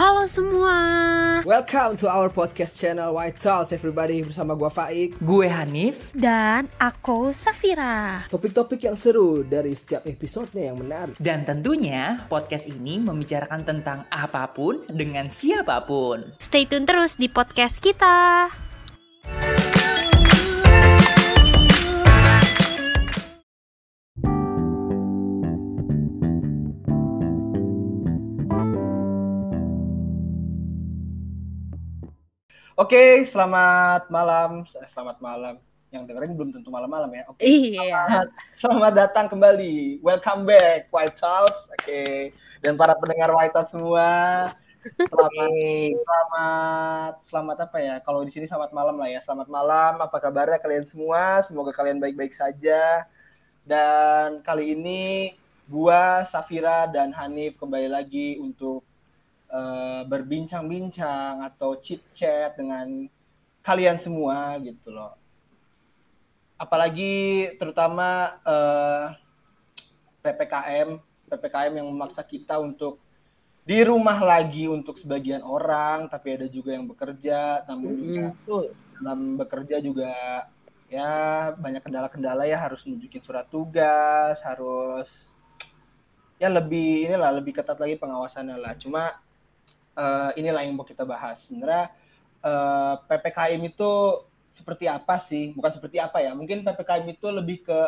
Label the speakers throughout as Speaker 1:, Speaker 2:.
Speaker 1: Halo semua.
Speaker 2: Welcome to our podcast channel White Talks everybody bersama gua Faik.
Speaker 3: Gue Hanif.
Speaker 1: Dan aku Safira.
Speaker 2: Topik-topik yang seru dari setiap episodenya yang menarik.
Speaker 3: Dan tentunya podcast ini membicarakan tentang apa pun dengan siapa pun.
Speaker 1: Stay tune terus di podcast kita.
Speaker 4: Oke, selamat malam. Eh, Selamat malam. Yang dengerin belum tentu malam-malam ya. Oke.
Speaker 1: Iya.
Speaker 4: Selamat, selamat datang kembali. Welcome back White Talks. Oke. Dan para pendengar White Talks semua. Selamat selamat selamat apa ya? Kalau di sini selamat malam lah ya. Selamat malam. Apa kabarnya kalian semua? Semoga kalian baik-baik saja. Dan kali ini gua Safira dan Hanif kembali lagi untuk eh, berbincang-bincang atau chit chat dengan kalian semua gitu loh. Apalagi terutama eh, PPKM, PPKM yang memaksa kita untuk di rumah lagi untuk sebagian orang, tapi ada juga yang bekerja, namun juga dalam bekerja juga ya banyak kendala-kendala ya harus nunjukin surat tugas, harus ya lebih inilah lebih ketat lagi pengawasannya lah. Cuma eh, inilah yang mau kita bahas. Sebenarnya eh, PPKM itu seperti apa sih? Bukan seperti apa ya? Mungkin PPKM itu lebih ke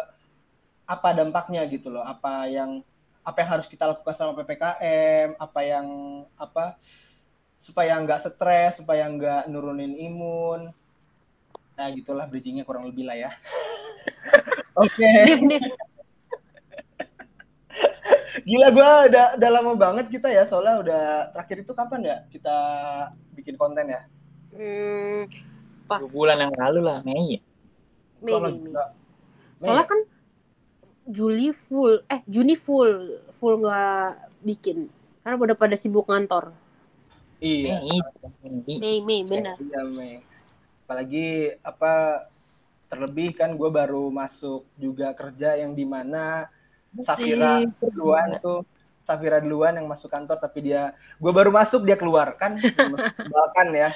Speaker 4: apa dampaknya gitu loh. Apa yang apa yang harus kita lakukan selama PPKM? Apa yang apa supaya nggak stres, supaya nggak nurunin imun. Nah, gitulah bridgingnya kurang lebih lah ya. Oke.
Speaker 1: Nif.
Speaker 4: Gila gue udah, udah lama banget kita ya soalnya udah terakhir itu kapan ya kita bikin konten ya?
Speaker 1: Hmm, pas
Speaker 3: Dua bulan yang lalu lah, Mei. ya?
Speaker 1: Mei, Mei, Mei. Soalnya
Speaker 4: Mei
Speaker 1: kan Juli full, eh Juni full, full nggak bikin. Karena udah pada sibuk ngantor.
Speaker 4: Iya.
Speaker 3: Mei. Mei.
Speaker 1: Mei, Mei, benar.
Speaker 4: Iya, Mei. Apalagi apa terlebih kan gue baru masuk juga kerja yang di mana Safira duluan tuh. Safira duluan yang masuk kantor tapi dia gue baru masuk dia keluar. Kan bahkan ya.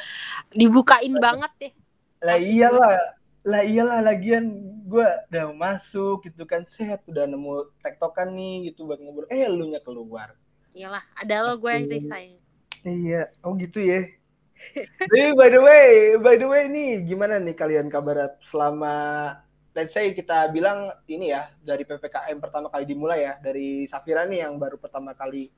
Speaker 1: Dibukain banget deh.
Speaker 4: lah iyalah lah iyalah lagian gue udah masuk gitu kan. Set udah nemu tektokan nih gitu buat ngobrol. Eh lu nya keluar.
Speaker 1: Iyalah, ada lo gue yang resign.
Speaker 4: iya. Oh gitu ya. Jadi by the way, by the way nih gimana nih kalian kabar selama let's say kita bilang ini ya dari PPKM pertama kali dimulai ya dari Safira nih yang baru pertama kali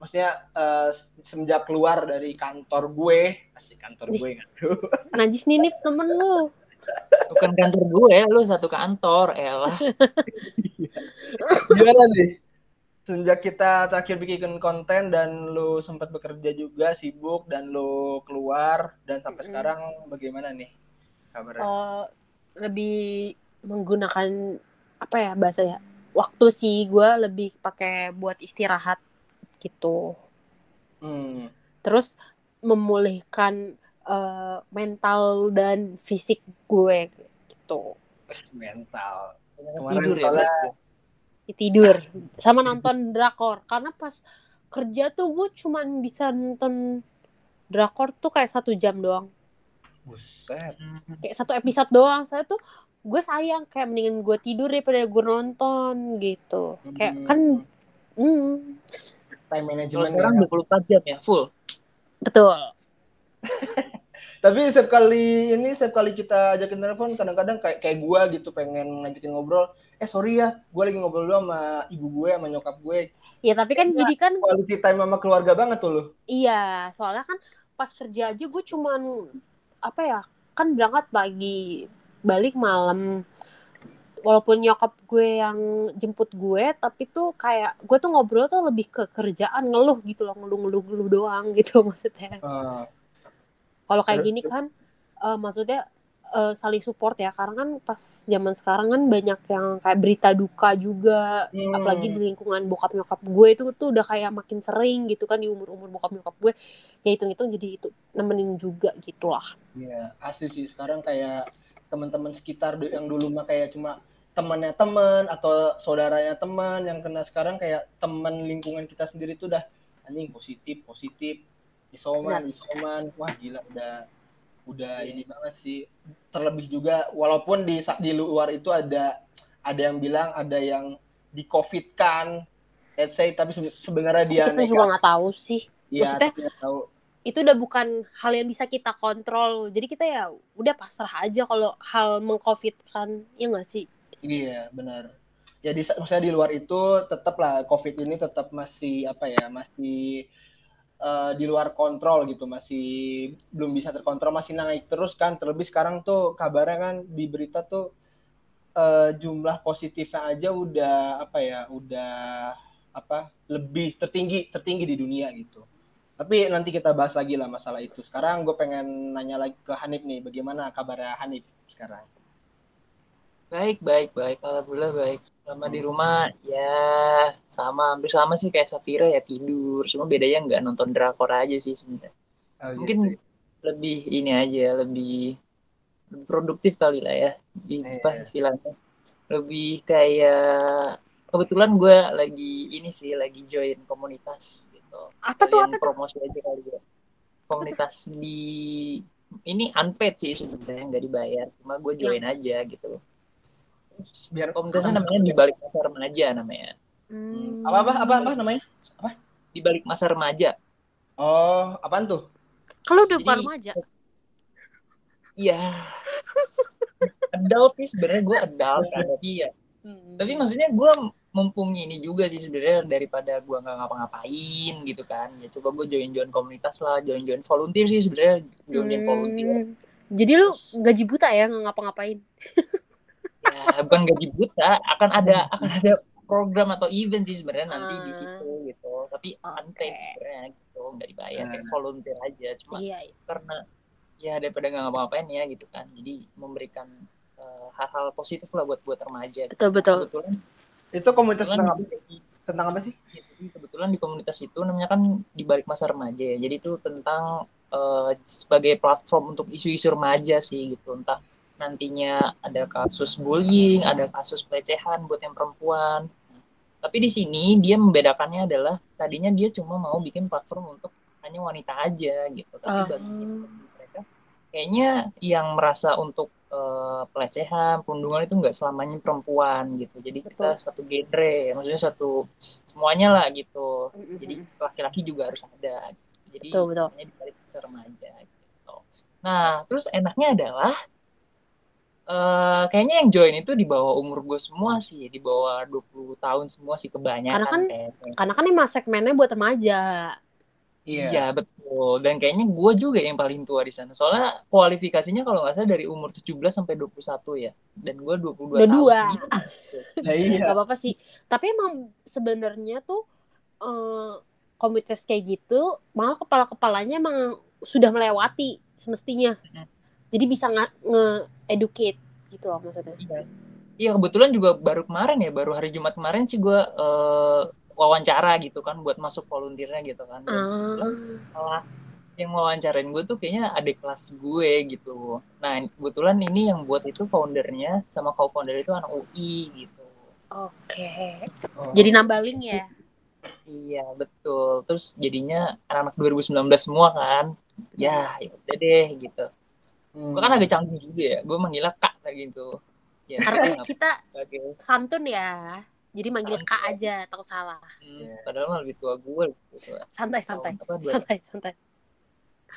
Speaker 4: maksudnya eh, semenjak keluar dari kantor gue asik kantor gue kan
Speaker 1: Najis nih, Nif, temen lu.
Speaker 3: Bukan kantor gue, lu satu kantor, elah.
Speaker 4: gimana nih sejak kita terakhir bikin konten dan lu sempat bekerja juga sibuk dan lu keluar dan sampai
Speaker 1: Mm-mm.
Speaker 4: sekarang bagaimana nih kabarnya?
Speaker 1: Eh, lebih menggunakan apa ya bahasanya? Waktu sih gue lebih pakai buat istirahat gitu.
Speaker 4: Hmm.
Speaker 1: Terus memulihkan eh, mental dan fisik gue gitu.
Speaker 4: mental.
Speaker 3: Tidur ya,
Speaker 4: soalnya
Speaker 1: tidur sama nonton drakor karena pas kerja tuh gue cuman bisa nonton drakor tuh kayak satu jam doang
Speaker 4: buset.
Speaker 1: kayak satu episode doang saya tuh gue sayang kayak mendingan gue tidur daripada gue nonton gitu kayak
Speaker 4: Hmm.
Speaker 1: kan hmm,
Speaker 4: time management
Speaker 3: sekarang
Speaker 4: ya.
Speaker 3: 24 jam ya, full.
Speaker 1: betul
Speaker 4: Tapi setiap kali ini setiap kali kita ajakin telepon kadang-kadang kayak kayak gua gitu pengen ngajakin ngobrol. Eh sorry ya, gua lagi ngobrol dulu sama ibu gue sama nyokap gue.
Speaker 1: ya tapi kan jadi kan
Speaker 4: Quality time sama keluarga banget tuh lu.
Speaker 1: iya soalnya kan pas kerja aja gue cuman apa ya kan berangkat pagi balik malam. Walaupun nyokap gue yang jemput gue tapi tuh kayak gue tuh ngobrol tuh lebih ke kerjaan ngeluh gitu loh ngeluh ngeluh ngeluh doang gitu maksudnya.
Speaker 4: Eh,
Speaker 1: kalau kayak gini kan eh, maksudnya eh, saling support ya. Karena kan pas zaman sekarang kan banyak yang kayak berita duka juga.
Speaker 4: Hmm.
Speaker 1: apalagi di lingkungan bokap nyokap gue itu tuh udah kayak makin sering gitu kan di umur umur bokap nyokap gue. Ya hitung hitung jadi itu nemenin juga gitu lah
Speaker 4: Iya, asli sih. Sekarang kayak teman-teman sekitar yang dulu mah kayak cuma temannya teman atau saudaranya teman yang kena sekarang kayak teman lingkungan kita sendiri tuh udah anjing positif positif isoman isoman. Wah gila udah udah ini banget sih. Terlebih juga walaupun di di luar itu ada ada yang bilang ada yang di covid kan let's say tapi sebe- sebenarnya dia
Speaker 1: kita juga nggak tahu sih.
Speaker 4: Iya,
Speaker 1: maksudnya-
Speaker 4: tahu.
Speaker 1: itu udah bukan hal yang bisa kita kontrol. Jadi kita ya udah pasrah aja kalau hal mengcovid kan ya nggak sih?
Speaker 4: Iya, benar. Ya di maksudnya di luar itu tetap lah COVID ini tetap masih apa ya, masih eh, di luar kontrol gitu, masih belum bisa terkontrol, masih naik terus kan. Terlebih sekarang tuh kabarnya kan di berita tuh eh, jumlah positifnya aja udah apa ya, udah apa lebih tertinggi tertinggi di dunia gitu. Tapi nanti kita bahas lagi lah masalah itu. Sekarang gue pengen nanya lagi ke Hanif nih, bagaimana kabarnya Hanif sekarang?
Speaker 3: Baik, baik, baik. Alhamdulillah baik. Selama di rumah ya sama hampir sama sih kayak Safira ya tidur. Cuma bedanya nggak nonton drakor aja sih sebenarnya.
Speaker 4: Oh, gitu.
Speaker 3: Mungkin lebih ini aja, lebih, lebih produktif kali lah ya. Di,
Speaker 4: Iya.
Speaker 3: apa istilahnya? Lebih kayak kebetulan gue lagi ini sih lagi join komunitas gitu.
Speaker 1: apa tuh apa tuh
Speaker 3: promosi aja kali ya. Komunitas di ini unpaid sih sebenarnya nggak dibayar. Cuma gue join aja gitu.
Speaker 4: Biar
Speaker 3: komunitasnya namanya di balik masa remaja namanya.
Speaker 1: Hmm.
Speaker 4: apa apa apa apa namanya?
Speaker 3: Di balik masa remaja.
Speaker 4: Oh, apaan tuh?
Speaker 1: kalau udah
Speaker 3: Jadi-
Speaker 1: remaja
Speaker 3: Iya. adult sih sebenarnya gue adult kan tapi ya
Speaker 1: Hmm.
Speaker 3: tapi maksudnya gue mumpung ini juga sih sebenarnya daripada gue nggak ngapa-ngapain gitu kan ya coba gue join join komunitas lah join join volunteer sih sebenarnya join join volunteer
Speaker 1: Hmm. jadi lu gaji buta ya nggak ngapa-ngapain
Speaker 3: bukan gaji buta akan ada akan ada program atau event sih sebenarnya nanti di
Speaker 1: Ah.
Speaker 3: situ gitu tapi
Speaker 1: Oke.
Speaker 3: unpaid sebenarnya gitu nggak dibayar kayak
Speaker 4: Hmm.
Speaker 3: volunteer aja cuma
Speaker 1: iya iya.
Speaker 3: karena ya daripada nggak ngapa-ngapain ya gitu kan jadi memberikan eh, hal-hal positif lah buat buat remaja
Speaker 1: betul betul
Speaker 3: kebetulan
Speaker 4: Itu komunitas
Speaker 3: kebetulan
Speaker 4: tentang apa sih? Tentang apa sih?
Speaker 3: Ya, jadi kebetulan di komunitas itu namanya kan di balik masa remaja ya. Jadi itu tentang eh, sebagai platform untuk isu-isu remaja sih gitu. Entah nantinya ada kasus bullying, ada kasus pelecehan buat yang perempuan. Tapi di sini dia membedakannya adalah tadinya dia cuma mau bikin platform untuk hanya wanita aja gitu. Tapi
Speaker 1: Ah.
Speaker 3: bagi mereka kayaknya yang merasa untuk eh, pelecehan, perundungan itu nggak selamanya perempuan gitu. Jadi kita satu genre, maksudnya satu semuanya lah gitu. Jadi laki-laki juga harus ada. Jadi
Speaker 1: Betul, betul.
Speaker 3: namanya di balik masa remaja gitu. Nah, terus enaknya adalah eh kayaknya yang join itu di bawah umur gue semua sih, di bawah 20 tahun semua sih kebanyakan
Speaker 1: Karena kan-
Speaker 3: kayaknya.
Speaker 1: karena kan emang segmennya buat remaja
Speaker 3: Iya betul. Dan kayaknya gue juga yang paling tua di sana. Soalnya kualifikasinya kalau nggak salah dari umur 17 sampai 21 ya. Dan gue 22
Speaker 1: Udah
Speaker 3: tahun
Speaker 1: dua.
Speaker 4: Nah, iya.
Speaker 1: nggak apa-apa sih tapi emang sebenarnya tuh eh, komunitas kayak gitu malah kepala-kepalanya emang sudah melewati semestinya jadi bisa nge- nge-educate gitu loh maksudnya
Speaker 3: Iya. Iya kebetulan juga baru kemarin ya, baru hari Jumat kemarin sih gue eh, wawancara gitu kan buat masuk volunteernya gitu kan.
Speaker 1: Ah
Speaker 3: malah yang wawancarain gue tuh kayaknya adik kelas gue gitu. Nah kebetulan ini yang buat itu foundernya sama co-founder itu anak UI gitu.
Speaker 1: oke
Speaker 4: Oh.
Speaker 1: jadi nambah link ya
Speaker 3: Iya betul. Terus jadinya anak-anak 2019 semua kan. Ya, ya udah deh gitu.
Speaker 4: Hmm.
Speaker 3: Gue kan agak canggung juga ya. Gue manggilnya kak kayak gitu. Ya,
Speaker 1: karena kita
Speaker 3: apa-apa.
Speaker 1: santun ya jadi manggil
Speaker 3: Santun.
Speaker 1: kak aja takut salah
Speaker 3: Hmm, padahal mah lebih tua gue gitu.
Speaker 1: santai santai
Speaker 3: Apa,
Speaker 1: santai santai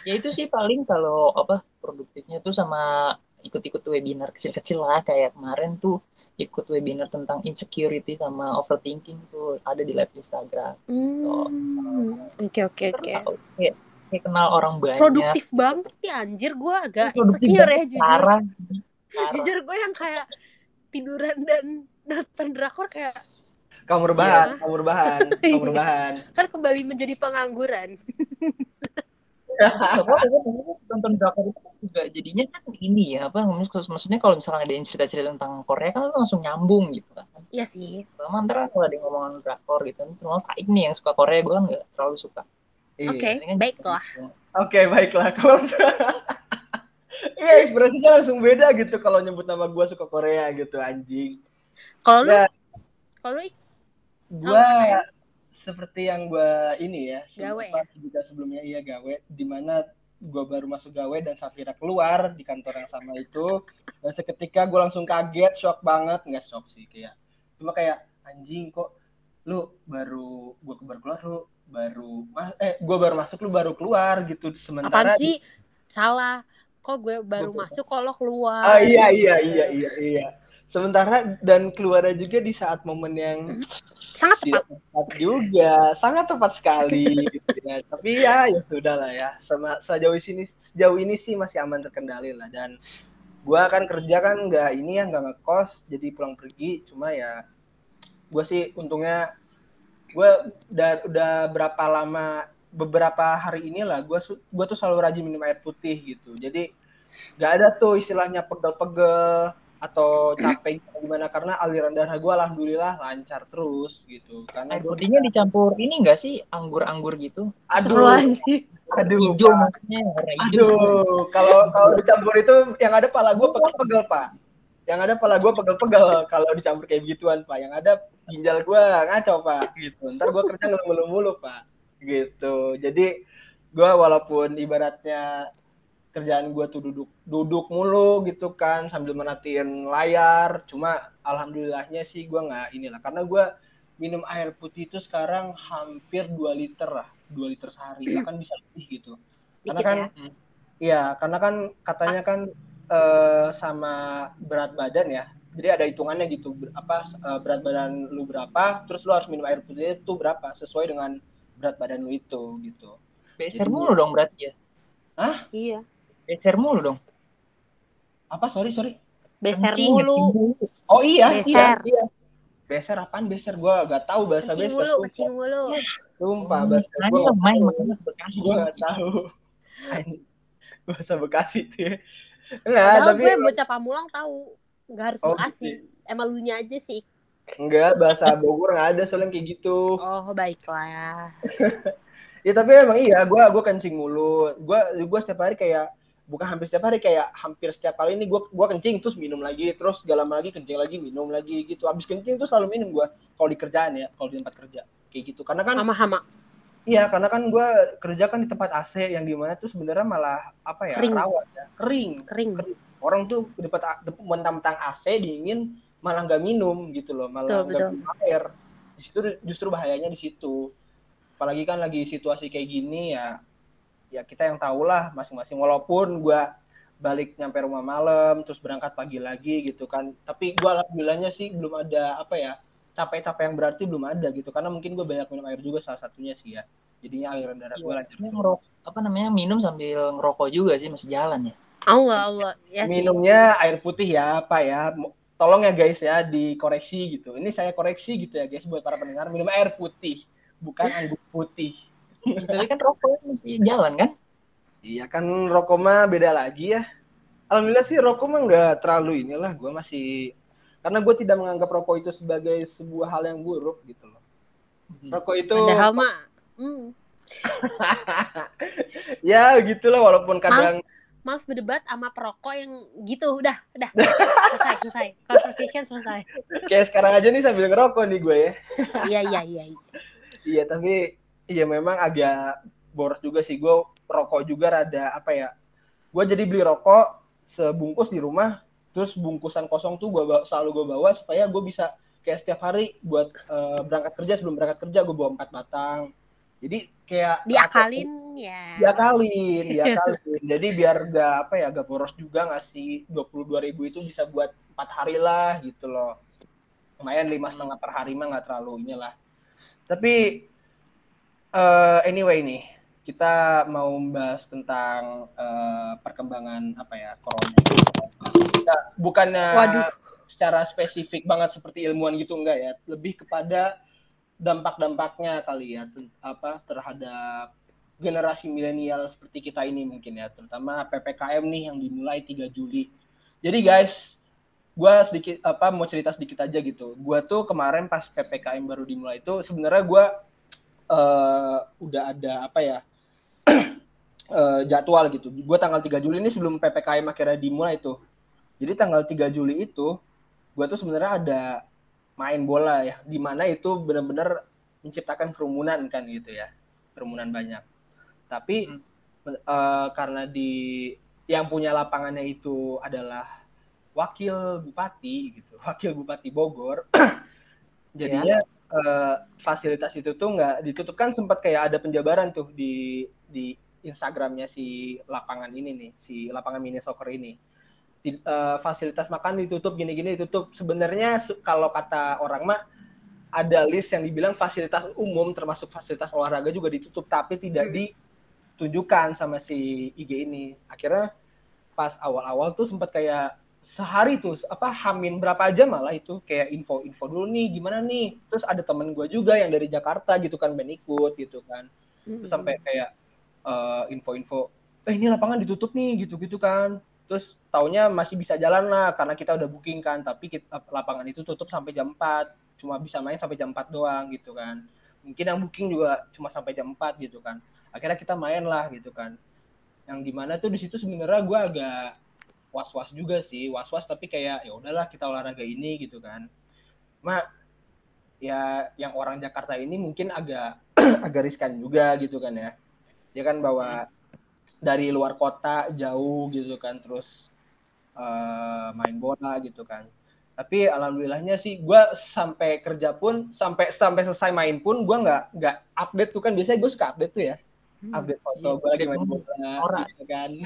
Speaker 3: Ya itu sih paling kalau apa produktifnya tuh sama ikut-ikut webinar kecil-kecil lah kayak kemarin tuh ikut webinar tentang insecurity sama overthinking tuh ada di live Instagram.
Speaker 1: Hmm, oke oke oke
Speaker 3: tau. Kayak, kenal orang banyak.
Speaker 1: produktif banget sih anjir gue agak insecure ya jujur
Speaker 3: Parah. Parah.
Speaker 1: jujur gue yang kayak tiduran dan nonton drakor kayak
Speaker 4: kamu rebahan,
Speaker 1: Iya.
Speaker 4: kamu rebahan, kamu rebahan.
Speaker 1: kan kembali menjadi pengangguran
Speaker 3: nonton drakor itu juga jadinya kan ini ya apa maksud- maksudnya kalau misalnya ada yang cerita-cerita tentang Korea kan langsung nyambung gitu kan.
Speaker 1: iya sih
Speaker 3: Sama ntar kalau ada yang ngomongin drakor gitu, Faik nih yang suka Korea, gue kan gak terlalu suka.
Speaker 4: Iya.
Speaker 1: oke
Speaker 3: kan
Speaker 1: baiklah
Speaker 4: Oke, baiklah. Kalau Iya, ekspresinya langsung beda gitu kalau nyebut nama gua suka Korea gitu, anjing.
Speaker 1: kalau lu
Speaker 4: Ya.
Speaker 1: kalau lu
Speaker 4: Gua
Speaker 1: Sama,
Speaker 4: seperti yang gue ini ya,
Speaker 1: Gawe
Speaker 4: sempat juga sebelumnya iya gawe, di mana gue baru masuk gawe dan Safira keluar di kantor yang sama itu. Dan seketika gue langsung kaget, shock banget, nggak shock sih kayak, cuma kayak anjing kok lu baru gue baru keluar lu baru eh gue baru masuk lu baru keluar gitu sementara
Speaker 1: Apaan sih? Salah. Kok gue baru
Speaker 3: Gua-
Speaker 1: masuk kalau keluar?
Speaker 4: Ah iya iya iya iya iya. Sementara dan keluarnya juga di saat momen yang
Speaker 1: Sangat
Speaker 4: tidak
Speaker 1: tepat.
Speaker 4: tepat juga, sangat tepat sekali gitu ya. Tapi ya ya sudah lah ya. Sama sejauh ini sejauh ini sih masih aman terkendali lah dan gua kan kerja kan nggak ini ya nggak ngekos jadi pulang pergi cuma ya gua sih untungnya gua udah udah berapa lama beberapa hari inilah gua su- gua tuh selalu rajin minum air putih gitu. Jadi nggak ada tuh istilahnya pegel-pegel atau capek gimana karena aliran darah gue alhamdulillah lancar terus gitu. Karena
Speaker 3: Air
Speaker 4: gua-
Speaker 3: putihnya dicampur ini enggak sih? Anggur-anggur gitu?
Speaker 4: aduh. Aduh.
Speaker 3: Hijau maksudnya
Speaker 4: aduh. Kalau kalau dicampur itu yang ada pala gue pegel-pegel pak. Yang ada pala gue pegel-pegel kalau dicampur kayak gituan pak. Yang ada ginjal gue ngaco pak. Gitu. Ntar gue kerja ngeluh mulu pak. Gitu. Jadi gue walaupun ibaratnya kerjaan gue tuh duduk duduk mulu gitu kan sambil merhatiin layar cuma alhamdulillahnya sih gue nggak inilah. Karena gue minum air putih itu sekarang hampir 2 liter lah 2 liter sehari. Bahkan bisa lebih gitu. Karena
Speaker 1: Dikit
Speaker 4: kan
Speaker 1: ya.
Speaker 4: Iya, karena kan katanya kan eh, sama berat badan ya. Jadi ada hitungannya gitu, ber- apa eh, berat badan lu berapa, terus lu harus minum air putih itu berapa sesuai dengan berat badan lu itu gitu.
Speaker 3: Beser mulu dong berarti ya.
Speaker 1: Iya.
Speaker 3: Beser mulu dong.
Speaker 4: Apa? Sorry, sorry.
Speaker 1: Beser
Speaker 3: Kencing,
Speaker 1: mulu.
Speaker 4: Oh iya,
Speaker 1: Beser.
Speaker 4: iya, iya. Beser apaan beser? Gua gak tahu bahasa
Speaker 1: Kecing
Speaker 4: beser.
Speaker 1: mulu, kecing mulu.
Speaker 4: Sumpah,
Speaker 3: Oh,
Speaker 4: bahasa gua gak
Speaker 3: main Bekasi.
Speaker 4: Gua gak tahu. bahasa Bekasi tuh ya.
Speaker 1: Padahal
Speaker 4: tapi
Speaker 1: gue bocah pamulang tahu. Nggak harus
Speaker 4: Oh,
Speaker 1: Bekasi.
Speaker 4: gitu.
Speaker 1: Emang lu aja sih.
Speaker 4: enggak bahasa Bogor nggak ada soalnya kayak gitu.
Speaker 1: Oh, baiklah.
Speaker 4: Ya tapi emang iya, gue gua kencing mulu. Gue gua setiap hari kayak bukan hampir setiap hari kayak hampir setiap kali ini gue gua kencing terus minum lagi terus gak lama lagi kencing lagi minum lagi gitu. Abis kencing tuh selalu minum gue kalau di kerjaan ya, kalau di tempat kerja kayak gitu. Karena kan
Speaker 1: Hama-hama.
Speaker 4: iya, karena kan gue kerja kan di tempat AC yang di mana tuh sebenarnya malah apa ya
Speaker 1: Kering.
Speaker 4: rawan ya, kering.
Speaker 1: Kering.
Speaker 4: Orang tuh di tempat mentang-mentang AC dingin malah nggak minum gitu loh, malah nggak minum air. Di situ justru bahayanya di situ. Apalagi kan lagi situasi kayak gini ya ya kita yang tahu lah masing-masing. Walaupun gua balik nyampe rumah malam terus berangkat pagi lagi gitu kan tapi gua alhamdulillahnya sih belum ada apa ya capek-capek yang berarti belum ada gitu. Karena mungkin gue banyak minum air juga salah satunya sih ya. Jadinya aliran darah gue lancar
Speaker 3: Ini ngerok- apa namanya minum sambil ngerokok juga sih masih jalan ya.
Speaker 1: Allah, Allah. Ya sih.
Speaker 4: minumnya air putih ya apa ya tolong ya guys ya dikoreksi gitu ini saya koreksi gitu ya guys buat para pendengar minum air putih bukan anggur putih
Speaker 3: Tapi kan rokok masih jalan kan?
Speaker 4: Iya kan rokok mah beda lagi ya. Alhamdulillah sih rokok mah nggak terlalu inilah. Gue masih karena gue tidak menganggap rokok itu sebagai sebuah hal yang buruk gitu loh. Rokok itu
Speaker 1: Padahal mah. Hmm.
Speaker 4: ya gitulah walaupun kadang
Speaker 1: Males berdebat sama perokok yang gitu. Udah, udah. Selesai, selesai. Conversation selesai.
Speaker 4: kayak sekarang aja nih sambil ngerokok nih gue ya.
Speaker 1: Iya, iya, iya. iya.
Speaker 4: Tapi iya memang agak boros juga sih gue rokok juga rada apa ya. Gue jadi beli rokok sebungkus di rumah terus bungkusan kosong tuh gue selalu gue bawa supaya gue bisa kayak setiap hari buat eh, berangkat kerja sebelum berangkat kerja gue bawa empat batang. Jadi kayak
Speaker 1: Diakalin ya.
Speaker 4: diakalin, diakalin. Jadi biar gak apa ya, gak boros juga ngasih dua puluh dua ribu itu bisa buat empat hari lah gitu loh. Lumayan lima setengah per hari mah nggak terlalu inilah. Tapi eh, anyway nih, kita mau membahas tentang eh, perkembangan apa ya corona. Kita, bukannya
Speaker 1: Waduh.
Speaker 4: secara spesifik banget seperti ilmuwan gitu enggak ya, lebih kepada dampak-dampaknya kali ya ten- apa terhadap generasi milenial seperti kita ini mungkin ya terutama PPKM nih yang dimulai 3 Juli. Jadi guys, gua sedikit apa mau cerita sedikit aja gitu. Gua tuh kemarin pas PPKM baru dimulai itu sebenarnya gua eh, udah ada apa ya eh, jadwal gitu. Gua tanggal 3 Juli ini sebelum PPKM akhirnya dimulai tuh. Jadi tanggal 3 Juli itu gua tuh sebenarnya ada main bola ya di mana itu benar-benar menciptakan kerumunan kan gitu ya kerumunan banyak. Tapi
Speaker 3: Hmm.
Speaker 4: eh, karena di yang punya lapangannya itu adalah wakil bupati gitu wakil bupati Bogor jadinya eh, fasilitas itu tuh nggak ditutup kan sempat kayak ada penjabaran tuh di di Instagramnya si lapangan ini nih si lapangan mini soccer ini Eh, fasilitas makan ditutup gini-gini ditutup. Sebenarnya kalau kata orang mah ada list yang dibilang fasilitas umum termasuk fasilitas olahraga juga ditutup tapi tidak
Speaker 1: Hmm.
Speaker 4: ditunjukkan sama si IG ini. Akhirnya pas awal-awal tuh sempat kayak sehari tuh apa hamin berapa jam malah itu. Kayak info-info dulu nih gimana nih? Terus ada temen gue juga yang dari Jakarta gitu kan ben ikut gitu kan. Terus sampai kayak eh, info-info eh ini lapangan ditutup nih gitu-gitu kan terus taunya masih bisa jalan lah karena kita udah booking kan. Tapi kita, lapangan itu tutup sampai jam 4 cuma bisa main sampai jam 4 doang gitu kan. Mungkin yang booking juga cuma sampai jam 4 gitu kan. Akhirnya kita main lah gitu kan. Yang di mana tuh di situ sebenarnya gue agak was-was juga sih. Was-was tapi kayak ya udahlah kita olahraga ini gitu kan. Cuma ya yang orang Jakarta ini mungkin agak agak riskan juga gitu kan ya. Dia kan bawa dari luar kota jauh gitu kan terus eh, main bola gitu kan. Tapi alhamdulillahnya sih gue sampai kerja pun sampai sampai selesai main pun gue nggak nggak update tuh kan. Biasanya gue suka update tuh ya.
Speaker 1: Hmm.
Speaker 4: update foto
Speaker 3: Iya,
Speaker 4: gue lagi main bola
Speaker 3: Ora.
Speaker 4: gitu kan.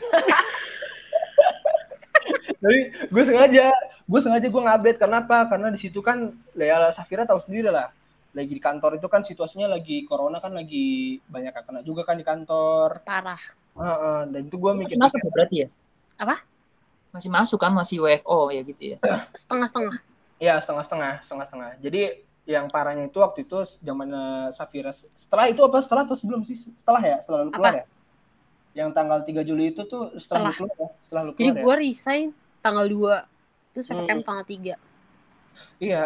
Speaker 4: Tapi gue sengaja gue sengaja gue ngupdate kenapa karena di situ kan ya Safira tahu sendiri lah. Lagi di kantor itu kan situasinya lagi corona kan lagi banyak yang kena juga kan di kantor.
Speaker 1: Parah
Speaker 4: Heeh, dan itu gue mikir
Speaker 3: Masih masuk ya berarti ya?
Speaker 1: Apa?
Speaker 3: Masih masuk kan masih WFO ya gitu ya.
Speaker 1: setengah-setengah
Speaker 4: ya setengah-setengah setengah-setengah jadi yang parahnya itu waktu itu zaman Safira setelah itu apa setelah atau sebelum sih setelah ya setelah lu keluar
Speaker 1: Apa?
Speaker 4: ya yang tanggal 3 Juli itu tuh setelah,
Speaker 1: Setelah.
Speaker 4: lu keluar ya setelah lu
Speaker 1: jadi
Speaker 4: keluar ya?
Speaker 1: gue resign tanggal 2 terus PPKM
Speaker 4: Hmm.
Speaker 1: tanggal 3
Speaker 4: Iya.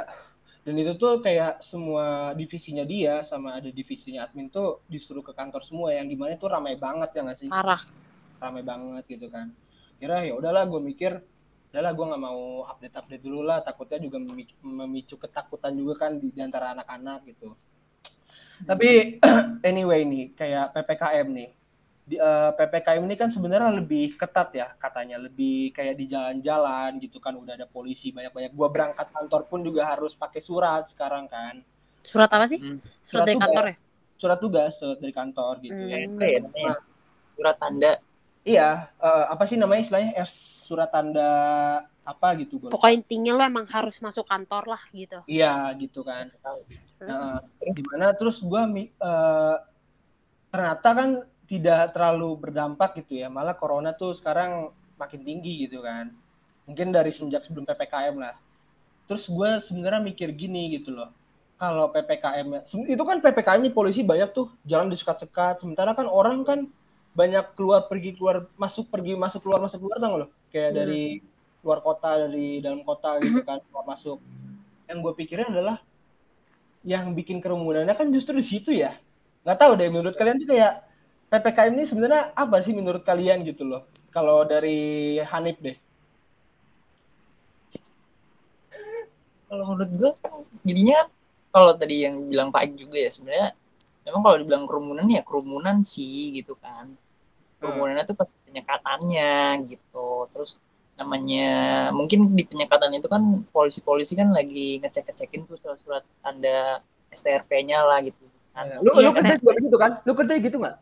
Speaker 4: Dan itu tuh kayak semua divisinya dia sama ada divisinya admin tuh disuruh ke kantor semua yang di mana itu ramai banget ya nggak sih?
Speaker 1: parah
Speaker 4: Ramai banget gitu kan. Kira ya udahlah gue mikir udahlah gue nggak mau update update dulu lah takutnya juga memicu, memicu ketakutan juga kan di, di antara anak-anak gitu. Tapi anyway nih kayak PPKM nih. Di, eh, PPKM ini kan sebenarnya lebih ketat ya katanya, lebih kayak di jalan-jalan gitu kan udah ada polisi banyak-banyak. Gua berangkat kantor pun juga harus pakai surat sekarang kan.
Speaker 1: surat apa sih
Speaker 3: Hmm.
Speaker 1: surat dari
Speaker 4: Surat
Speaker 1: kantor ya
Speaker 4: Surat tugas, surat dari kantor gitu.
Speaker 1: Hmm.
Speaker 3: Ya, ya namanya? Surat tanda.
Speaker 4: Iya, eh, apa sih namanya istilahnya eh, surat tanda apa gitu gue.
Speaker 1: pokoknya intinya lo emang harus masuk kantor lah gitu
Speaker 4: Iya gitu kan.
Speaker 1: terus
Speaker 4: Nah, di mana terus gue ternyata kan tidak terlalu berdampak gitu ya. Malah corona tuh sekarang makin tinggi gitu kan. Mungkin dari sejak sebelum ppkm lah. Terus gue sebenarnya mikir gini gitu loh. Kalau ppkm itu kan ppkm ini polisi banyak tuh. Jalan disekat-sekat. Sementara kan orang kan banyak keluar pergi keluar masuk pergi masuk keluar masuk keluar tau nggak lo? Kayak
Speaker 1: Hmm.
Speaker 4: dari luar kota dari dalam kota gitu kan keluar masuk. Yang gue pikirin adalah yang bikin kerumunannya kan justru di situ ya. Nggak tahu deh menurut kalian tuh kayak ppkm ini sebenarnya apa sih menurut kalian gitu loh kalau dari Hanif deh
Speaker 3: Kalau menurut gue kan jadinya kalau tadi yang bilang Pak juga ya sebenarnya memang kalau dibilang kerumunan ya kerumunan sih gitu kan. Kerumunannya tuh pasti penyekatannya gitu. Terus namanya mungkin di penyekatan itu kan polisi-polisi kan lagi ngecek-ngecekin tuh surat-surat tanda STRP-nya lah gitu kan.
Speaker 4: lu
Speaker 1: Iya,
Speaker 4: lu kerja
Speaker 1: Steph.
Speaker 4: juga gitu kan lu kerja gitu nggak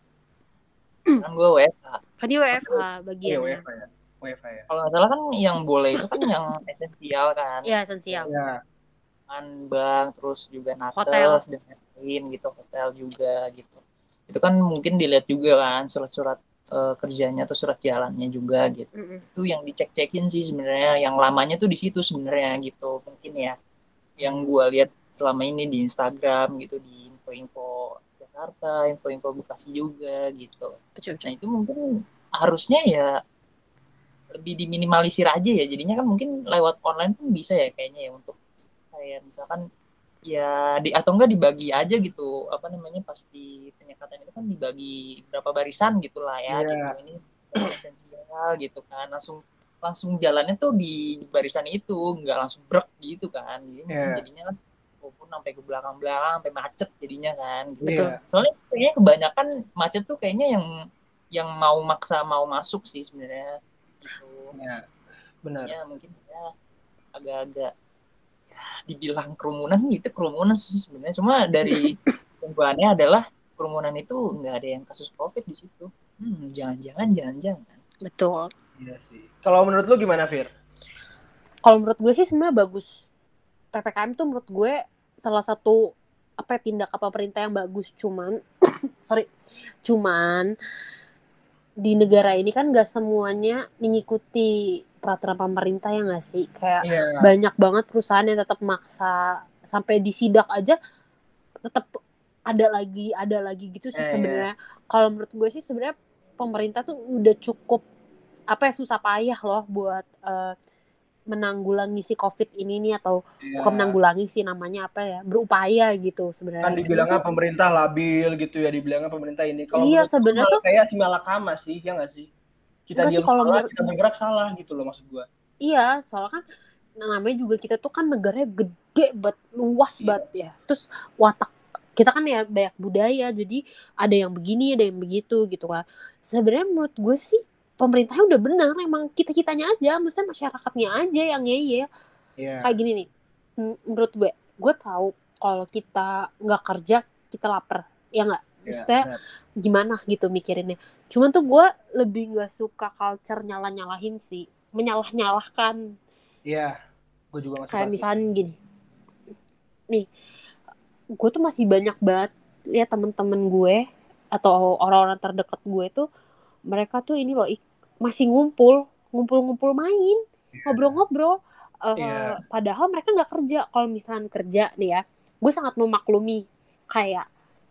Speaker 3: Kan gue WFH.
Speaker 1: kan dia WFH
Speaker 4: iya
Speaker 1: bagiannya
Speaker 4: WFH ya. WFH ya.
Speaker 3: Kalau nggak salah kan yang boleh itu kan yang esensial kan.
Speaker 1: Iya esensial.
Speaker 4: Ya
Speaker 3: kan bank terus juga
Speaker 1: Hotel.
Speaker 3: nakes dan lain gitu hotel juga gitu. Itu kan mungkin dilihat juga kan surat-surat eh, kerjanya atau surat jalannya juga gitu.
Speaker 1: Mm-mm.
Speaker 3: itu yang dicek-cekin sih sebenarnya yang lamanya tuh di situ sebenarnya gitu mungkin ya. Yang gua lihat selama ini di Instagram gitu di info-info Jakarta info-info Bekasi juga gitu
Speaker 1: betul
Speaker 3: Nah itu mungkin harusnya ya lebih diminimalisir aja ya. Jadinya kan mungkin lewat online pun bisa ya kayaknya ya untuk kayak misalkan ya di atau enggak dibagi aja gitu apa namanya pas di penyekatan itu kan dibagi berapa barisan gitu lah ya
Speaker 4: Iya.
Speaker 3: gitu ini esensial gitu kan langsung langsung jalannya tuh di barisan itu nggak langsung brek gitu kan jadi
Speaker 4: Iya.
Speaker 3: jadinya kan berkerumun sampai ke belakang-belakang sampai macet jadinya kan gitu.
Speaker 1: Betul.
Speaker 4: Iya.
Speaker 3: soalnya kayaknya kebanyakan macet tuh kayaknya yang yang mau maksa mau masuk sih sebenarnya gitu
Speaker 4: Iya. Benar.
Speaker 3: ya mungkin ya agak-agak ya, dibilang kerumunan gitu kerumunan sih sebenarnya cuma dari tungguannya adalah kerumunan itu nggak ada yang kasus covid di situ hmm jangan-jangan jangan-jangan
Speaker 1: betul
Speaker 4: Iya sih. Kalau menurut lu gimana, Fir?
Speaker 1: kalau menurut gue sih sebenarnya bagus ppkm tuh menurut gue salah satu apa ya, tindak apa perintah yang bagus. Cuman sorry. Cuman di negara ini kan gak semuanya mengikuti peraturan pemerintah ya nggak sih? Kayak
Speaker 4: Iya.
Speaker 1: banyak banget perusahaan yang tetap maksa sampai disidak aja tetap ada lagi ada lagi gitu sih
Speaker 4: Eh,
Speaker 1: sebenarnya. Kalau menurut gue sih sebenarnya pemerintah tuh udah cukup apa ya susah payah loh buat eh, menanggulangi si covid ini nih atau
Speaker 4: Iya.
Speaker 1: bukan menanggulangi sih namanya apa ya berupaya gitu sebenarnya
Speaker 4: Kan dibilangnya pemerintah labil gitu ya, dibilangnya pemerintah ini. Kalau
Speaker 1: Iya, sebenarnya tuh-
Speaker 4: kayak si malakama sih, ya nggak sih? Kita
Speaker 1: sih,
Speaker 4: diam
Speaker 1: kalau
Speaker 4: salah,
Speaker 1: menurut-
Speaker 4: kita bergerak salah gitu loh maksud gua.
Speaker 1: Iya, soalnya kan namanya juga kita tuh kan negaranya gede banget, luas
Speaker 4: Iya.
Speaker 1: banget ya. Terus watak kita kan ya banyak budaya, jadi ada yang begini, ada yang begitu gitu kan. Sebenarnya menurut gue sih pemerintahnya udah benar, emang kita kitanya aja, maksudnya masyarakatnya aja yang ngeyel.
Speaker 4: Iya.
Speaker 1: Kayak gini nih, menurut gue, gue tahu kalau kita nggak kerja kita lapar, ya nggak?
Speaker 4: Iya,
Speaker 1: Maksudnya
Speaker 4: benar.
Speaker 1: gimana gitu mikirinnya. Cuman tuh gue lebih nggak suka culture nyalah-nyalahin sih, menyalah-nyalahkan
Speaker 4: Iya. Gue juga masih
Speaker 1: kayak misalnya gini nih gue tuh masih banyak banget lihat temen-temen gue atau orang-orang terdekat gue tuh mereka tuh ini loh masih ngumpul ngumpul-ngumpul main ngobrol-ngobrol. Eh,
Speaker 4: Iya.
Speaker 1: padahal mereka nggak kerja. Kalau misalnya kerja nih ya gue sangat memaklumi. Kayak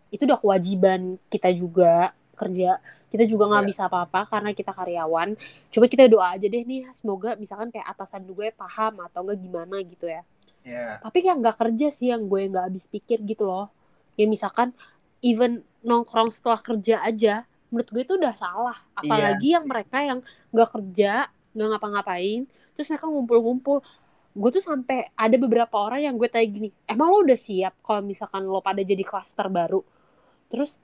Speaker 1: itu udah kewajiban kita juga kerja. Kita juga nggak
Speaker 4: Iya.
Speaker 1: bisa apa-apa karena kita karyawan. Coba kita doa aja deh nih semoga misalkan kayak atasan gue paham atau enggak gimana gitu ya.
Speaker 4: Iya.
Speaker 1: tapi yang nggak kerja sih yang gue nggak habis pikir gitu loh. Ya misalkan even nongkrong setelah kerja aja menurut gue itu udah salah. Apalagi yang mereka yang nggak kerja nggak ngapa-ngapain terus mereka ngumpul-ngumpul. Gue tuh sampai ada beberapa orang yang gue tanya gini emang lo udah siap kalau misalkan lo pada jadi klaster baru terus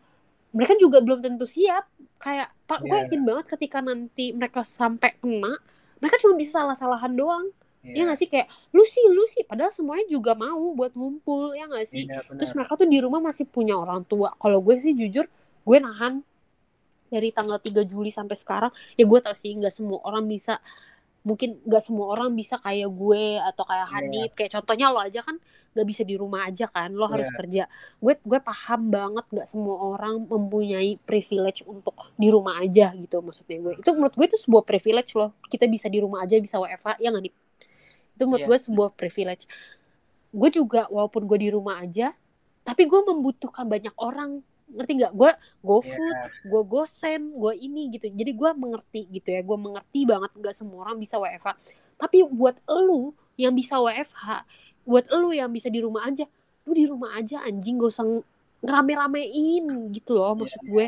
Speaker 1: mereka juga belum tentu siap. Kayak pak gue
Speaker 4: Iya.
Speaker 1: yakin banget ketika nanti mereka sampai kena mereka cuma bisa salah-salahan doang.
Speaker 4: Iya.
Speaker 1: ya nggak sih? Kayak lu sih lu sih. Padahal semuanya juga mau buat ngumpul ya nggak sih?
Speaker 4: Iya, benar.
Speaker 1: terus mereka tuh di rumah masih punya orang tua. Kalau gue sih jujur gue nahan dari tanggal 3 Juli sampai sekarang ya gue tau sih nggak semua orang bisa mungkin nggak semua orang bisa kayak gue atau kayak
Speaker 4: Iya.
Speaker 1: Hanif. Kayak contohnya lo aja kan nggak bisa di rumah aja kan lo harus
Speaker 4: Iya.
Speaker 1: kerja. Gue gue paham banget nggak semua orang mempunyai privilege untuk di rumah aja gitu maksudnya gue. Itu menurut gue itu sebuah privilege loh. Kita bisa di rumah aja bisa WFH ya nggak itu menurut
Speaker 3: Iya.
Speaker 1: gue sebuah privilege. Gue juga walaupun gue di rumah aja tapi gue membutuhkan banyak orang ngerti nggak? Gue GoFood
Speaker 4: Iya.
Speaker 1: gue gosen gue ini gitu. Jadi gue mengerti gitu ya gue mengerti banget nggak semua orang bisa WFH tapi buat elu yang bisa WFH buat elu yang bisa di rumah aja lu di rumah aja anjing gak usah ngerame-ramein gitu loh maksud gue.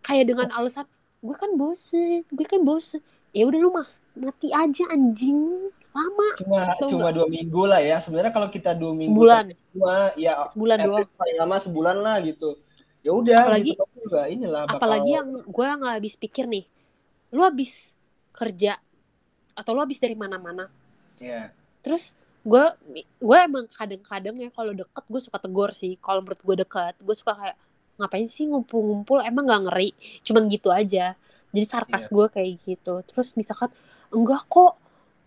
Speaker 1: kayak dengan alasan gue kan bosen gue kan bosen. Ya udah lu mas mati aja anjing. Lama
Speaker 4: Cuma cuma dua minggu lah ya. Sebenarnya kalau kita dua minggu
Speaker 1: sebulan.
Speaker 4: cuma ya
Speaker 1: sebulan doang.
Speaker 4: paling lama sebulan lah gitu. Ya udah
Speaker 1: Apalagi-
Speaker 4: gitu Tapi juga inilah bakal
Speaker 1: apalagi yang gue nggak habis pikir nih. Lu habis kerja atau lu habis dari mana-mana.
Speaker 4: Ya.
Speaker 1: terus gue gue emang kadang-kadang ya kalau deket gue suka tegur sih. Kalau menurut gue deket gue suka kayak ngapain sih ngumpul-ngumpul? Emang nggak ngeri? Cuman gitu aja. Jadi sarkas
Speaker 4: Iya.
Speaker 1: gue kayak gitu. Terus misalkan enggak kok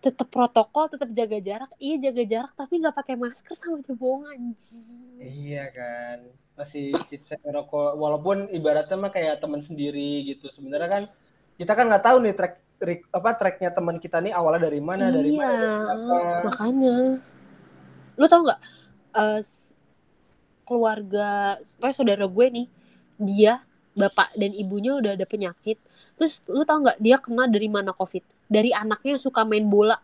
Speaker 1: tetap protokol tetap jaga jarak iya jaga jarak tapi nggak pakai masker sama aja bohong anjing
Speaker 4: Iya kan. Masih chipset rokok walaupun ibaratnya mah kayak teman sendiri gitu. Sebenarnya kan kita kan nggak tahu nih track apa tracknya teman kita nih awalnya dari mana dari
Speaker 1: iya
Speaker 4: mana dari apa.
Speaker 1: makanya lu tau nggak s- keluarga supaya saudara gue nih dia bapak dan ibunya udah ada penyakit terus lu tau nggak dia kena dari mana covid dari anaknya yang suka main bola.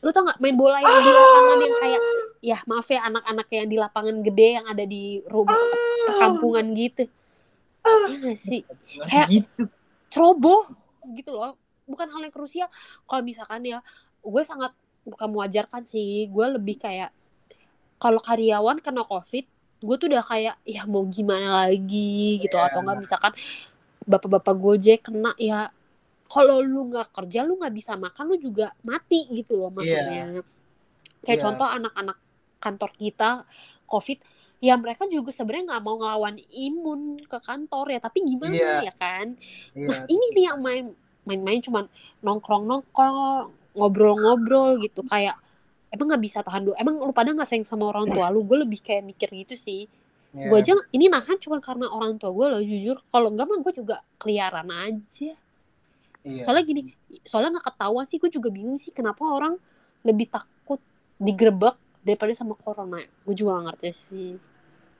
Speaker 1: Lu tau nggak main bola yang di lapangan yang kayak ya maaf ya anak-anak yang di lapangan gede yang ada di rumah perkampungan gitu. Ya gak sih? Kayak-
Speaker 3: gitu.
Speaker 1: ceroboh gitu loh. Bukan hal yang krusial. Kalau misalkan ya gue sangat bukan mewajarkan sih. Gue lebih kayak kalau karyawan kena covid gue tuh udah kayak ya mau gimana lagi? gitu.
Speaker 4: Iya.
Speaker 1: atau enggak misalkan bapak-bapak gojek kena ya kalau lu nggak kerja lu nggak bisa makan lu juga mati gitu loh maksudnya. Kayak
Speaker 4: Iya.
Speaker 1: contoh anak-anak kantor kita covid ya mereka juga sebenarnya nggak mau ngelawan imun ke kantor ya tapi gimana
Speaker 4: Iya.
Speaker 1: ya kan?
Speaker 4: Iya.
Speaker 1: nah ini nih yang main main-main cuman nongkrong nongkrong ngobrol-ngobrol gitu. Kayak emang nggak bisa tahan dulu? Emang lu pada nggak sayang sama orang tua lu? Gue lebih kayak mikir gitu sih.
Speaker 4: Iya.
Speaker 1: gue aja ini nahan cuma karena orang tua gue loh jujur. Kalau enggak mah gue juga keliaran aja
Speaker 4: Iya.
Speaker 1: soalnya gini soalnya nggak ketahuan sih gue juga bingung sih kenapa orang lebih takut digerebek daripada sama corona. Gue juga gak ngerti sih.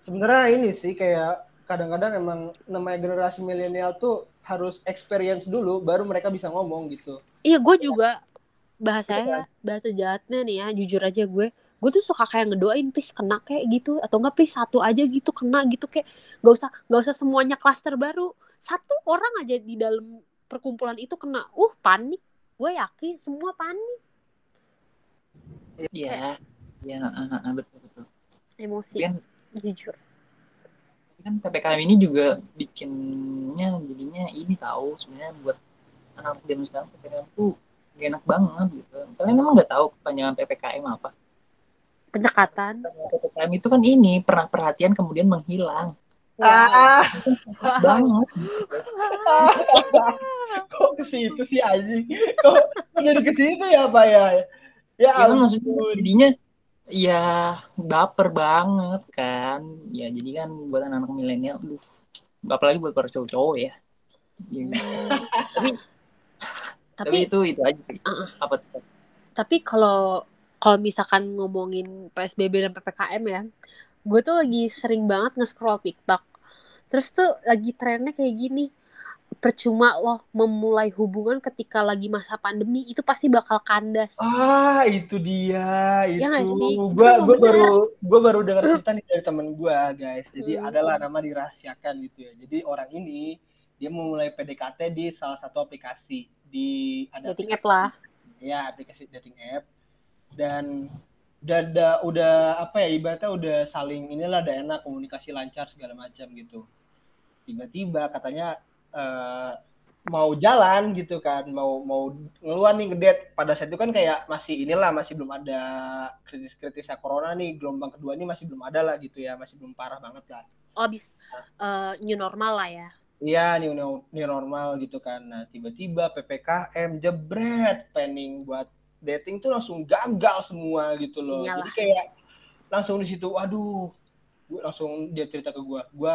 Speaker 4: Sebenarnya ini sih kayak kadang-kadang emang namanya generasi milenial tuh harus experience dulu baru mereka bisa ngomong gitu.
Speaker 1: iya gue juga bahasanya bahasa jahatnya nih ya jujur aja gue. Gue tuh suka kayak ngedoain please kena kayak gitu. Atau enggak please satu aja gitu kena gitu kayak gak usah gak usah semuanya klaster baru. Satu orang aja di dalam perkumpulan itu kena uh panik gue yakin semua panik
Speaker 3: Iya. Iya, heeh, heeh, betul betul.
Speaker 1: emosi
Speaker 3: kan
Speaker 1: jujur
Speaker 3: tapi kan PPKM ini juga bikinnya jadinya ini tahu sebenarnya buat anak zaman sekarang PPKM tuh gak enak banget gitu. Kalian emang nggak tahu kepanjangan PPKM apa?
Speaker 1: penyekatan
Speaker 3: PPKM itu kan ini pernah perhatian kemudian menghilang.
Speaker 4: Ah,
Speaker 3: Banget.
Speaker 4: kok ke situ sih anjing? Kok jadi ke situ ya Pak ya? Ya
Speaker 3: Ya maksudnya jadinya ya baper banget kan. Ya jadi kan buat anak-anak milenial, aduh, apalagi buat para cowok-cowok ya. Ya, tapi, tapi
Speaker 1: tapi
Speaker 3: itu itu aja sih.
Speaker 1: Uh-uh.
Speaker 3: Apa tuh?
Speaker 1: tapi kalau kalau misalkan ngomongin PSBB dan PPKM ya gue tuh lagi sering banget nge-scroll TikTok terus tuh lagi trennya kayak gini percuma loh memulai hubungan ketika lagi masa pandemi itu pasti bakal kandas
Speaker 4: Ah, itu dia, itu.
Speaker 1: Ya sih?
Speaker 4: Gua
Speaker 1: bener.
Speaker 4: baru gua baru dengar cerita nih dari temen gua, guys. Jadi
Speaker 1: Hmm.
Speaker 4: adalah nama dirahasiakan gitu ya. Jadi orang ini dia memulai PDKT di salah satu aplikasi di ada
Speaker 1: dating app lah
Speaker 4: ya aplikasi dating app dan udah udah apa ya ibaratnya udah saling inilah ada enak komunikasi lancar segala macam gitu tiba-tiba katanya eh, mau jalan gitu kan mau mau ngeluar nih ngedate pada saat itu kan kayak masih inilah masih belum ada kritis-kritisnya corona nih gelombang kedua ini masih belum ada lah gitu ya masih belum parah banget lah
Speaker 1: oh abis eh, new normal lah ya
Speaker 4: Iya, new, new, new normal gitu kan. Nah, tiba-tiba PPKM jebret planning buat dating tuh langsung gagal semua gitu loh.
Speaker 1: Iyalah.
Speaker 4: Jadi kayak langsung di situ, aduh, gue langsung dia cerita ke gue, gue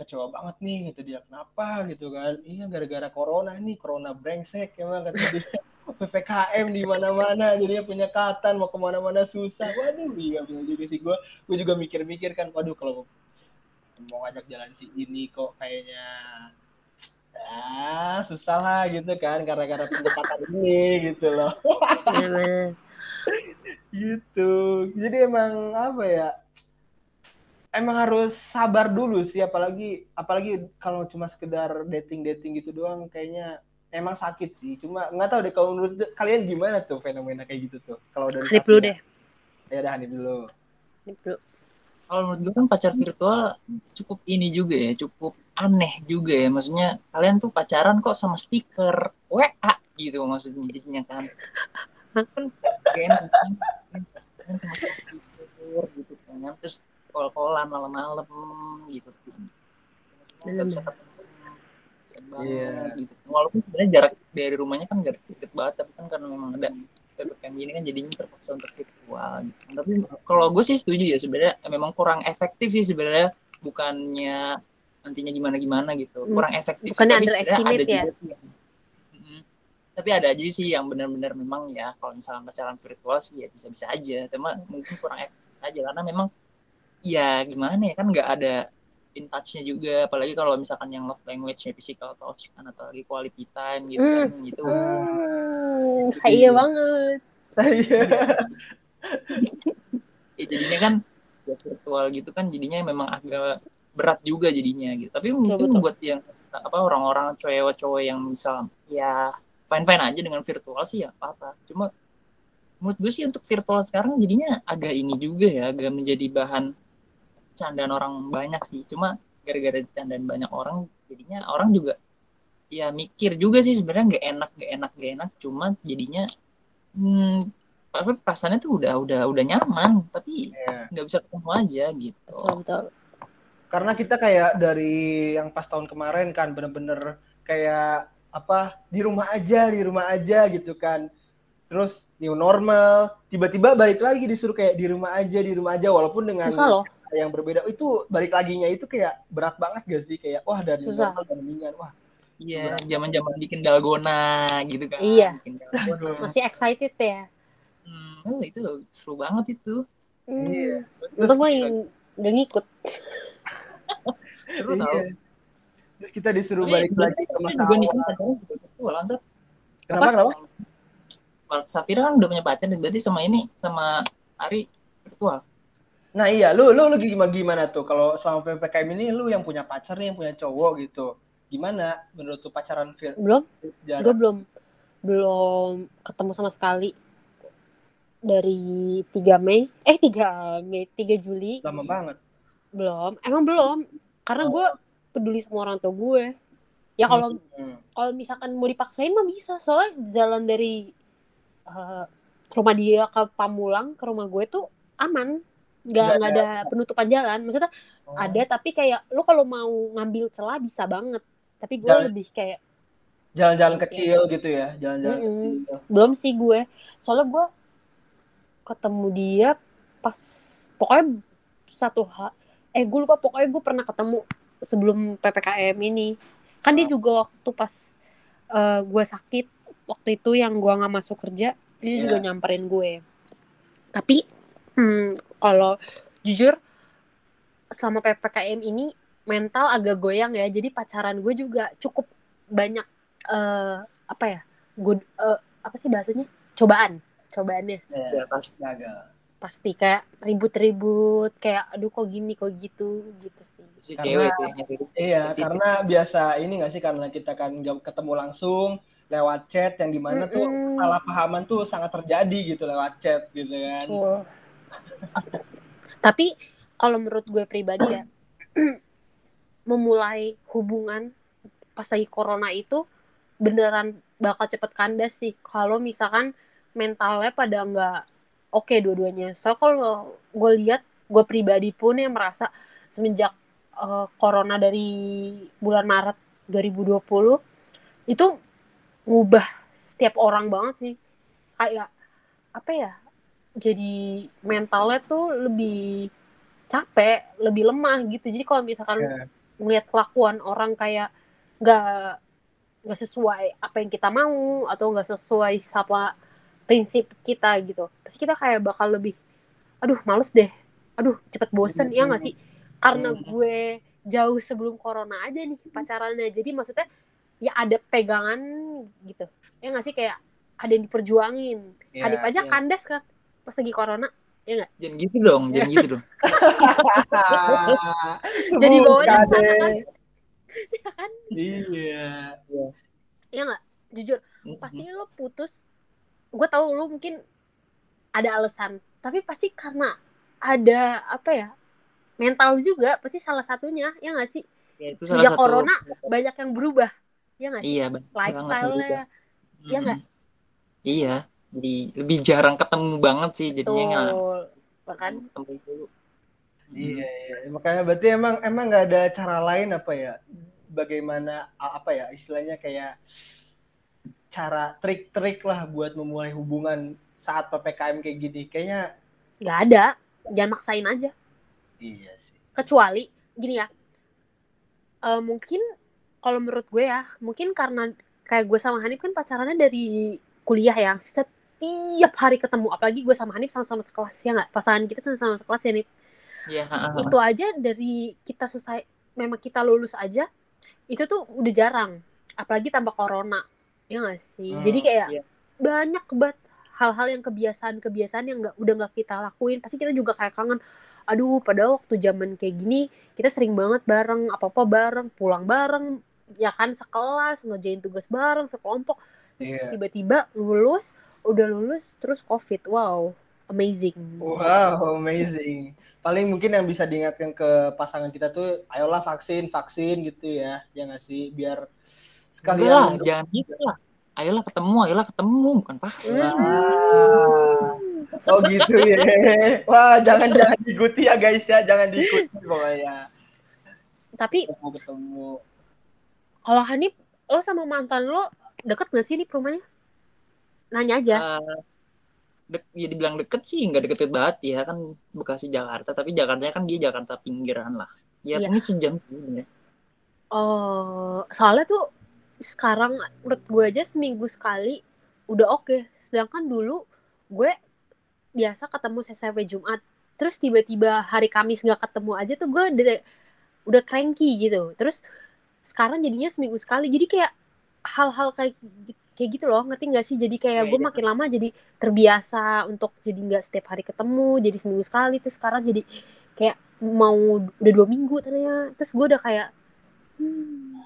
Speaker 4: kecewa banget nih gitu dia kenapa? Gitu kan. Iya gara-gara corona nih corona brengsek emang kata dia. Ppkm di mana-mana jadinya penyekatan mau ke mana-mana susah. Waduh iya bener juga sih. Gue gue juga mikir-mikir kan waduh kalau mau ngajak jalan si ini kok kayaknya ah susah lah gitu kan gara-gara pendekatan ini gitu loh.
Speaker 1: Bener-bener.
Speaker 4: gitu. Jadi emang apa ya emang harus sabar dulu sih apalagi apalagi kalau cuma sekedar dating dating gitu doang kayaknya emang sakit sih cuma nggak tahu deh kalau menurut kalian gimana tuh fenomena kayak gitu tuh kalau dari
Speaker 1: Hanif dulu
Speaker 4: ya.
Speaker 1: deh
Speaker 4: ya udah Hanif dulu
Speaker 1: Hanif dulu
Speaker 3: Kalau menurut gue kan pacar virtual cukup ini juga ya, cukup aneh juga ya. Maksudnya kalian tuh pacaran kok sama stiker WA gitu maksudnya jadinya kan. Kan kan. Kalian sama stiker gitu kan. Terus call-callan malam-malam gitu. Nggak bisa ketemu.
Speaker 4: Iya.
Speaker 3: gitu. Walaupun sebenarnya jarak dari rumahnya kan gak deket banget, tapi kan karena memang ada PPKM gini kan jadinya terpaksa untuk virtual gitu. Tapi kalau gue sih setuju ya sebenarnya memang kurang efektif sih sebenarnya bukannya nantinya gimana gimana gitu
Speaker 1: Hmm.
Speaker 3: kurang efektif
Speaker 1: Bukannya
Speaker 3: Tapi
Speaker 1: underestimate
Speaker 3: ada
Speaker 1: ya?
Speaker 3: juga sih yang- Mm-mm. tapi ada aja sih yang benar-benar memang ya kalau misalnya pacaran virtual sih ya bisa-bisa aja cuma mungkin kurang efektif aja karena memang ya gimana ya kan nggak ada in touch-nya juga apalagi kalau misalkan yang love language-nya physical touch kan atau lagi quality time gitu
Speaker 1: Hmm.
Speaker 3: kan gitu
Speaker 1: Hmm, saya banget.
Speaker 4: Iya.
Speaker 3: ya jadinya kan ya virtual gitu kan jadinya memang agak berat juga jadinya gitu tapi mungkin
Speaker 1: betul.
Speaker 3: buat yang apa orang-orang cowok-cowok yang misal ya fine fine aja dengan virtual sih ya apa apa cuma menurut gue sih untuk virtual sekarang jadinya agak ini juga ya agak menjadi bahan candaan orang banyak sih. Cuma gara-gara candaan banyak orang jadinya orang juga ya mikir juga sih sebenarnya nggak enak nggak enak nggak enak. Cuma jadinya hmm, perasaannya tuh udah udah udah nyaman. Tapi
Speaker 4: Iya.
Speaker 3: nggak bisa ketemu aja gitu.
Speaker 1: Betul betul.
Speaker 4: Karena kita kayak dari yang pas tahun kemarin kan bener-bener kayak apa di rumah aja, di rumah aja gitu kan. Terus new normal, tiba-tiba balik lagi disuruh kayak di rumah aja, di rumah aja walaupun dengan
Speaker 1: susah loh
Speaker 4: yang berbeda. Itu balik laginya itu kayak berat banget gak sih? Kayak wah dari
Speaker 1: Susah.
Speaker 4: mendingan. Wah,
Speaker 3: iya zaman zaman bikin dalgona gitu kan
Speaker 1: Iya.
Speaker 3: bikin dalgona
Speaker 1: masih excited ya
Speaker 3: hmm, oh, itu seru banget itu
Speaker 1: hmm.
Speaker 4: Iya.
Speaker 1: untung gue yang gak ngikut
Speaker 3: seru tau
Speaker 4: iya. Terus kita disuruh
Speaker 3: Tapi
Speaker 4: balik lagi ke masa awal.
Speaker 3: kan?
Speaker 4: Kenapa kenapa?
Speaker 3: Kalau Safira kan udah punya pacar berarti sama ini sama Ari virtual
Speaker 4: Nah iya, lu lu lu gimana gimana tuh? Kalau selama ppkm ini lu yang punya pacar nih, yang punya cowok gitu, gimana menurut tuh pacaran fir
Speaker 1: belum. gue belum belum ketemu sama sekali. Dari 3 Mei eh 3 Mei 3 Juli.
Speaker 4: Lama banget.
Speaker 1: belum emang belum. Karena gue peduli sama orang tua gue. Ya kalau
Speaker 4: Hmm.
Speaker 1: kalau misalkan mau dipaksain mah bisa. Soalnya jalan dari eh, rumah dia ke Pamulang ke rumah gue tuh aman nggak
Speaker 4: Nggak
Speaker 1: ada penutupan jalan maksudnya
Speaker 4: Oh.
Speaker 1: ada tapi kayak lu kalau mau ngambil celah bisa banget tapi gue lebih kayak
Speaker 4: Jalan-jalan kecil gitu ya, jalan-jalan
Speaker 1: Mm-mm.
Speaker 4: kecil.
Speaker 1: belum sih gue soalnya gue ketemu dia pas pokoknya satu ha eh gue lupa pokoknya gue pernah ketemu sebelum ppkm ini kan dia juga waktu pas eh, gue sakit waktu itu yang gue nggak masuk kerja dia juga
Speaker 4: Iya.
Speaker 1: nyamperin gue tapi hmm, kalau jujur selama ppkm ini mental agak goyang ya jadi pacaran gue juga cukup banyak eh, apa ya gue eh, apa sih bahasanya cobaan cobaannya
Speaker 4: Ya,
Speaker 3: pasti
Speaker 4: gagal.
Speaker 1: pasti kayak ribut-ribut kayak aduh kok gini kok gitu gitu sih
Speaker 3: si
Speaker 4: Karena-
Speaker 3: cewek tuh nyari
Speaker 4: Iya, karena biasa ini nggak sih karena kita kan ketemu langsung lewat chat yang di mana tuh
Speaker 1: Mm-mm.
Speaker 4: salah pahaman tuh sangat terjadi gitu lewat chat gitu kan.
Speaker 1: Betul. Tapi kalau menurut gue pribadi ya memulai hubungan pas lagi corona itu beneran bakal cepet kandas sih. Kalau misalkan mentalnya pada nggak oke dua-duanya. So kalau gue lihat gue pribadi pun yang merasa semenjak eh, corona dari bulan Maret 2020 itu ngubah setiap orang banget sih. Kayak apa ya jadi mentalnya tuh lebih capek lebih lemah gitu. Jadi kalau misalkan
Speaker 4: Ya.
Speaker 1: ngelihat kelakuan orang kayak nggak nggak sesuai apa yang kita mau atau nggak sesuai sama prinsip kita gitu. Pasti kita kayak bakal lebih aduh males deh. Aduh cepet bosen. Ya nggak sih? Karena
Speaker 4: Hmm.
Speaker 1: gue jauh sebelum corona aja nih pacarannya. Jadi maksudnya ya ada pegangan gitu. Ya nggak sih? Kayak ada yang diperjuangin.
Speaker 4: Ya,
Speaker 1: Hadip aja
Speaker 3: iya.
Speaker 1: kandas kan pas lagi corona
Speaker 3: jangan gitu dong jangan gitu dong.
Speaker 1: Jadi bawanya sana kan? ya kan?
Speaker 4: Iya.
Speaker 1: ya nggak? Jujur pasti lo putus gue tahu lo mungkin ada alasan tapi pasti karena ada apa ya mental juga pasti salah satunya ya nggak sih?
Speaker 3: Ya, itu
Speaker 1: Sejak corona, banyak yang berubah ya nggak sih?
Speaker 3: Iya
Speaker 1: lifestyle-nya Iya nggak?
Speaker 3: Iya jadi lebih jarang ketemu banget sih jadinya nggak
Speaker 1: bahkan
Speaker 3: ketemu dulu
Speaker 4: Iya, iya. Makanya berarti emang emang nggak ada cara lain apa ya? Bagaimana apa ya istilahnya kayak cara trik-trik lah buat memulai hubungan saat ppkm kayak gini. Kayaknya
Speaker 1: nggak ada jangan maksain aja
Speaker 4: iya sih.
Speaker 1: kecuali gini ya eh, mungkin kalau menurut gue ya mungkin karena kayak gue sama Hanif kan pacarannya dari kuliah ya setiap hari ketemu. Apalagi gue sama Hanif sama-sama sekelas ya nggak? Pasangan kita sama-sama sekelas ya Nif?
Speaker 3: Iya ha-ha.
Speaker 1: itu aja dari kita selesai memang kita lulus aja itu tuh udah jarang. Apalagi tambah corona ya nggak sih?
Speaker 4: Hmm,
Speaker 1: jadi kayak
Speaker 3: iya.
Speaker 1: banyak banget hal-hal yang kebiasaan-kebiasaan yang nggak udah nggak kita lakuin. Pasti kita juga kayak kangen aduh padahal waktu zaman kayak gini kita sering banget bareng apa apa bareng pulang bareng ya kan sekelas ngerjain tugas bareng sekelompok. Terus
Speaker 4: Iya.
Speaker 1: tiba-tiba lulus udah lulus terus covid wow amazing
Speaker 4: Wow, amazing. Paling mungkin yang bisa diingatkan ke pasangan kita tuh, ayolah vaksin, vaksin gitu ya, ya nggak sih, biar
Speaker 3: Enggak lah,
Speaker 4: sekalian.
Speaker 3: jangan gitu lah. Ayolah ketemu, ayolah ketemu, bukan vaksin.
Speaker 4: Oh gitu ya. Wah, jangan jangan diikuti ya guys ya, jangan diikuti pokoknya.
Speaker 1: tapi
Speaker 4: Ketemu ketemu.
Speaker 1: kalau Hanif lo sama mantan lo deket gak sih nih rumahnya nanya aja
Speaker 3: Eh, dek, ya dibilang deket sih nggak deket-deket banget ya kan Bekasi Jakarta tapi Jakarta kan dia Jakarta pinggiran lah ya
Speaker 1: Iya.
Speaker 3: ini sejam sih.
Speaker 1: Oh, soalnya tuh sekarang menurut gue aja seminggu sekali udah oke. Sedangkan dulu gue biasa ketemu CCW Jumat. Terus tiba-tiba hari Kamis nggak ketemu aja tuh gue udah, udah cranky gitu. Terus sekarang jadinya seminggu sekali. Jadi kayak hal-hal kayak kayak gitu loh, ngerti nggak sih? Jadi kayak
Speaker 4: Iya,
Speaker 1: gue
Speaker 4: iya.
Speaker 1: makin lama jadi terbiasa untuk jadi nggak setiap hari ketemu, jadi seminggu sekali. Terus sekarang jadi kayak mau udah dua minggu ternyata. Terus gue udah kayak hmm,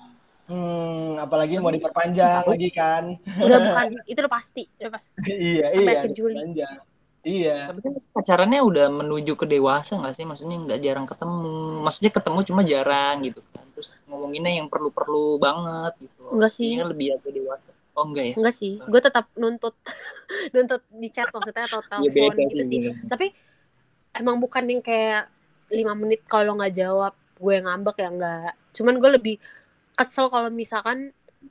Speaker 4: Hmm, apalagi mau diperpanjang lagi kan.
Speaker 1: udah bukan itu udah pasti udah pasti
Speaker 4: iya,
Speaker 1: Sampai
Speaker 4: iya.
Speaker 1: akhir Juli.
Speaker 4: diperpanjang. Iya.
Speaker 3: tapi kan pacarannya udah menuju ke dewasa nggak sih maksudnya nggak jarang ketemu maksudnya ketemu cuma jarang gitu kan terus ngomonginnya yang perlu-perlu banget gitu
Speaker 1: enggak sih
Speaker 3: ini kan lebih agak dewasa oh enggak ya?
Speaker 1: Enggak sih gue tetap nuntut nuntut di chat maksudnya atau
Speaker 3: ya
Speaker 1: telepon
Speaker 3: beda
Speaker 1: gitu sih. tapi emang bukan yang kayak lima menit kalau nggak jawab gue ngambek ya enggak. Cuman gue lebih kesel kalau misalkan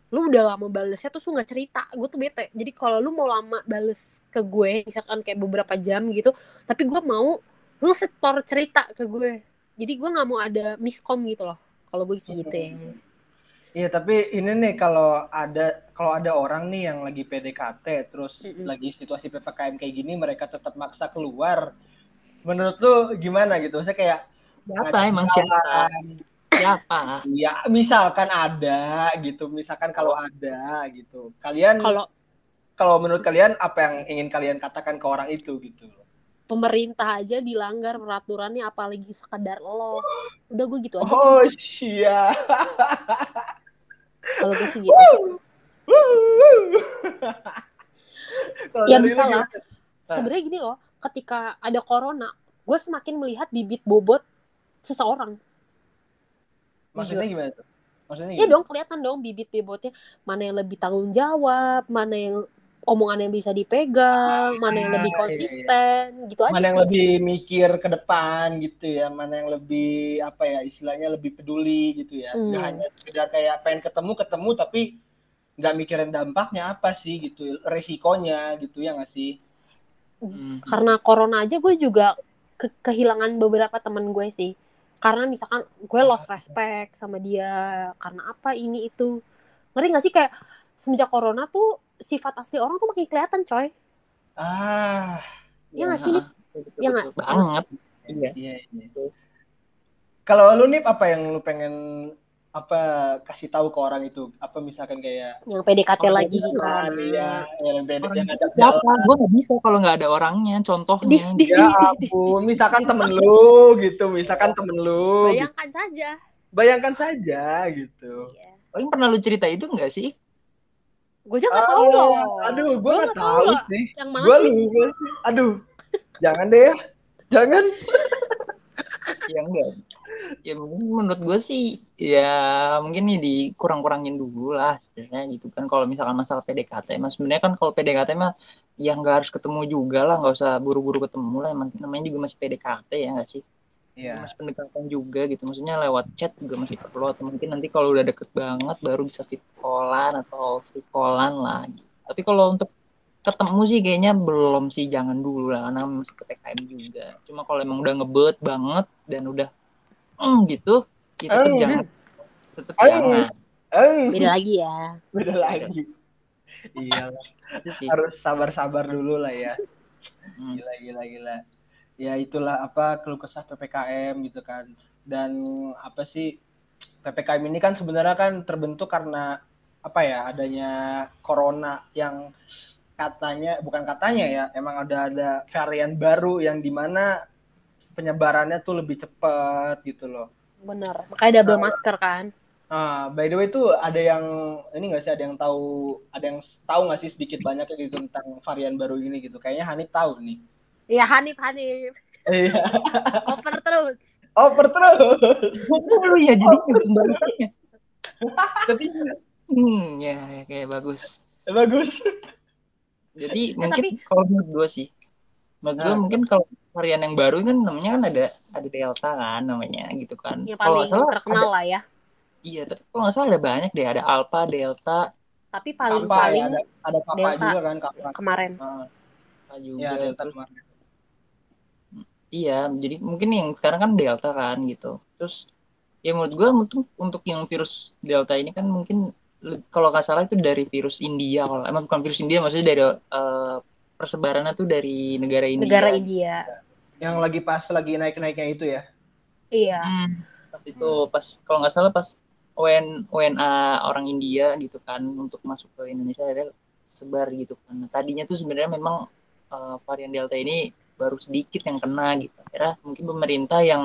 Speaker 1: lu udah lama balesnya terus lu nggak cerita gue tuh bete. Jadi kalau lu mau lama bales ke gue misalkan kayak beberapa jam gitu tapi gue mau lu setor cerita ke gue. Jadi gue nggak mau ada miskom gitu loh kalau gue sih gitu. Ya
Speaker 4: Iya, tapi ini nih kalau ada kalau ada orang nih yang lagi PDKT terus
Speaker 1: Mm-mm.
Speaker 4: lagi situasi PPKM kayak gini mereka tetap maksa keluar. Menurut lu gimana gitu? Saya kayak
Speaker 3: siapa emang siapa siapa
Speaker 4: Ya, misalkan ada gitu, misalkan kalau ada gitu. Kalian
Speaker 1: kalau
Speaker 4: kalau menurut kalian apa yang ingin kalian katakan ke orang itu gitu?
Speaker 1: pemerintah aja dilanggar peraturannya apalagi sekedar lo udah gue gitu aja
Speaker 4: Oh, iya.
Speaker 1: kalau gue sih gitu ya bisa lah.
Speaker 4: Gimana?
Speaker 1: sebenarnya gini loh ketika ada corona gue semakin melihat bibit bobot seseorang.
Speaker 4: Maksudnya gimana tuh? Maksudnya
Speaker 1: ya dong kelihatan dong bibit bobotnya. Mana yang lebih tanggung jawab mana yang omongan yang bisa dipegang mana yang lebih
Speaker 4: Ah, iya, iya.
Speaker 1: konsisten gitu aja
Speaker 4: mana yang
Speaker 1: sih.
Speaker 4: lebih mikir ke depan gitu ya. Mana yang lebih apa ya istilahnya lebih peduli gitu ya. Nggak
Speaker 1: Hmm.
Speaker 4: hanya sekedar kayak pengen ketemu ketemu tapi nggak mikirin dampaknya apa sih gitu. Resikonya gitu ya nggak sih?
Speaker 3: Hmm.
Speaker 1: karena corona aja gue juga ke- kehilangan beberapa teman gue sih. Karena misalkan gue lost respect sama dia karena apa ini itu. Ngerti gak sih? Kayak semenjak corona tuh sifat asli orang tuh makin kelihatan coy.
Speaker 4: Ah.
Speaker 1: Iya nggak sih, Nip?
Speaker 3: Betul,
Speaker 1: Iya
Speaker 3: betul. banget. Iya.
Speaker 4: Iya iya kalau lu nih apa yang lu pengen apa kasih tahu ke orang itu? Apa misalkan kayak
Speaker 1: yang PDKT
Speaker 3: Oh,
Speaker 1: lagi
Speaker 3: gitu
Speaker 1: corona
Speaker 4: iya. Yang beda
Speaker 3: Orang
Speaker 4: yang ngajak
Speaker 3: siapa? gue nggak bisa kalau nggak ada orangnya
Speaker 1: di,
Speaker 3: contohnya.
Speaker 1: Di,
Speaker 4: ya ampun misalkan temen lu gitu misalkan temen lu gitu.
Speaker 1: bayangkan saja.
Speaker 4: Bayangkan saja gitu.
Speaker 1: Iya.
Speaker 3: paling pernah lu cerita itu nggak sih
Speaker 1: gue aja nggak tahu loh
Speaker 4: Aduh, gue
Speaker 1: Gua
Speaker 4: nggak
Speaker 1: nggak
Speaker 4: tahu sih.
Speaker 1: yang mana
Speaker 4: Gue
Speaker 1: sih
Speaker 4: lupa. Aduh, jangan deh ya. Jangan.
Speaker 3: ya enggak ya mungkin menurut gue sih ya mungkin nih dikurang-kurangin dulu lah sebenarnya gitu kan kalau misalkan masalah PDKT mas sebenarnya kan kalau PDKT mah ya nggak harus ketemu juga lah nggak usah buru-buru ketemu lah emang namanya juga masih PDKT ya nggak sih
Speaker 4: Iya.
Speaker 3: masih pendekatan juga gitu maksudnya lewat chat juga masih perlu atau mungkin nanti kalau udah deket banget baru bisa fit callan atau free callan lah gitu. tapi kalau untuk ketemu sih kayaknya belum sih jangan dulu lah karena masih PPKM juga cuma kalau emang udah ngebet banget dan udah mm, gitu ya tetap jangan tetap jangan
Speaker 1: beda lagi ya
Speaker 4: beda lagi. Iya, harus sabar-sabar dulu lah ya.
Speaker 3: Hmm.
Speaker 4: Gila, gila, gila. Ya itulah apa keluh kesah PPKM gitu kan. Dan apa sih PPKM ini kan sebenarnya kan terbentuk karena apa ya adanya corona yang katanya bukan katanya ya emang ada ada varian baru yang di mana penyebarannya tuh lebih cepat gitu loh.
Speaker 1: bener makanya double
Speaker 4: Nah.
Speaker 1: masker kan
Speaker 4: Nah, by the way itu ada yang ini nggak sih ada yang tahu ada yang tahu nggak sih sedikit banyak gitu tentang varian baru ini gitu. Kayaknya Hanif tahu nih.
Speaker 1: Iya Hanif Hanif.
Speaker 4: Iya.
Speaker 1: Over terus.
Speaker 4: Over terus.
Speaker 3: Lu ya jadi pembahasannya. Tapi hmm ya, ya kayak bagus.
Speaker 4: Bagus.
Speaker 3: Jadi
Speaker 1: Ya,
Speaker 3: mungkin
Speaker 1: tapi-
Speaker 3: kalau menurut gue sih, menurut gue
Speaker 4: Nah.
Speaker 3: mungkin kalau varian yang baru kan namanya kan ada ada delta kan namanya gitu kan.
Speaker 1: Yang
Speaker 3: Kalau salah
Speaker 1: terkenal
Speaker 3: ada-
Speaker 1: lah ya.
Speaker 3: iya, tapi kalau nggak salah ada banyak deh, ada alpha, delta,
Speaker 1: Tapi paling
Speaker 4: Kappa
Speaker 1: paling
Speaker 4: ya, ada ada kappa
Speaker 1: Delta.
Speaker 4: juga kan kappa.
Speaker 1: kemarin.
Speaker 4: Nah,
Speaker 3: juga.
Speaker 4: ya Delta kemarin.
Speaker 3: Iya, jadi mungkin yang sekarang kan delta kan gitu. Terus ya menurut gue untuk untuk yang virus delta ini kan mungkin kalau nggak salah itu dari virus India kalau emang bukan virus India maksudnya dari eh, persebarannya tuh dari negara India.
Speaker 1: Negara India.
Speaker 4: Yang lagi pas lagi naik-naiknya itu ya.
Speaker 1: Iya.
Speaker 3: Hmm, pas itu pas kalau nggak salah pas WN, WNA orang India gitu kan untuk masuk ke Indonesia ada sebar gitu kan. Nah, tadinya tuh sebenarnya memang eh, varian Delta ini baru sedikit yang kena gitu. Akhirnya mungkin pemerintah yang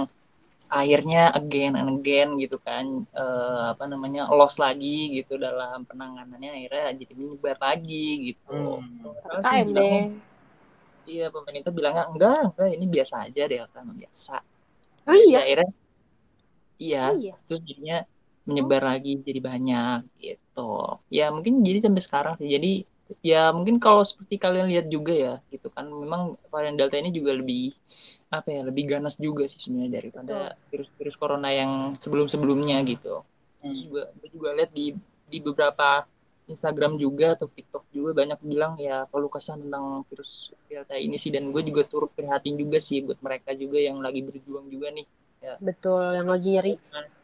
Speaker 3: akhirnya again and again gitu kan eh, apa namanya loss lagi gitu dalam penanganannya akhirnya jadi menyebar lagi gitu.
Speaker 4: Hmm.
Speaker 1: KM deh.
Speaker 3: iya pemerintah bilangnya enggak enggak ini biasa aja Delta emang biasa.
Speaker 1: Oh iya.
Speaker 3: Ya, akhirnya iya
Speaker 1: Oh iya.
Speaker 3: terus jadinya menyebar lagi jadi banyak gitu ya mungkin jadi sampai sekarang sih jadi ya mungkin kalau seperti kalian lihat juga ya gitu kan. Memang varian delta ini juga lebih apa ya lebih ganas juga sih sebenarnya daripada virus-virus corona yang sebelum-sebelumnya gitu. Terus juga gue juga lihat di di beberapa Instagram juga atau TikTok juga banyak bilang ya kalau kesan tentang virus delta ini sih. Dan gue juga turut prihatin juga sih buat mereka juga yang lagi berjuang juga nih
Speaker 1: Betul yang lagi nyari.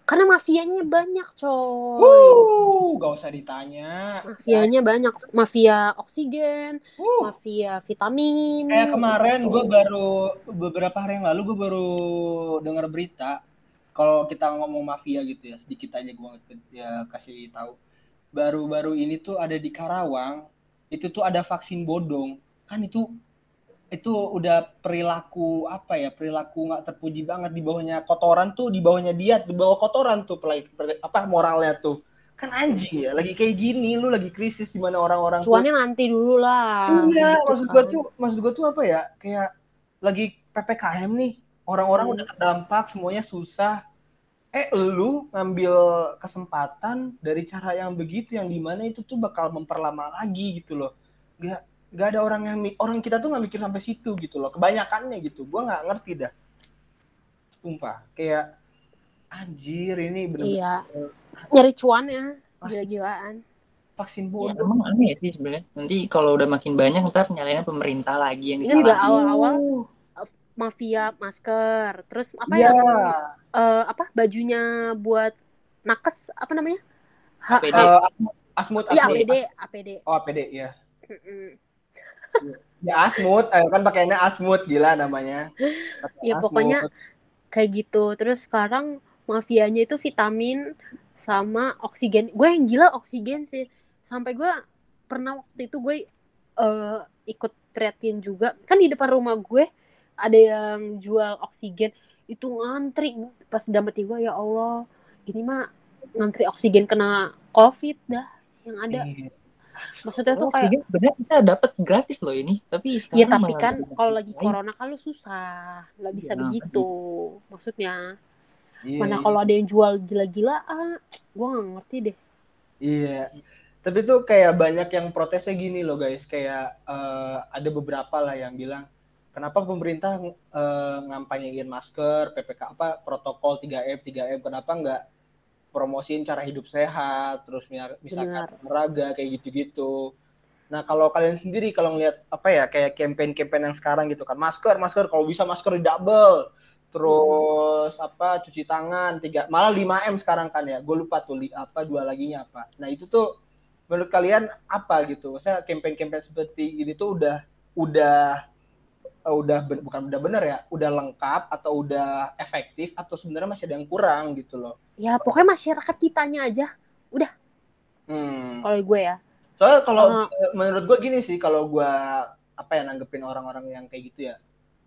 Speaker 1: Karena mafianya banyak, coy.
Speaker 4: Wuh, gak usah ditanya.
Speaker 1: Mafianya banyak. Mafia oksigen,
Speaker 4: Wuh.
Speaker 1: mafia vitamin.
Speaker 4: Kayak kemarin gue baru beberapa hari yang lalu gue baru dengar berita kalau kita ngomong mafia gitu ya sedikit aja gue ya kasih tahu baru-baru ini tuh ada di Karawang itu tuh ada vaksin bodong kan itu itu udah perilaku apa ya perilaku nggak terpuji banget di bawahnya kotoran tuh di bawahnya dia di bawah kotoran tuh pelai- per- apa moralnya tuh kan anjing ya lagi kayak gini lu lagi krisis di mana orang-orang tuh
Speaker 1: Cuannya nanti dulu lah.
Speaker 4: Iya,
Speaker 1: Gitu
Speaker 4: maksud
Speaker 1: kan.
Speaker 4: gua tuh, maksud gua tuh apa ya? Kayak lagi ppkm nih, orang-orang
Speaker 1: Hmm.
Speaker 4: udah terdampak, semuanya susah. Eh, lu ngambil kesempatan dari cara yang begitu, yang di mana itu tuh bakal memperlama lagi gitu loh. Gak, gak ada orang yang orang kita tuh nggak mikir sampai situ gitu loh. Kebanyakannya gitu, gua nggak ngerti dah. Sumpah, kayak anjir ini bener-bener
Speaker 1: Iya. Nyari cuannya. Gila-gilaan.
Speaker 4: vaksin
Speaker 3: Ya,
Speaker 4: bodoh.
Speaker 3: emang aneh sih sebenarnya. Nanti kalau udah makin banyak ntar nyalain pemerintah lagi yang
Speaker 1: Ini juga
Speaker 3: disalahin.
Speaker 1: awal-awal mafia masker. Terus apa
Speaker 4: Iya.
Speaker 1: ya? eh, apa bajunya buat nakes apa namanya? Ha-
Speaker 3: APD.
Speaker 1: ha-
Speaker 4: Eh, Asmut,
Speaker 1: Iya
Speaker 4: Asmut.
Speaker 1: APD, APD.
Speaker 4: Oh, APD, ya.
Speaker 1: Mm-mm.
Speaker 4: Ya Asmut, eh, kan pakainya Asmut gila namanya. Pakai
Speaker 1: Ya
Speaker 4: Asmut.
Speaker 1: pokoknya kayak gitu. Terus sekarang mafianya itu vitamin sama oksigen. Gue yang gila oksigen sih. Sampai gue pernah waktu itu gue eh, ikut prihatin juga. Kan di depan rumah gue ada yang jual oksigen. Itu ngantri pas udah mati gue ya Allah. Ini mah ngantri oksigen kena covid dah yang ada.
Speaker 4: Iya.
Speaker 1: Maksudnya tuh
Speaker 3: Oh,
Speaker 1: kayak
Speaker 3: sebenarnya kita dapat gratis loh ini, tapi sekarang
Speaker 1: Ya tapi
Speaker 3: malah
Speaker 1: kan kalau lagi corona kan lu susah, nggak bisa
Speaker 3: Iya,
Speaker 1: begitu. Maksudnya
Speaker 4: Iya,
Speaker 1: mana
Speaker 4: iya.
Speaker 1: kalau ada yang jual gila-gilaan, gua nggak ngerti deh.
Speaker 4: Iya. Tapi tuh kayak banyak yang protesnya gini loh guys, kayak eh, ada beberapa lah yang bilang kenapa pemerintah eh, ngampanyein masker, PPK apa protokol 3M, 3M kenapa nggak promosiin cara hidup sehat, terus mi- misalkan
Speaker 1: Benar.
Speaker 4: olahraga kayak gitu-gitu. Nah, kalau kalian sendiri kalau ngeliat apa ya kayak campaign-campaign yang sekarang gitu kan, masker, masker kalau bisa masker di double. Terus apa cuci tangan tiga malah 5M sekarang kan ya. Gue lupa tuh li, apa dua laginya apa. Nah, itu tuh menurut kalian apa gitu? Maksudnya campaign-campaign seperti ini tuh udah udah udah ben- bukan udah bener ya, udah lengkap atau udah efektif atau sebenarnya masih ada yang kurang gitu loh.
Speaker 1: Ya pokoknya masyarakat kitanya aja.
Speaker 4: Hmm.
Speaker 1: Kalau gue ya,
Speaker 4: Soalnya kalau
Speaker 1: Uh.
Speaker 4: eh, menurut gue gini sih, kalau gue apa ya nanggepin orang-orang yang kayak gitu ya,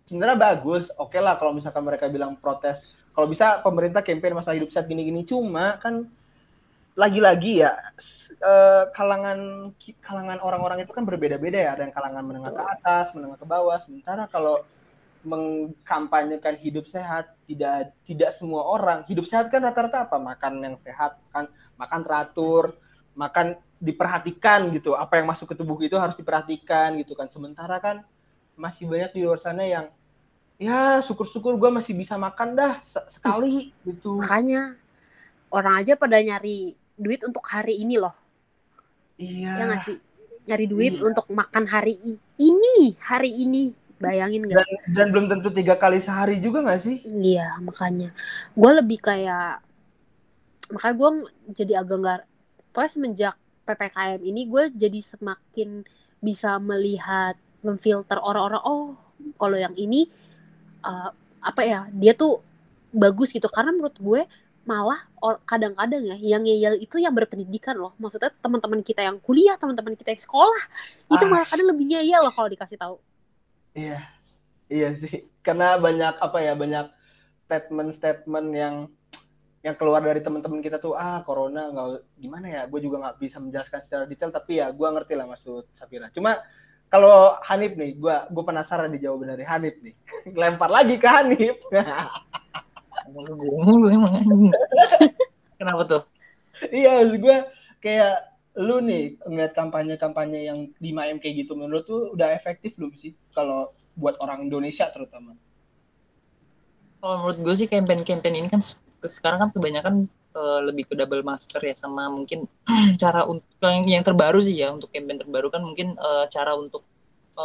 Speaker 4: sebenarnya bagus. Oke lah kalau misalkan mereka bilang protes, kalau bisa pemerintah campaign masalah hidup sehat gini-gini. Cuma kan lagi-lagi ya eh, kalangan kalangan orang-orang itu kan berbeda-beda ya. Ada yang kalangan menengah ke atas, menengah ke bawah. Sementara kalau mengkampanyekan hidup sehat tidak tidak semua orang hidup sehat kan rata-rata apa makan yang sehat makan makan teratur makan diperhatikan gitu apa yang masuk ke tubuh itu harus diperhatikan gitu kan sementara kan masih banyak di luar sana yang ya syukur-syukur gue masih bisa makan dah se- sekali gitu
Speaker 1: Makanya orang aja pada nyari duit untuk hari ini loh.
Speaker 4: iya
Speaker 1: Ya nggak sih? Nyari duit
Speaker 4: Iya.
Speaker 1: untuk makan hari ini, hari ini. Bayangin nggak?
Speaker 4: dan, dan belum tentu tiga kali sehari juga nggak sih
Speaker 1: Iya, makanya. Gue lebih kayak, makanya gue jadi agak nggak, pokoknya semenjak PPKM ini gue jadi semakin bisa melihat, memfilter orang-orang, oh kalau yang ini, uh, apa ya, dia tuh bagus gitu. Karena menurut gue malah kadang-kadang ya, yang ngeyel itu yang berpendidikan loh. Maksudnya teman-teman kita yang kuliah, teman-teman kita yang sekolah, itu
Speaker 4: Ah.
Speaker 1: malah kadang lebih ngeyel loh kalau dikasih tahu.
Speaker 4: Iya, iya sih. Karena banyak apa ya, banyak statement-statement yang yang keluar dari teman-teman kita tuh ah corona nggak gimana ya, gue juga nggak bisa menjelaskan secara detail tapi ya gue ngerti lah maksud Safira. Cuma kalau Hanif nih, gue gue penasaran di jawaban dari Hanif nih. Lempar lagi ke Hanif.
Speaker 3: Mulu emang anjing. Kenapa tuh?
Speaker 4: iya, maksud gue kayak lu nih ngeliat kampanye-kampanye yang di MAM kayak gitu menurut tuh udah efektif belum sih kalau buat orang Indonesia terutama?
Speaker 3: Kalau menurut gue sih campaign-campaign ini kan se- sekarang kan kebanyakan eh, lebih ke double masker ya sama mungkin cara untuk yang, yang terbaru sih ya untuk campaign terbaru kan mungkin eh, cara untuk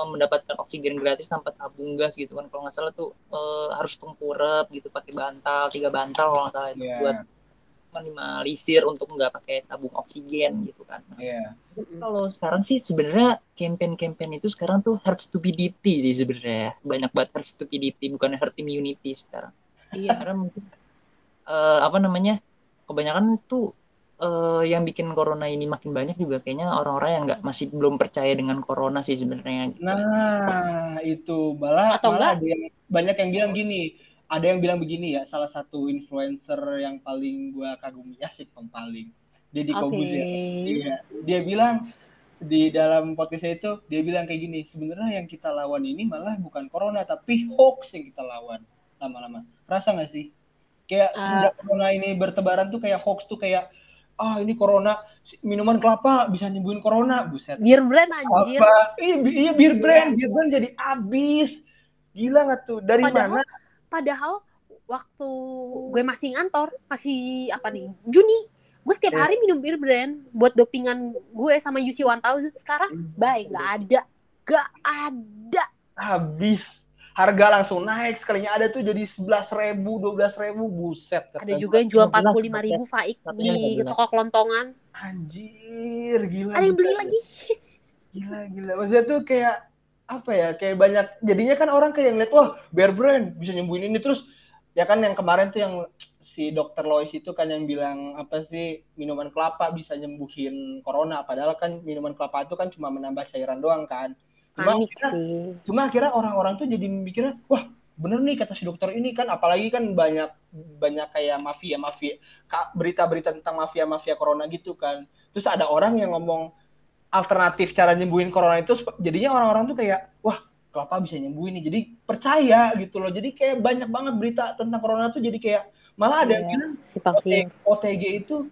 Speaker 3: mendapatkan oksigen gratis tanpa tabung gas gitu kan kalau nggak salah tuh eh, harus tengkurap gitu pakai bantal tiga bantal kalau nggak salah itu
Speaker 4: Iya.
Speaker 3: buat minimalisir untuk nggak pakai tabung oksigen gitu kan. Nah,
Speaker 4: Iya.
Speaker 3: kalau sekarang sih sebenarnya campaign-campaign itu sekarang tuh herd stupidity sih sebenarnya banyak banget herd stupidity bukan herd immunity sekarang
Speaker 1: Iya.
Speaker 3: karena mungkin eh, apa namanya kebanyakan tuh eh, yang bikin corona ini makin banyak juga kayaknya orang-orang yang nggak masih belum percaya dengan corona sih sebenarnya
Speaker 4: Nah, itu malah
Speaker 1: Atau
Speaker 4: malah ada yang banyak yang bilang gini. Ada yang bilang begini ya, salah satu influencer yang paling gua kagumi ya sih yang paling. Deddy. Kobus ya. Iya. Dia bilang di dalam podcastnya itu dia bilang kayak gini, sebenarnya yang kita lawan ini malah bukan corona tapi hoax yang kita lawan lama-lama. Rasa nggak sih? Kayak semenjak corona ini bertebaran tuh kayak hoax tuh kayak ah ini corona minuman kelapa bisa nyembuhin corona, buset
Speaker 1: Beer brand anjir.
Speaker 4: apa iya, iya beer brand beer brand jadi abis gila nggak tuh dari
Speaker 1: Padahal-
Speaker 4: mana
Speaker 1: Padahal waktu gue masih ngantor, masih apa nih? Juni. Gue setiap
Speaker 4: Iya.
Speaker 1: hari minum beer brand buat dopingan gue sama UC 1000 sekarang baik nggak ada. Gak ada.
Speaker 4: habis harga langsung naik sekalinya ada tuh jadi sebelas ribu dua belas ribu buset
Speaker 1: Ada
Speaker 4: kata
Speaker 1: juga yang jual
Speaker 3: 15,
Speaker 1: 45 ribu faik di
Speaker 3: 15.
Speaker 1: toko kelontongan.
Speaker 4: anjir gila
Speaker 1: Ada yang
Speaker 4: gila,
Speaker 1: beli lagi.
Speaker 4: gila gila. Maksudnya tuh kayak apa ya kayak banyak jadinya kan orang kayak ngeliat wah bear brand bisa nyembuhin ini. Terus ya kan yang kemarin tuh yang si dokter Lois itu kan yang bilang apa sih minuman kelapa bisa nyembuhin corona. Padahal kan minuman kelapa itu kan cuma menambah cairan doang kan cuma
Speaker 1: Panik
Speaker 4: akhirnya-
Speaker 1: sih.
Speaker 4: cuma akhirnya orang-orang tuh jadi mikirnya wah bener nih kata si dokter ini kan apalagi kan banyak banyak kayak mafia mafia berita-berita tentang mafia mafia corona gitu kan terus ada orang yang ngomong alternatif cara nyembuhin corona itu jadinya orang-orang tuh kayak wah kelapa bisa nyembuhin nih jadi percaya gitu loh jadi kayak banyak banget berita tentang corona tuh jadi kayak malah ada yang
Speaker 1: Iya,
Speaker 4: bilang
Speaker 1: Simpang siur.
Speaker 4: OTG itu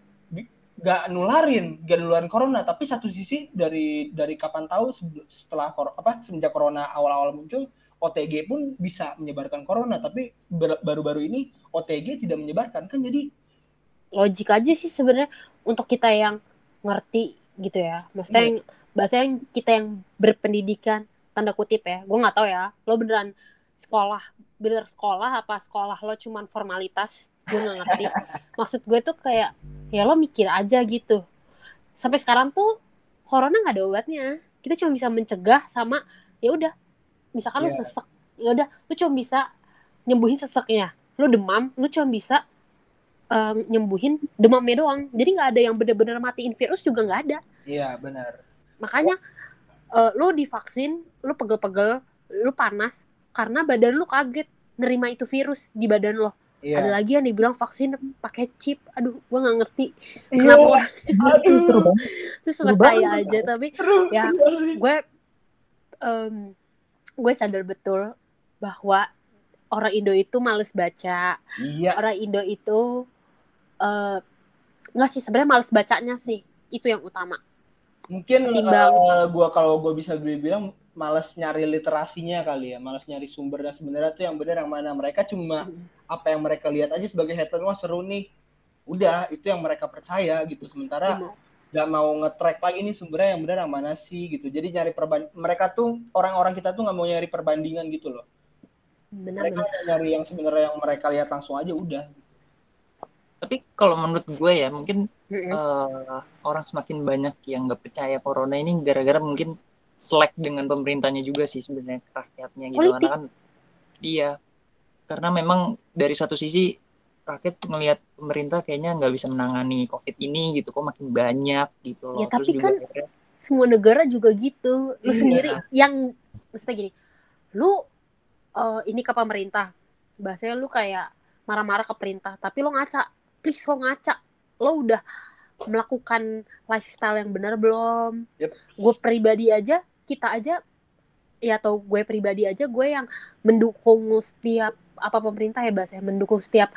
Speaker 4: gak nularin, gak nularin corona. Tapi satu sisi dari dari kapan tahu setelah apa semenjak corona awal-awal muncul, OTG pun bisa menyebarkan corona. Tapi baru-baru ini OTG tidak menyebarkan kan jadi
Speaker 1: logik aja sih sebenarnya untuk kita yang ngerti gitu ya maksudnya yang bahasa yang kita yang berpendidikan tanda kutip ya gue nggak tahu ya lo beneran sekolah bener sekolah apa sekolah lo cuman formalitas gue nggak ngerti maksud gue tuh kayak ya lo mikir aja gitu sampai sekarang tuh corona nggak ada obatnya kita cuma bisa mencegah sama ya udah misalkan lo
Speaker 4: Iya.
Speaker 1: sesek ya udah lo cuma bisa nyembuhin seseknya lo demam lo cuma bisa em, nyembuhin demamnya doang. Jadi nggak ada yang bener-bener matiin virus juga nggak ada.
Speaker 4: iya benar.
Speaker 1: Makanya eh, lu divaksin, lu pegel-pegel, lu panas karena badan lu kaget nerima itu virus di badan lo.
Speaker 4: Iya.
Speaker 1: ada lagi yang dibilang vaksin pakai chip aduh gue nggak ngerti
Speaker 4: Iya.
Speaker 1: kenapa orang
Speaker 4: Aduh,
Speaker 3: seru banget
Speaker 1: terus
Speaker 3: Seru
Speaker 1: percaya
Speaker 3: banget.
Speaker 1: aja tapi
Speaker 4: seru,
Speaker 1: Ya. gue em, gue sadar betul bahwa orang Indo itu males baca
Speaker 4: Iya.
Speaker 1: orang Indo itu eh nggak sih sebenarnya males bacanya sih itu yang utama
Speaker 4: Mungkin
Speaker 1: Ketimbang-
Speaker 4: eh, gua kalau gua bisa bilang males nyari literasinya kali ya, males nyari sumber dan sebenarnya tuh yang benar yang mana. Mereka cuma apa yang mereka lihat aja sebagai headline wah seru nih. Udah, itu yang mereka percaya gitu. Sementara
Speaker 1: Benar.
Speaker 4: nggak mau nge-track lagi nih sumbernya yang benar yang mana sih gitu. Jadi nyari perban mereka tuh orang-orang kita tuh nggak mau nyari perbandingan gitu loh.
Speaker 1: benar
Speaker 4: Mereka
Speaker 1: benar
Speaker 4: nyari yang sebenarnya yang mereka lihat langsung aja udah.
Speaker 3: tapi kalau menurut gue ya mungkin eh, orang semakin banyak yang nggak percaya corona ini gara-gara mungkin slack dengan pemerintahnya juga sih sebenarnya rakyatnya gitu.
Speaker 1: Politik.
Speaker 3: karena kan iya. Karena memang dari satu sisi rakyat ngelihat pemerintah kayaknya nggak bisa menangani covid ini gitu kok makin banyak gitu loh.
Speaker 1: Ya, tapi
Speaker 3: juga
Speaker 1: kan
Speaker 3: akhirnya-
Speaker 1: semua negara juga gitu. Lu
Speaker 4: Iya.
Speaker 1: sendiri yang maksudnya gini lu eh, ini ke pemerintah. Bahasanya lu kayak marah-marah ke perintah tapi lo ngaca. Please lo ngaca. Lo udah melakukan lifestyle yang benar belum?
Speaker 4: Yep.
Speaker 1: gue pribadi aja kita aja ya atau gue pribadi aja gue yang mendukung setiap apa pemerintah ya bahasanya mendukung setiap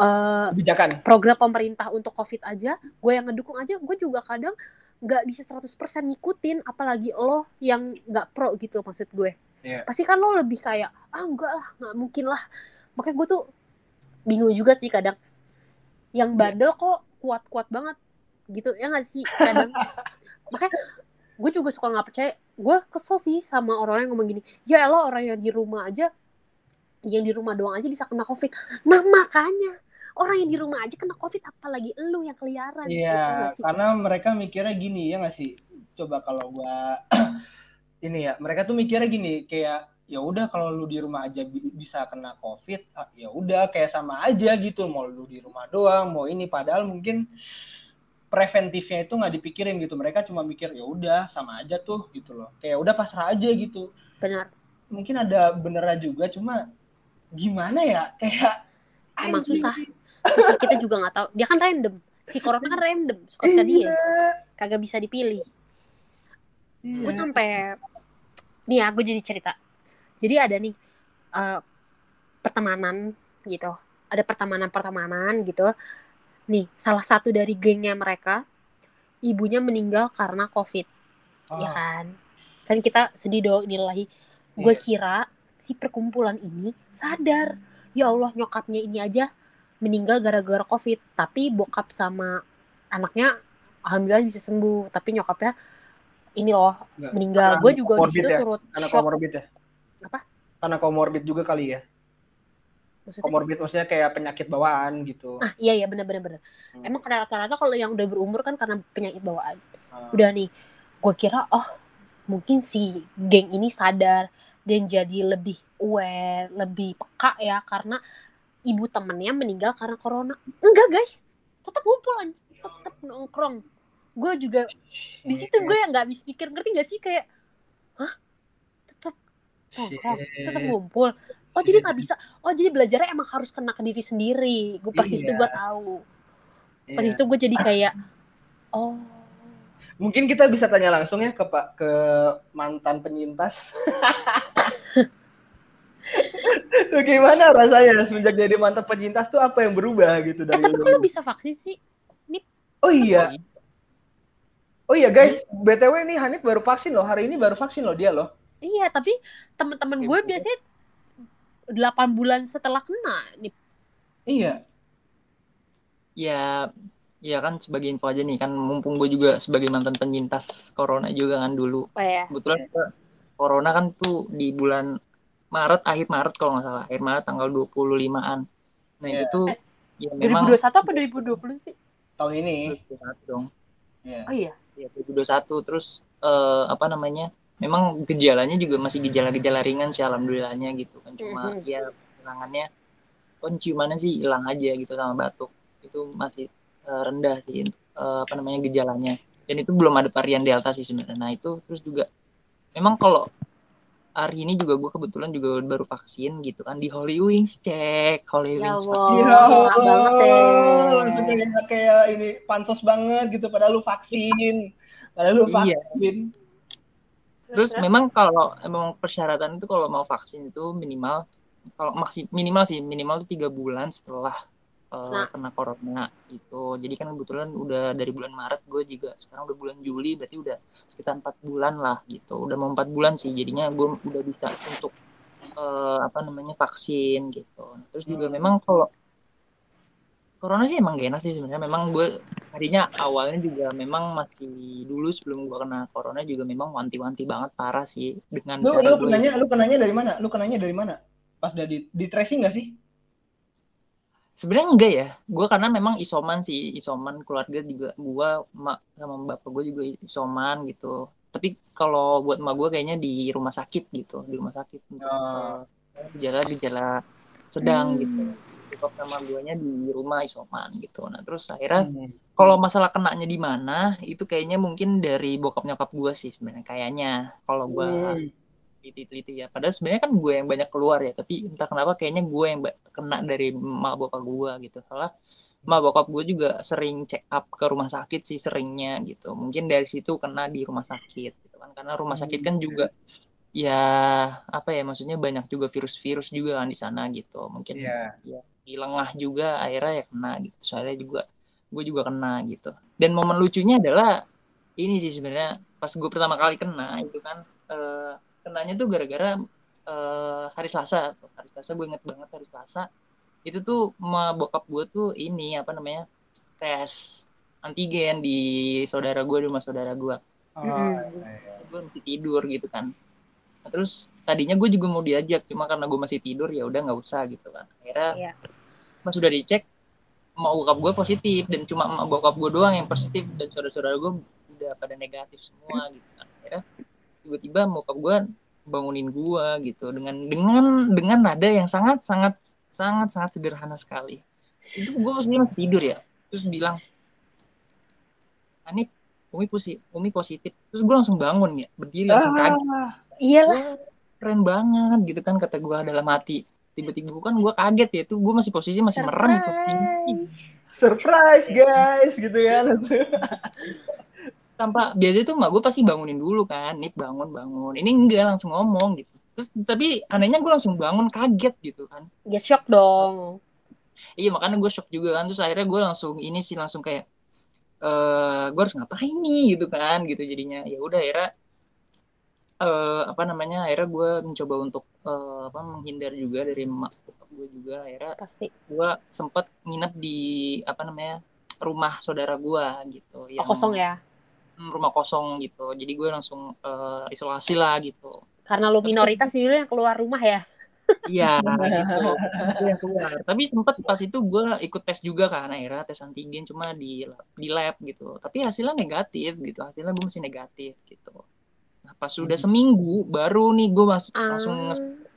Speaker 4: Kebijakan.
Speaker 1: program pemerintah untuk covid aja gue yang ngedukung aja gue juga kadang nggak bisa 100% ngikutin apalagi lo yang nggak pro gitu maksud gue.
Speaker 4: Iya.
Speaker 1: pasti kan lo lebih kayak ah enggak lah nggak mungkin lah. Makanya gue tuh bingung juga sih kadang. Yang bandel kok kuat-kuat banget gitu ya nggak sih kadang. Makanya gue juga suka nggak percaya gue kesel sih sama orang yang ngomong gini ya lo orang yang di rumah aja yang di rumah doang aja bisa kena covid nah makanya orang yang di rumah aja kena covid apalagi lu yang keliaran Gitu
Speaker 4: Iya,
Speaker 1: sih?
Speaker 4: karena mereka mikirnya gini ya nggak sih? Coba kalau gua ini ya, mereka tuh mikirnya gini, kayak ya udah kalau lu di rumah aja bi- bisa kena covid, ah, ya udah kayak sama aja gitu, mau lu di rumah doang, mau ini padahal mungkin preventifnya itu nggak dipikirin gitu. Mereka cuma mikir ya udah sama aja tuh gitu loh. Kayak udah pasrah aja gitu.
Speaker 1: benar
Speaker 4: Mungkin ada benernya juga, cuma gimana ya? Kayak
Speaker 1: Emang
Speaker 4: anjing.
Speaker 1: susah. susah kita juga nggak tahu dia kan random si corona kan random suka suka dia kagak bisa dipilih
Speaker 4: Iya.
Speaker 1: gue sampai nih ya gue jadi cerita jadi ada nih eh, pertemanan gitu ada pertemanan pertemanan gitu nih salah satu dari gengnya mereka ibunya meninggal karena covid
Speaker 4: Oh,
Speaker 1: ya kan kan kita sedih dong inilahi gue
Speaker 4: Iya.
Speaker 1: kira si perkumpulan ini sadar ya Allah nyokapnya ini aja meninggal gara-gara covid tapi bokap sama anaknya alhamdulillah bisa sembuh tapi nyokapnya ini loh
Speaker 4: Nggak.
Speaker 1: meninggal gue juga di
Speaker 4: comorbid
Speaker 1: situ
Speaker 4: ya?
Speaker 1: turut
Speaker 4: Karena
Speaker 1: shock
Speaker 4: komorbid ya?
Speaker 1: Apa?
Speaker 4: Karena komorbid juga kali ya.
Speaker 1: Maksudnya
Speaker 4: Komorbid maksudnya kayak penyakit bawaan gitu.
Speaker 1: ah iya iya benar benar
Speaker 4: Hmm.
Speaker 1: emang karena rata-rata kalau yang udah berumur kan karena penyakit bawaan.
Speaker 4: Ah.
Speaker 1: udah nih gue kira oh mungkin si geng ini sadar dan jadi lebih aware lebih peka ya karena ibu temennya meninggal karena corona. Enggak guys. Tetap ngumpul tetap nongkrong. Gue juga di situ gue yang nggak habis pikir. Ngerti gak sih? Kayak hah? Tetap nongkrong tetap ngumpul oh jadi nggak bisa oh jadi belajarnya emang harus kena ke diri sendiri gue pas itu
Speaker 4: Iya.
Speaker 1: gue tahu
Speaker 4: Iya.
Speaker 1: itu gue jadi kayak oh
Speaker 4: Mungkin kita bisa tanya langsung ya ke Pak ke mantan penyintas. Tuh, gimana rasanya semenjak jadi mantan penyintas tuh apa yang berubah gitu
Speaker 1: eh
Speaker 4: dari
Speaker 1: tapi kalau bisa vaksin sih
Speaker 4: Oh iya. Oh iya guys, BTW nih Hanif baru vaksin loh. Hari ini baru vaksin loh dia loh.
Speaker 1: Iya, tapi teman-teman gue
Speaker 3: Iya,
Speaker 1: biasanya 8 bulan setelah kena nih.
Speaker 4: Iya.
Speaker 3: ya ya kan sebagai info aja nih kan mumpung gue juga sebagai mantan penyintas corona juga kan dulu
Speaker 1: Oh ya.
Speaker 3: kebetulan gua corona kan tuh di bulan Maret akhir Maret kalau nggak salah akhir Maret tanggal 25-an nah itu
Speaker 4: Iya.
Speaker 3: tuh ya memang
Speaker 1: 2021 apa 2020 sih?
Speaker 4: Tahun ini.
Speaker 3: 2021 dong
Speaker 4: Iya.
Speaker 1: Oh iya.
Speaker 3: ya 2021 terus eh, apa namanya memang gejalanya juga masih gejala-gejala ringan sih alhamdulillahnya gitu kan cuma
Speaker 1: Mhm.
Speaker 3: ya hilangannya penciumannya sih hilang aja gitu sama batuk itu masih eh, rendah sih eh, apa namanya gejalanya dan itu belum ada varian delta sih sebenarnya nah itu terus juga memang kalau hari ini juga gue kebetulan juga baru vaksin gitu kan di Holy Wings cek Holy
Speaker 1: Ya
Speaker 3: Wings
Speaker 1: Allah.
Speaker 3: vaksin.
Speaker 4: Ya
Speaker 1: banget ya.
Speaker 4: langsung kayak ini pansos banget gitu padahal lu vaksin. Padahal lu
Speaker 3: Iya. Terus memang kalau emang persyaratan itu kalau mau vaksin itu minimal kalau maksi minimal sih minimal itu tiga bulan setelah uh,
Speaker 1: Nah.
Speaker 3: kena corona itu. Jadi kan kebetulan udah dari bulan Maret gue juga sekarang udah bulan Juli berarti udah sekitar empat bulan lah gitu. Udah mau empat bulan sih jadinya gue udah bisa untuk uh, apa namanya vaksin gitu. Terus juga
Speaker 4: Hmm.
Speaker 3: memang kalau corona sih emang gak enak sih sebenarnya. Memang gue tadinya awalnya juga memang masih dulu sebelum gue kena corona juga memang wanti-wanti banget parah sih dengan
Speaker 4: Lu
Speaker 3: cara
Speaker 4: lu
Speaker 3: gue
Speaker 4: kenanya lu kenanya dari mana? Lu kenanya dari mana? Pas udah di, tracing gak sih?
Speaker 3: sebenarnya enggak ya gue karena memang isoman sih isoman keluarga juga gue mak sama bapak gue juga isoman gitu tapi kalau buat emak gue kayaknya di rumah sakit gitu di rumah sakit
Speaker 4: Oh.
Speaker 3: gejala-gejala sedang
Speaker 1: Hmm.
Speaker 3: gitu Bokap sama guanya di rumah isoman gitu nah terus akhirnya
Speaker 4: Hmm.
Speaker 3: kalau masalah kenanya di mana itu kayaknya mungkin dari bokap nyokap gue sih sebenarnya kayaknya kalau gue
Speaker 4: Hmm.
Speaker 3: teliti-teliti ya. Padahal sebenarnya kan gue yang banyak keluar ya, tapi entah kenapa kayaknya gue yang kena dari emak bokap gue gitu. Soalnya emak bokap gue juga sering check up ke rumah sakit sih seringnya gitu. Mungkin dari situ kena di rumah sakit gitu kan. Karena rumah sakit kan juga ya apa ya maksudnya banyak juga virus-virus juga kan di sana gitu. Mungkin
Speaker 4: Iya.
Speaker 3: ya, di lengah juga akhirnya ya kena gitu. Soalnya juga gue juga kena gitu. Dan momen lucunya adalah ini sih sebenarnya pas gue pertama kali kena itu kan eh, kenanya tuh gara-gara eh, hari Selasa hari Selasa gue inget banget hari Selasa itu tuh ma bokap gue tuh ini apa namanya tes antigen di saudara gue di rumah saudara gue
Speaker 4: Oh,
Speaker 1: Mm-mm.
Speaker 4: iya.
Speaker 3: gue masih tidur gitu kan Nah, terus tadinya gue juga mau diajak cuma karena gue masih tidur ya udah nggak usah gitu kan akhirnya
Speaker 1: Iya.
Speaker 3: Pas sudah dicek emak bokap gue positif dan cuma emak bokap gue doang yang positif dan saudara-saudara gue udah pada negatif semua gitu akhirnya tiba-tiba bokap gue bangunin gue gitu dengan dengan dengan nada yang sangat sangat sangat sangat sederhana sekali itu gue pasti masih tidur ya terus bilang Anip Umi positif, Umi positif. Terus gue langsung bangun ya, berdiri langsung kaget.
Speaker 4: Ah,
Speaker 1: Iyalah.
Speaker 3: Keren banget gitu kan kata gue dalam hati. Tiba-tiba kan gue kaget ya, tuh gue masih posisi masih merem gitu.
Speaker 4: surprise guys gitu kan.
Speaker 3: Tanpa biasanya tuh mak gue pasti bangunin dulu kan, nih bangun bangun. Ini enggak langsung ngomong gitu. Terus tapi anehnya gue langsung bangun kaget gitu kan.
Speaker 1: Get shock dong.
Speaker 3: Iya makanya gue shock juga kan. Terus akhirnya gue langsung ini sih langsung kayak eh gue harus ngapain nih gitu kan gitu jadinya ya udah akhirnya eh apa namanya akhirnya gue mencoba untuk eh, apa menghindar juga dari bokap gue juga. Akhirnya
Speaker 1: Pasti.
Speaker 3: gue sempet nginep di apa namanya rumah saudara gue gitu
Speaker 1: Oh, kosong ya.
Speaker 3: Hmm, rumah kosong gitu. Jadi gue langsung eh, isolasi lah gitu.
Speaker 1: Karena lu minoritas jadi yang keluar rumah ya.
Speaker 3: iya gitu. Yang tapi sempet pas itu gue ikut tes juga kan akhirnya tes antigen cuma di di lab gitu. Tapi hasilnya negatif gitu. Hasilnya gue masih negatif gitu pas sudah seminggu baru nih gue mas
Speaker 1: Ah.
Speaker 3: langsung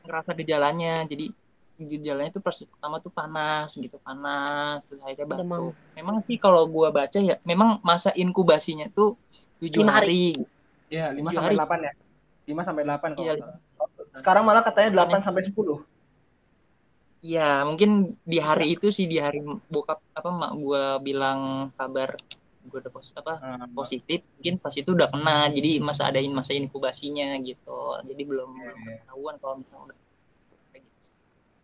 Speaker 3: ngerasa gejalanya jadi gejalanya tuh pas pertama tuh panas gitu panas terus akhirnya batuk
Speaker 1: Demam.
Speaker 3: memang sih kalau gua baca ya memang masa inkubasinya tuh tujuh
Speaker 1: Lima
Speaker 3: hari.
Speaker 1: hari.
Speaker 4: Iya, 5
Speaker 3: Tujuh
Speaker 4: sampai
Speaker 3: hari.
Speaker 4: 8 ya. 5 sampai 8 kalau
Speaker 3: Iya.
Speaker 4: salah. Sekarang malah katanya 8 sampai 10.
Speaker 3: ya mungkin di hari itu sih di hari bokap apa mak gua bilang kabar gua udah pos, apa
Speaker 4: Ah,
Speaker 3: positif mungkin pas itu udah kena jadi masa adain masa inkubasinya gitu jadi belum
Speaker 4: Iya,
Speaker 3: belum
Speaker 4: iya.
Speaker 3: ketahuan kalau misalnya udah gitu.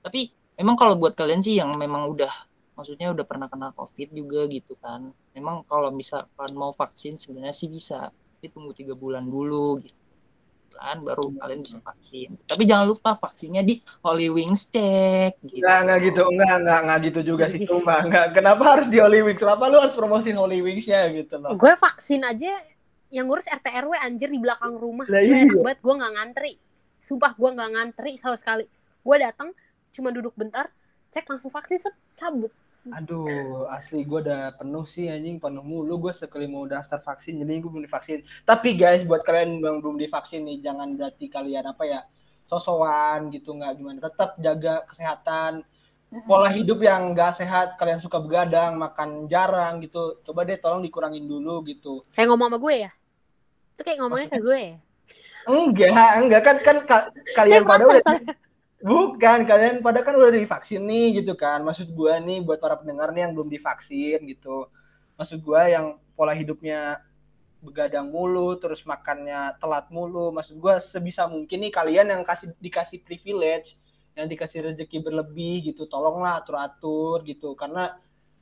Speaker 3: tapi memang kalau buat kalian sih yang memang udah maksudnya udah pernah kena covid juga gitu kan memang kalau misalkan mau vaksin sebenarnya sih bisa tapi tunggu tiga bulan dulu gitu kan baru kalian bisa vaksin tapi jangan lupa vaksinnya di Holy Wings cek gitu
Speaker 4: Enggak, enggak gitu. Enggak, enggak, enggak gitu juga sih. Cuma enggak. Kenapa harus di Holy Wings? Kenapa lu harus promosiin Holy Wings-nya gitu loh?
Speaker 1: Gue vaksin aja yang ngurus RT RW anjir di belakang rumah.
Speaker 4: Lah
Speaker 1: Gue
Speaker 4: iya.
Speaker 1: enak banget gue nggak ngantri. Sumpah gue nggak ngantri sama sekali. Gue datang cuma duduk bentar, cek langsung vaksin set cabut.
Speaker 4: Aduh, asli gue udah penuh sih anjing, penuh mulu gue sekali mau daftar vaksin, jadi gue belum divaksin. Tapi guys, buat kalian yang belum divaksin nih, jangan berarti kalian apa ya, sosokan gitu nggak gimana. Tetap jaga kesehatan, pola hidup yang nggak sehat, kalian suka begadang, makan jarang gitu. Coba deh tolong dikurangin dulu gitu.
Speaker 1: Kayak ngomong sama gue ya. Itu kayak ngomongnya ke gue ya.
Speaker 4: Enggak, enggak kan kan ka- kalian pada udah bukan kalian pada kan udah divaksin nih gitu kan. Maksud gua nih buat para pendengar nih yang belum divaksin gitu. Maksud gua yang pola hidupnya begadang mulu, terus makannya telat mulu. Maksud gua sebisa mungkin nih kalian yang kasih dikasih privilege, yang dikasih rezeki berlebih gitu, tolonglah atur-atur gitu. Karena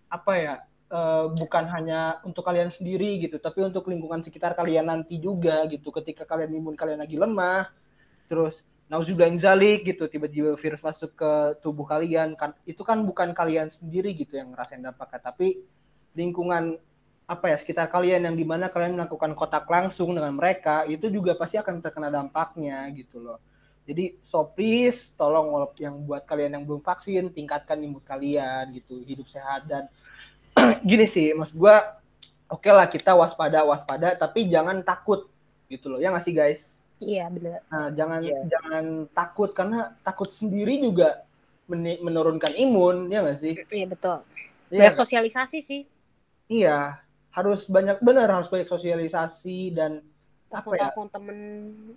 Speaker 4: apa ya? eh, bukan hanya untuk kalian sendiri gitu, tapi untuk lingkungan sekitar kalian nanti juga gitu. Ketika kalian imun kalian lagi lemah, terus nauzubillah min zalik gitu, tiba-tiba virus masuk ke tubuh kalian, kan itu kan bukan kalian sendiri gitu yang ngerasain dampaknya, tapi lingkungan apa ya sekitar kalian yang di mana kalian melakukan kontak langsung dengan mereka itu juga pasti akan terkena dampaknya gitu loh. Jadi so please tolong yang buat kalian yang belum vaksin tingkatkan imun kalian gitu, hidup sehat dan gini sih, mas gua oke lah kita waspada waspada tapi jangan takut gitu loh. Ya nggak sih guys?
Speaker 1: Iya bener.
Speaker 4: Nah, jangan
Speaker 3: Iya.
Speaker 4: jangan takut karena takut sendiri juga meni- menurunkan imun, ya nggak sih?
Speaker 1: Iya betul.
Speaker 4: Iya,
Speaker 1: Banyak sosialisasi sih.
Speaker 4: iya. Harus banyak benar harus banyak sosialisasi dan Apa ya?
Speaker 1: Telepon-telepon temen.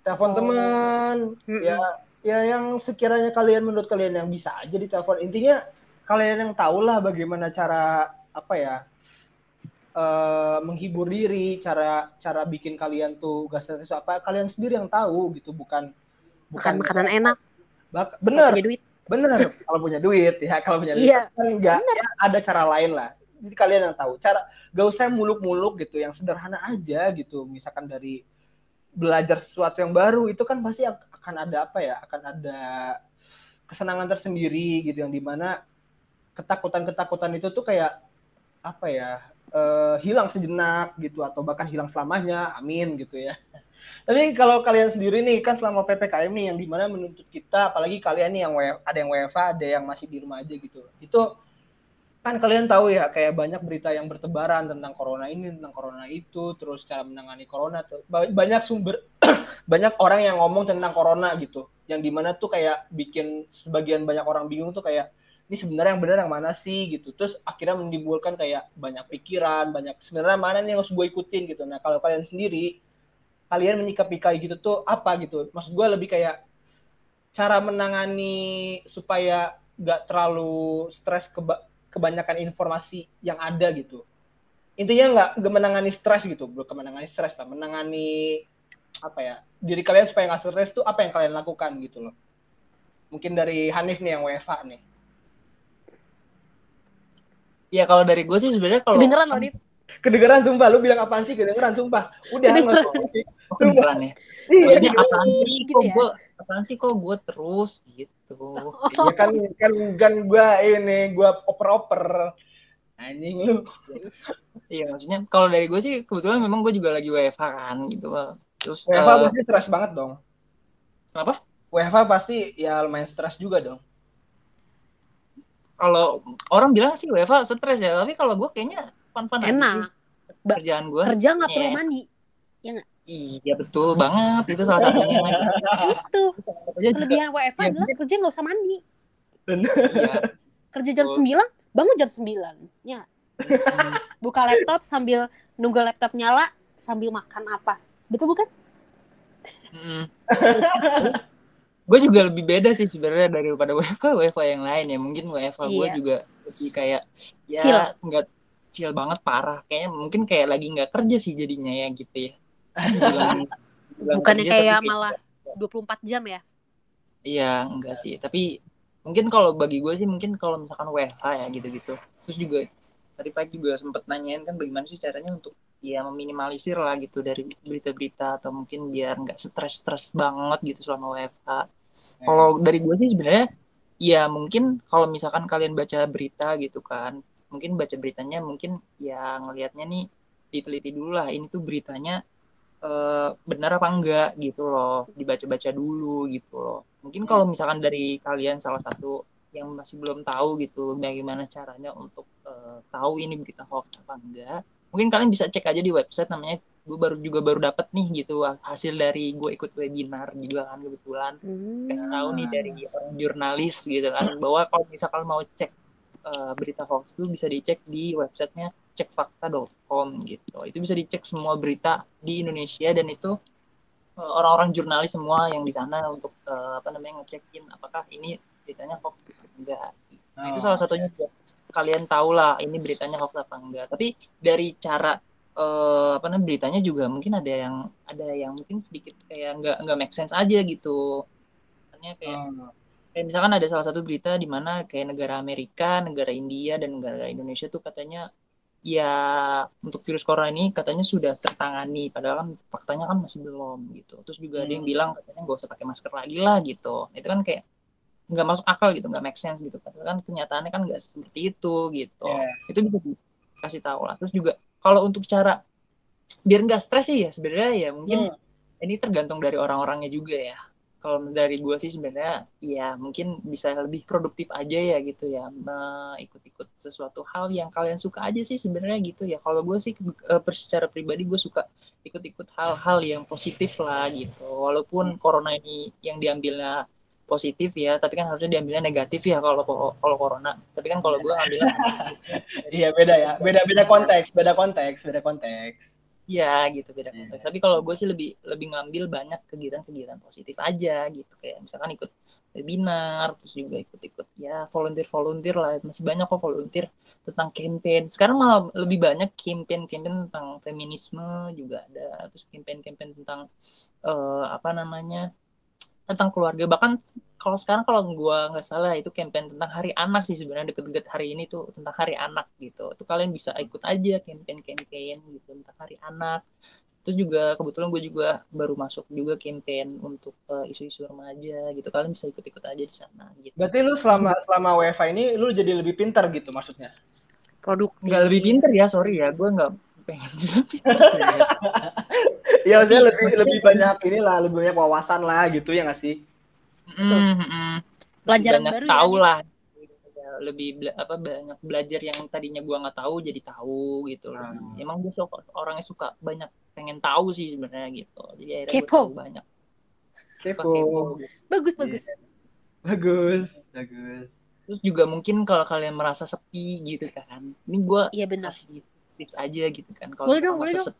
Speaker 4: telepon
Speaker 1: Oh.
Speaker 4: teman.
Speaker 1: Mm-mm.
Speaker 4: Ya, ya yang sekiranya kalian menurut kalian yang bisa aja ditelepon. Intinya kalian yang tahu lah bagaimana cara apa ya eh, menghibur diri, cara cara bikin kalian tuh gak stres apa kalian sendiri yang tahu gitu, bukan
Speaker 1: Makan makanan enak.
Speaker 4: Bak-
Speaker 1: kalau
Speaker 4: bener,
Speaker 1: Punya duit.
Speaker 4: bener kalau punya duit ya kalau punya duit
Speaker 1: Iya.
Speaker 4: kan enggak ya, ada cara lain lah jadi kalian yang tahu cara gak usah muluk-muluk gitu yang sederhana aja gitu misalkan dari belajar sesuatu yang baru itu kan pasti ak- akan ada apa ya akan ada kesenangan tersendiri gitu yang di mana ketakutan-ketakutan itu tuh kayak apa ya eh, hilang sejenak gitu atau bahkan hilang selamanya amin gitu ya. Tapi kalau kalian sendiri nih kan selama ppkm nih yang di mana menuntut kita apalagi kalian nih yang ada yang WFA ada yang masih di rumah aja gitu. Itu kan kalian tahu ya kayak banyak berita yang bertebaran tentang corona ini tentang corona itu terus cara menangani corona tuh. Ba- banyak sumber banyak orang yang ngomong tentang corona gitu. Yang di mana tuh kayak bikin sebagian banyak orang bingung tuh kayak ini sebenarnya yang benar yang mana sih gitu. Terus akhirnya menimbulkan kayak banyak pikiran banyak sebenarnya mana nih yang harus gue ikutin? gitu. Nah kalau kalian sendiri kalian menyikapi kayak gitu tuh apa gitu? Maksud gue lebih kayak cara menangani supaya nggak terlalu stres keba- kebanyakan informasi yang ada gitu. Intinya nggak menangani stres gitu bukan menangani stres lah menangani apa ya diri kalian supaya nggak stres tuh apa yang kalian lakukan gitu loh. Mungkin dari Hanif nih yang WFA nih
Speaker 3: Ya kalau dari gue sih sebenarnya kalau
Speaker 1: Kedengeran loh, Dit.
Speaker 4: kedengeran sumpah lu bilang apaan sih kedengeran sumpah udah sih.
Speaker 3: Oh, kedengeran ya.
Speaker 4: Iya,
Speaker 3: Maksudnya apaan sih
Speaker 1: Gitu
Speaker 3: kok
Speaker 1: ya?
Speaker 3: gue apaan sih kok gue terus gitu.
Speaker 4: Ya kan kan kan gua ini gua oper-oper anjing lu
Speaker 3: Iya maksudnya kalau dari gue sih kebetulan memang gue juga lagi WFH kan gitu. Terus
Speaker 4: WFA
Speaker 3: eh,
Speaker 4: pasti stres banget dong
Speaker 3: kenapa?
Speaker 4: WFA pasti ya lumayan stres juga dong
Speaker 3: Kalau orang bilang sih WFH stres ya, tapi kalau gue kayaknya fun-fun aja sih.
Speaker 1: Ba-
Speaker 3: kerjaan gue.
Speaker 1: Kerja nggak perlu
Speaker 3: Iya.
Speaker 1: mandi.
Speaker 3: Iya betul banget itu salah satunya.
Speaker 1: Itu.
Speaker 3: Iya,
Speaker 1: Kelebihan WFA
Speaker 3: Iya,
Speaker 1: adalah kerja nggak usah mandi.
Speaker 3: Iya.
Speaker 1: Kerja jam. 9, bangun jam 9. Ya, buka laptop sambil nunggu laptop nyala sambil makan apa. Betul bukan?
Speaker 3: Mm. gue juga lebih beda sih sebenarnya daripada WFA WFA yang lain ya mungkin WFA gue
Speaker 1: Iya.
Speaker 3: juga lebih kayak ya
Speaker 1: Chill.
Speaker 3: nggak chill banget parah kayaknya mungkin kayak lagi nggak kerja sih jadinya ya gitu ya Bilang- bilang
Speaker 1: Bukannya
Speaker 3: kerja,
Speaker 1: kayak malah 24 jam ya.
Speaker 3: iya enggak sih tapi mungkin kalau bagi gue sih mungkin kalau misalkan WFA ya gitu-gitu terus juga tadi Faik juga sempet nanyain kan bagaimana sih caranya untuk ya meminimalisir lah gitu dari berita-berita atau mungkin biar nggak stres-stres banget gitu selama WFH. Kalau dari gue sih sebenarnya ya mungkin kalau misalkan kalian baca berita gitu kan, mungkin baca beritanya mungkin ya ngelihatnya nih diteliti dulu lah ini tuh beritanya eh, benar apa enggak gitu loh, dibaca-baca dulu gitu loh. Mungkin kalau misalkan dari kalian salah satu yang masih belum tahu gitu bagaimana caranya untuk eh, tahu ini berita hoax apa enggak, mungkin kalian bisa cek aja di website namanya gue baru juga baru dapet nih gitu hasil dari gue ikut webinar juga kan kebetulan
Speaker 1: Hmm.
Speaker 3: kasih tahu nih dari orang jurnalis gitu kan bahwa kalau misalkan mau cek eh, berita hoax itu bisa dicek di websitenya cekfakta.com gitu itu bisa dicek semua berita di Indonesia dan itu eh, orang-orang jurnalis semua yang di sana untuk eh, apa namanya ngecekin apakah ini beritanya hoax atau enggak. Nah, itu
Speaker 4: Oh.
Speaker 3: salah satunya kalian tahu lah ini beritanya hoax apa enggak. Tapi dari cara eh, apa namanya beritanya juga mungkin ada yang ada yang mungkin sedikit kayak enggak enggak make sense aja gitu. Misalnya kayak
Speaker 4: Oh.
Speaker 3: kayak misalkan ada salah satu berita di mana kayak negara Amerika, negara India dan negara Indonesia tuh katanya ya untuk virus corona ini katanya sudah tertangani padahal kan faktanya kan masih belum gitu. Terus juga ada yang
Speaker 4: Hmm.
Speaker 3: bilang katanya nggak usah pakai masker lagi lah gitu. Itu kan kayak nggak masuk akal gitu, nggak make sense gitu. Padahal kan kenyataannya kan nggak seperti itu gitu.
Speaker 4: Iya.
Speaker 3: Itu bisa dikasih tahu lah. Terus juga kalau untuk cara biar nggak stres sih ya sebenarnya ya mungkin
Speaker 4: Hmm.
Speaker 3: ini tergantung dari orang-orangnya juga ya. Kalau dari gue sih sebenarnya ya mungkin bisa lebih produktif aja ya gitu ya, ikut-ikut sesuatu hal yang kalian suka aja sih sebenarnya gitu ya. Kalau gue sih eh, secara pribadi gue suka ikut-ikut hal-hal yang positif lah gitu. Walaupun corona ini yang diambilnya positif ya, tapi kan harusnya diambilnya negatif ya kalau kalau corona. Tapi kan kalau gue ngambilnya
Speaker 4: Iya beda ya, beda beda konteks, beda konteks, beda konteks.
Speaker 3: Ya gitu beda
Speaker 4: Iya.
Speaker 3: konteks. Tapi kalau gue sih lebih lebih ngambil banyak kegiatan-kegiatan positif aja gitu kayak misalkan ikut webinar, terus juga ikut-ikut ya volunteer-volunteer lah. Masih banyak kok volunteer tentang campaign. Sekarang malah lebih banyak campaign-campaign tentang feminisme juga ada, terus campaign-campaign tentang eh, apa namanya tentang keluarga. Bahkan kalau sekarang kalau gue nggak salah itu campaign tentang Hari Anak sih sebenarnya deket-deket hari ini tuh tentang Hari Anak gitu. Itu kalian bisa ikut aja campaign-campaign gitu tentang Hari Anak. Terus juga kebetulan gue juga baru masuk juga campaign untuk eh, isu-isu remaja gitu. Kalian bisa ikut-ikut aja di sana gitu.
Speaker 4: Berarti lu selama selama WFA ini lu jadi lebih pintar gitu maksudnya?
Speaker 1: produktif
Speaker 3: Nggak lebih pinter ya, sorry ya. Gue nggak pengen bilang pinter sih. ya.
Speaker 4: Iya, maksudnya lebih lebih banyak inilah, lebih banyak wawasan lah gitu ya nggak sih?
Speaker 3: Mm, mm.
Speaker 1: pelajaran
Speaker 3: banyak
Speaker 1: baru
Speaker 3: tahu
Speaker 1: ya
Speaker 3: lah lebih bela- apa banyak belajar yang tadinya gua nggak tahu jadi tahu gitu loh.
Speaker 4: Hmm.
Speaker 3: emang gue suka orangnya suka banyak pengen tahu sih sebenarnya gitu jadi akhirnya
Speaker 1: Kepo.
Speaker 3: tahu banyak suka
Speaker 4: Kepo.
Speaker 3: kepo gitu.
Speaker 1: bagus bagus
Speaker 4: Bagus, bagus.
Speaker 3: terus juga mungkin kalau kalian merasa sepi gitu kan ini gua
Speaker 1: iya benar
Speaker 3: kasih tips aja gitu kan kalau
Speaker 1: dong,
Speaker 3: merasa
Speaker 1: dong.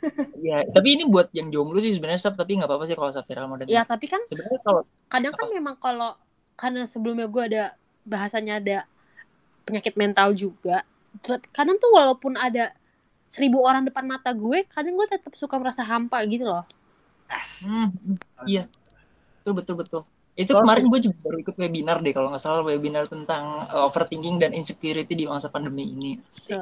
Speaker 3: Sepi ya tapi ini buat yang jomblo sih sebenarnya Saf, tapi nggak apa-apa sih kalau Safira mau
Speaker 1: ya
Speaker 3: dengar
Speaker 1: tapi kan
Speaker 3: sebenarnya kalau
Speaker 1: kadang kan
Speaker 3: Apa?
Speaker 1: memang kalau karena sebelumnya gue ada bahasanya ada penyakit mental juga kadang tuh walaupun ada seribu orang depan mata gue kadang gue tetap suka merasa hampa gitu loh
Speaker 3: Hmm, iya. Betul betul betul. Itu kemarin gue juga baru ikut webinar deh kalau nggak salah webinar tentang uh, overthinking dan insecurity di masa pandemi ini. Asik.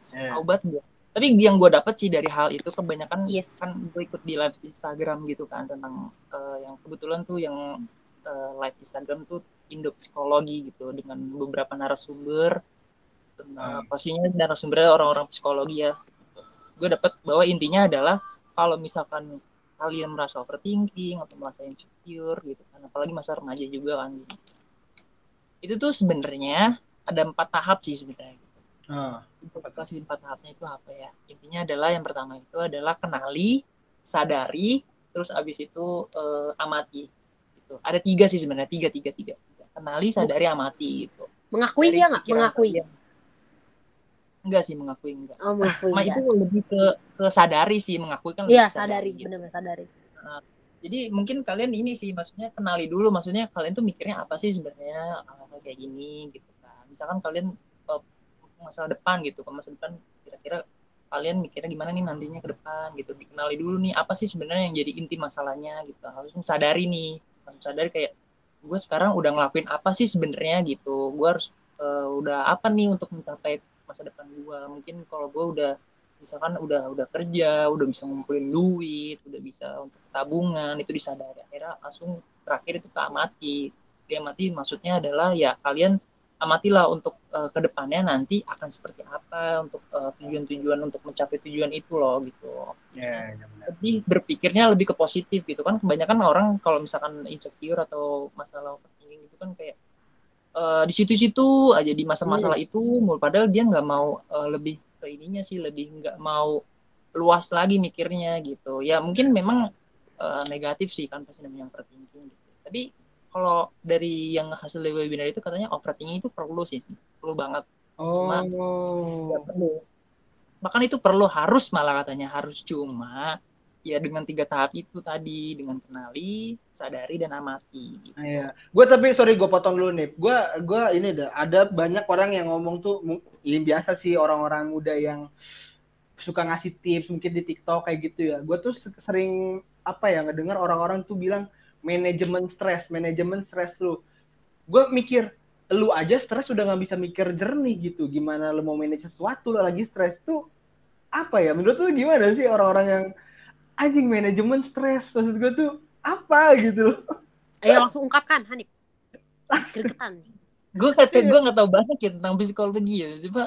Speaker 1: so,
Speaker 4: Iya.
Speaker 3: Banget gue. Tapi yang gue dapat sih dari hal itu kebanyakan
Speaker 1: yes.
Speaker 3: kan gue ikut di live Instagram gitu kan tentang uh, yang kebetulan tuh yang uh, live Instagram tuh Indo psikologi gitu dengan beberapa narasumber. Tentang
Speaker 4: Hmm.
Speaker 3: pastinya narasumbernya orang-orang psikologi ya. Gue dapat bahwa intinya adalah kalau misalkan kalian merasa overthinking atau merasa insecure gitu kan apalagi masa remaja juga kan. Itu tuh sebenarnya ada empat tahap sih sebenarnya
Speaker 4: Ah,
Speaker 3: untuk kasih empat tahapnya itu apa ya? Intinya adalah yang pertama itu adalah kenali sadari terus abis itu eh, amati gitu. Ada tiga sih sebenarnya tiga tiga tiga. Kenali sadari amati gitu.
Speaker 1: Mengakui dia nggak? mengakui?
Speaker 3: kalian. enggak sih mengakui enggak.
Speaker 1: Oh mengakui
Speaker 3: Ma
Speaker 1: ya.
Speaker 3: itu lebih ke ke sadari sih mengakui kan
Speaker 1: iya sadari
Speaker 3: gitu.
Speaker 1: benar sadari.
Speaker 3: Jadi mungkin kalian ini sih maksudnya kenali dulu maksudnya kalian tuh mikirnya apa sih sebenarnya kayak gini gitu kan. Misalkan kalian masalah depan gitu ke masa depan kira-kira kalian mikirnya gimana nih nantinya ke depan gitu dikenali dulu nih apa sih sebenarnya yang jadi inti masalahnya gitu. Harus sadari nih harus sadari kayak gue sekarang udah ngelakuin apa sih sebenarnya gitu. Gue harus eh, udah apa nih untuk mencapai masa depan gue mungkin kalau gue udah misalkan udah udah kerja udah bisa ngumpulin duit udah bisa untuk tabungan itu disadari. Akhirnya langsung terakhir itu keamati diamati maksudnya adalah ya kalian amatilah untuk eh, ke depannya nanti akan seperti apa untuk eh, tujuan-tujuan untuk mencapai tujuan itu loh gitu.
Speaker 4: Ya, ya benar.
Speaker 3: lebih berpikirnya lebih ke positif gitu. Kan kebanyakan orang kalau misalkan insecure atau masalah overthinking itu kan kayak eh, di situ-situ aja di masa-masalah itu mul padahal dia nggak mau eh, lebih ke ininya sih lebih nggak mau luas lagi mikirnya gitu. Ya mungkin memang eh, negatif sih kan pasti namanya overthinking gitu. Tapi kalau dari yang hasil dari webinar itu katanya overthinking itu perlu sih perlu banget
Speaker 4: Oh,
Speaker 3: nggak perlu bahkan itu perlu harus malah katanya harus cuma ya dengan tiga tahap itu tadi dengan kenali sadari dan amati gitu.
Speaker 4: Iya. Gue tapi sorry gue potong dulu nih. Gue gua ini dah ada banyak orang yang ngomong tuh ini biasa sih orang-orang muda yang suka ngasih tips mungkin di TikTok kayak gitu ya. Gue tuh se- sering apa ya ngedengar orang-orang tuh bilang manajemen stres, manajemen stres lu. Gue mikir lu aja stres udah nggak bisa mikir jernih gitu. Gimana lu mau manage sesuatu lu lagi stres tuh apa ya? Menurut lu gimana sih orang-orang yang anjing manajemen stres? Maksud gue tuh apa gitu loh.
Speaker 1: Ayo langsung ungkapkan, Hanif. Gregetan.
Speaker 3: gue kata gue nggak tahu banyak ya tentang psikologi ya coba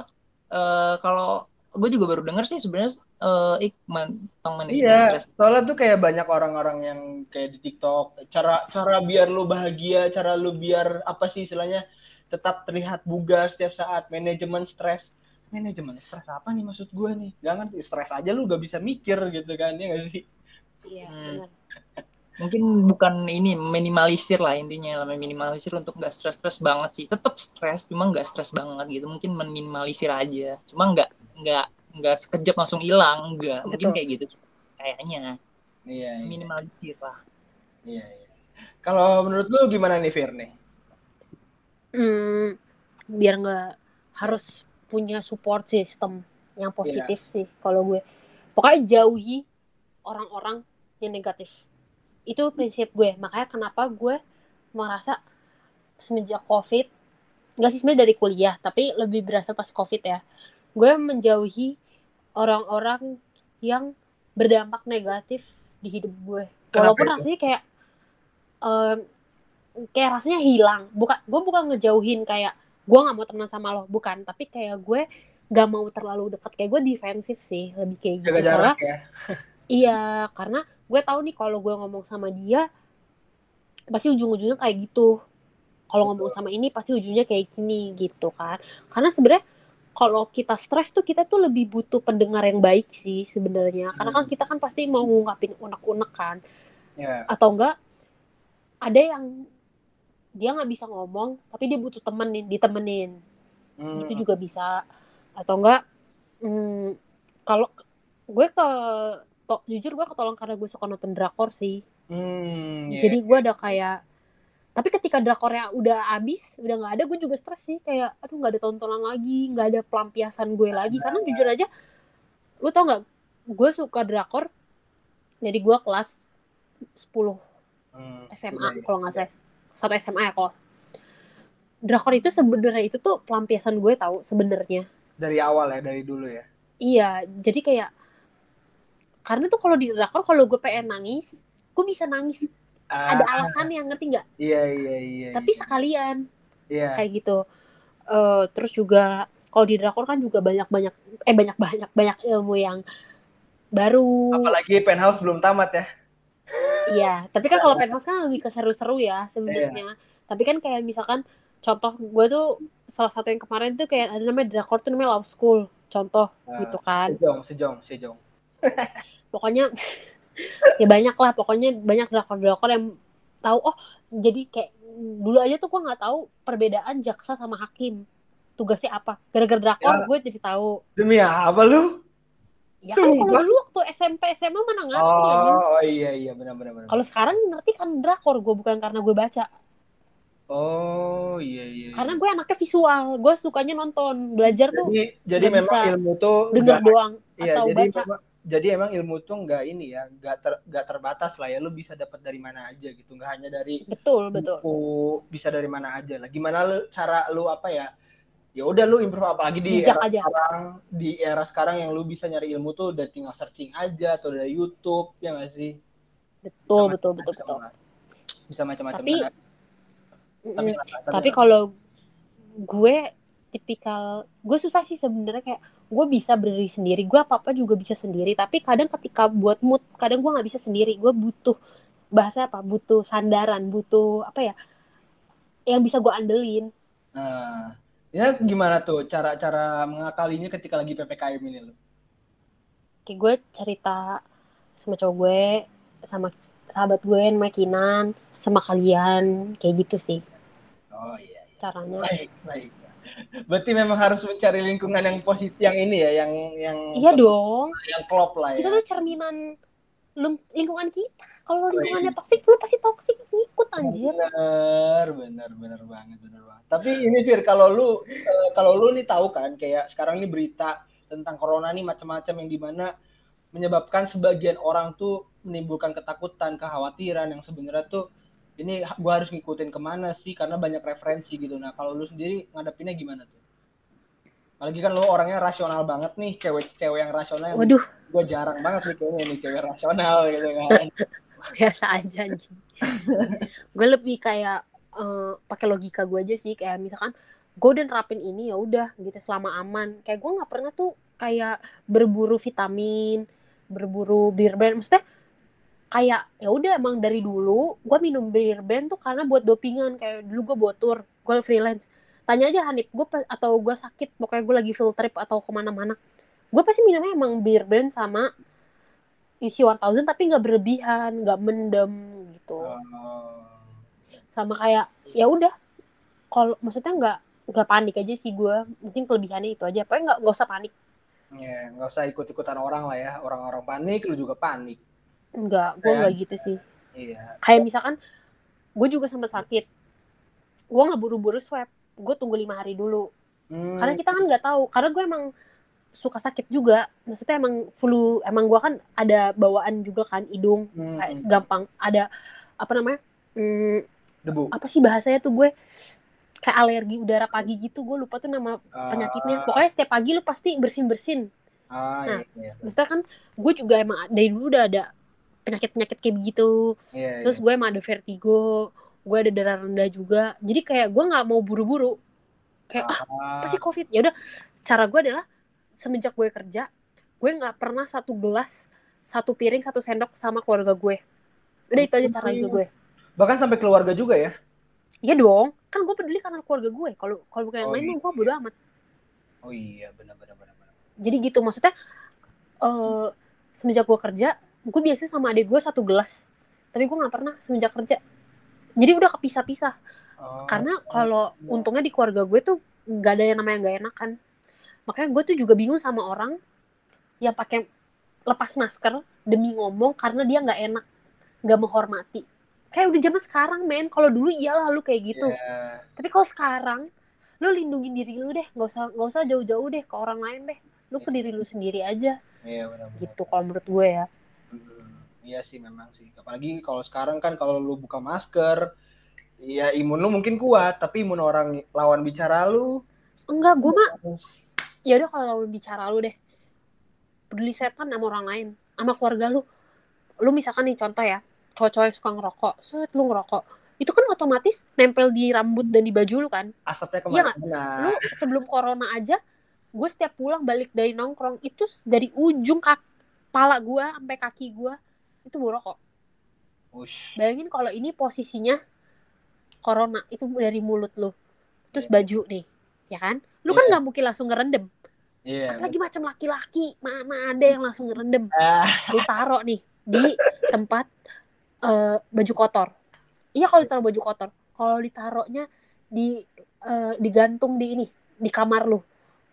Speaker 3: eh, kalau gue juga baru dengar sih sebenarnya eh ikman tentang manajemen
Speaker 4: Iya,
Speaker 3: stres
Speaker 4: soalnya tuh kayak banyak orang-orang yang kayak di TikTok, cara cara biar lu bahagia, cara lu biar apa sih istilahnya tetap terlihat bugar setiap saat, manajemen stres. Manajemen stres apa nih maksud gue nih? Jangan stres aja lu gak bisa mikir gitu kan, ya gak sih?
Speaker 1: Iya,
Speaker 3: Hmm. mungkin bukan ini minimalisir lah intinya lah minimalisir untuk nggak stres-stres banget sih tetap stres cuma nggak stres banget gitu mungkin meminimalisir aja cuma nggak nggak nggak sekejap langsung hilang nggak mungkin kayak gitu kayaknya
Speaker 4: Iya, iya.
Speaker 3: minimalisir lah
Speaker 4: iya, iya. Kalau menurut lu gimana nih Fir nih?
Speaker 1: Hmm, biar nggak harus punya support system yang positif sih kalau gue. Pokoknya jauhi orang-orang yang negatif. Itu prinsip gue. Makanya kenapa gue merasa semenjak COVID, nggak sih sebenarnya dari kuliah, tapi lebih berasa pas COVID ya. Gue menjauhi orang-orang yang berdampak negatif di hidup gue.
Speaker 4: Kenapa
Speaker 1: Walaupun
Speaker 4: itu?
Speaker 1: rasanya kayak em, kayak rasanya hilang. Bukan, gue bukan ngejauhin kayak gue nggak mau temenan sama lo, bukan. Tapi kayak gue gak mau terlalu deket. Kayak gue defensif sih, lebih kayak gitu. Soalnya
Speaker 4: ya.
Speaker 1: Iya, karena gue tahu nih kalau gue ngomong sama dia pasti ujung-ujungnya kayak gitu. Kalau ngomong sama ini pasti ujungnya kayak gini gitu kan. Karena sebenarnya kalau kita stres tuh kita tuh lebih butuh pendengar yang baik sih sebenarnya. Karena kan
Speaker 4: Hmm.
Speaker 1: kita kan pasti mau ngungkapin unek-unek kan.
Speaker 4: Iya.
Speaker 1: Atau enggak ada yang dia nggak bisa ngomong tapi dia butuh temenin, ditemenin
Speaker 4: Hmm.
Speaker 1: itu juga bisa atau enggak hmm, kalau gue ke to, jujur gue ketolong karena gue suka nonton drakor sih
Speaker 4: Hmm, iya.
Speaker 1: jadi gue ada kayak tapi ketika drakornya udah abis udah nggak ada gue juga stres sih. Kayak aduh nggak ada tontonan lagi nggak ada pelampiasan gue lagi. Karena jujur aja lu tau nggak gue suka drakor jadi gue kelas 10
Speaker 4: Hmm,
Speaker 1: SMA
Speaker 4: iya,
Speaker 1: kalau nggak salah. Satu SMA ya kok drakor itu sebenarnya itu tuh pelampiasan gue tahu sebenarnya.
Speaker 4: Dari awal ya, dari dulu ya.
Speaker 1: Iya, jadi kayak karena tuh kalau di drakor kalau gue pengen nangis, gue bisa nangis. Ada
Speaker 4: Ah,
Speaker 1: alasannya ngerti nggak?
Speaker 4: Iya, iya, iya.
Speaker 1: Tapi sekalian
Speaker 4: iya.
Speaker 1: kayak gitu. Eh, terus juga kalau di drakor kan juga banyak banyak eh banyak banyak banyak ilmu yang baru.
Speaker 4: Apalagi penthouse belum tamat ya.
Speaker 1: Iya, tapi kan kalau penthouse kan lebih ke seru-seru ya sebenarnya.
Speaker 4: Iya.
Speaker 1: Tapi kan kayak misalkan contoh gue tuh salah satu yang kemarin tuh kayak ada namanya drakor tuh namanya Love School. Contoh
Speaker 4: Nah,
Speaker 1: gitu kan.
Speaker 4: Sejong, sejong, sejong.
Speaker 1: pokoknya ya banyak lah pokoknya banyak drakor-drakor yang tahu oh jadi kayak dulu aja tuh gue nggak tahu perbedaan jaksa sama hakim tugasnya apa gara-gara drakor
Speaker 4: Ya.
Speaker 1: gue jadi tahu
Speaker 4: Demi apa lu?
Speaker 1: ya kan kalau dulu waktu SMP SMA mana ngerti.
Speaker 4: Oh, oh iya iya benar benar benar.
Speaker 1: kalau sekarang ngerti kan drakor gue bukan karena gue baca
Speaker 4: Oh iya iya. iya.
Speaker 1: karena gue anaknya visual gue sukanya nonton belajar tuh
Speaker 4: jadi jadi
Speaker 1: nggak
Speaker 4: memang
Speaker 1: bisa
Speaker 4: ilmu tuh
Speaker 1: denger
Speaker 4: nggak-
Speaker 1: doang
Speaker 4: iya,
Speaker 1: atau
Speaker 4: jadi
Speaker 1: baca
Speaker 4: memang jadi emang ilmu tuh nggak ini ya, nggak ter, nggak terbatas lah ya. Lu bisa dapat dari mana aja gitu, nggak hanya dari
Speaker 1: betul betul
Speaker 4: buku, bisa dari mana aja lah. Gimana lu cara lu apa ya? Ya udah lu improve apalagi di
Speaker 1: Bijak
Speaker 4: era
Speaker 1: aja.
Speaker 4: sekarang, di era sekarang yang lu bisa nyari ilmu tuh dari tinggal searching aja atau dari YouTube ya nggak sih?
Speaker 1: betul
Speaker 4: Bisa
Speaker 1: betul betul betul
Speaker 4: lah. Bisa macam-macam.
Speaker 1: Tapi-
Speaker 4: tapi,
Speaker 1: tapi kalau gue tipikal gue susah sih sebenarnya kayak gue bisa berdiri sendiri gue apa apa juga bisa sendiri tapi kadang ketika buat mood kadang gue nggak bisa sendiri gue butuh bahasa apa butuh sandaran butuh apa ya yang bisa gue andelin
Speaker 4: Nah, ya gimana tuh cara-cara mengakalinya ketika lagi PPKM ini lu?
Speaker 1: kayak gue cerita sama cowok gue sama sahabat gue namanya Kinan sama kalian kayak gitu sih
Speaker 4: Oh iya.
Speaker 1: caranya
Speaker 4: Baik, baik. Berarti memang harus mencari lingkungan yang positif yang ini ya, yang yang
Speaker 1: iya dong
Speaker 4: yang klop lah ya.
Speaker 1: kita tuh cerminan lingkungan kita. Kalau lingkungannya toksik, lu pasti toksik ngikut anjir.
Speaker 4: Bener, bener, bener banget, bener banget. Tapi ini Fir, kalau lu, eh, kalau lu nih tahu kan, kayak sekarang ini berita tentang corona nih macam-macam yang di mana menyebabkan sebagian orang tuh menimbulkan ketakutan, kekhawatiran yang sebenarnya tuh ini gua harus ngikutin ke mana sih karena banyak referensi gitu. Nah kalau lu sendiri ngadepinnya gimana tuh? Apalagi kan lu orangnya rasional banget nih, cewek-cewek yang rasional.
Speaker 1: Waduh,
Speaker 4: Gue jarang banget nih kayaknya nih cewek rasional gitu kan.
Speaker 1: biasa aja anjing. gue lebih kayak eh, pakai logika gue aja sih kayak misalkan gue udah nerapin ini ya udah gitu selama aman. Kayak gue nggak pernah tuh kayak berburu vitamin, berburu beer brand. Maksudnya kayak ya udah emang dari dulu gue minum beer brand tuh karena buat dopingan kayak dulu gue buat tour, gue freelance. Tanya aja Hanif, gue atau gue sakit, pokoknya gue lagi field trip atau ke mana-mana, gue pasti minumnya emang beer brand sama isi 1000 tapi nggak berlebihan, nggak mendem gitu.
Speaker 4: Oh.
Speaker 1: Sama kayak ya udah, kalau maksudnya nggak nggak panik aja sih gue, mungkin kelebihannya itu aja. Pokoknya nggak nggak usah panik,
Speaker 4: Ya, nggak usah ikut-ikutan orang lah ya. Orang-orang panik, lu juga panik.
Speaker 1: Nggak, gue nggak gitu sih.
Speaker 4: Iya.
Speaker 1: Kayak misalkan gue juga sempat sakit, gue nggak buru-buru swab, gue tunggu lima hari dulu.
Speaker 4: Hmm,
Speaker 1: Karena kita kan nggak tahu, karena gue emang suka sakit juga, maksudnya emang flu, emang gue kan ada bawaan juga kan hidung,
Speaker 4: hmm,
Speaker 1: kayak gampang ada apa namanya? Hmm,
Speaker 4: debu.
Speaker 1: apa sih bahasanya tuh gue kayak alergi udara pagi gitu gue lupa tuh nama penyakitnya pokoknya setiap pagi lu pasti bersin bersin
Speaker 4: Ah,
Speaker 1: Nah,
Speaker 4: iya, iya.
Speaker 1: maksudnya kan gue juga emang dari dulu udah ada penyakit penyakit kayak begitu
Speaker 4: Iya,
Speaker 1: terus gue emang ada vertigo gue ada darah rendah juga jadi kayak gue nggak mau buru-buru kayak ah
Speaker 4: Ah,
Speaker 1: apa sih covid ya udah cara gue adalah semenjak gue kerja gue nggak pernah satu gelas satu piring satu sendok sama keluarga gue udah itu aja cara gue
Speaker 4: bahkan sampai keluarga juga ya.
Speaker 1: Iya dong, kan gue peduli karena keluarga gue. Kalau kalau bukan yang
Speaker 4: Oh,
Speaker 1: lain,
Speaker 4: iya.
Speaker 1: gue bodo amat.
Speaker 4: Oh iya, benar benar benar. benar.
Speaker 1: Jadi gitu maksudnya. eh semenjak gue kerja, gue biasanya sama adik gue satu gelas. Tapi gue nggak pernah semenjak kerja. Jadi udah kepisah-pisah.
Speaker 4: Oh,
Speaker 1: Karena kalau untungnya di keluarga gue tuh nggak ada yang namanya nggak enakan. Makanya gue tuh juga bingung sama orang yang pakai lepas masker demi ngomong karena dia nggak enak, nggak menghormati. Kayak udah zaman sekarang men. Kalau dulu iyalah lu kayak gitu.
Speaker 4: Iya.
Speaker 1: Tapi kalau sekarang lu lindungin diri lu deh, nggak usah nggak usah jauh-jauh deh ke orang lain deh. Lu ke diri lu sendiri aja
Speaker 4: Iya benar benar.
Speaker 1: gitu kalau menurut gue ya.
Speaker 4: Iya sih memang sih. Apalagi kalau sekarang kan kalau lu buka masker, ya imun lu mungkin kuat, tapi imun orang lawan bicara lu
Speaker 1: Enggak, gue mah ya udah kalau lu bicara lu deh. Peduli setan sama orang lain, sama keluarga lu. Lu misalkan nih contoh ya, cowok-cowok yang suka ngerokok, set lu ngerokok. Itu kan otomatis nempel di rambut dan di baju lu kan.
Speaker 4: asapnya
Speaker 1: Iya
Speaker 4: ke mana-mana.
Speaker 1: Lu sebelum corona aja, gue setiap pulang balik dari nongkrong itu dari ujung kaki pala gue sampai kaki gue itu bau rokok.
Speaker 4: Ush.
Speaker 1: Bayangin kalau ini posisinya corona itu dari mulut lu. Terus baju nih, ya kan? Lu kan
Speaker 4: Iya.
Speaker 1: nggak mungkin langsung ngerendam.
Speaker 4: Iya.
Speaker 1: Apalagi macam laki-laki, mana ada yang langsung ngerendam.
Speaker 4: Ah,
Speaker 1: Lu taruh nih di tempat eh, baju kotor. Iya kalau ditaruh baju kotor. Kalau ditaruhnya di eh, digantung di ini, di kamar lu.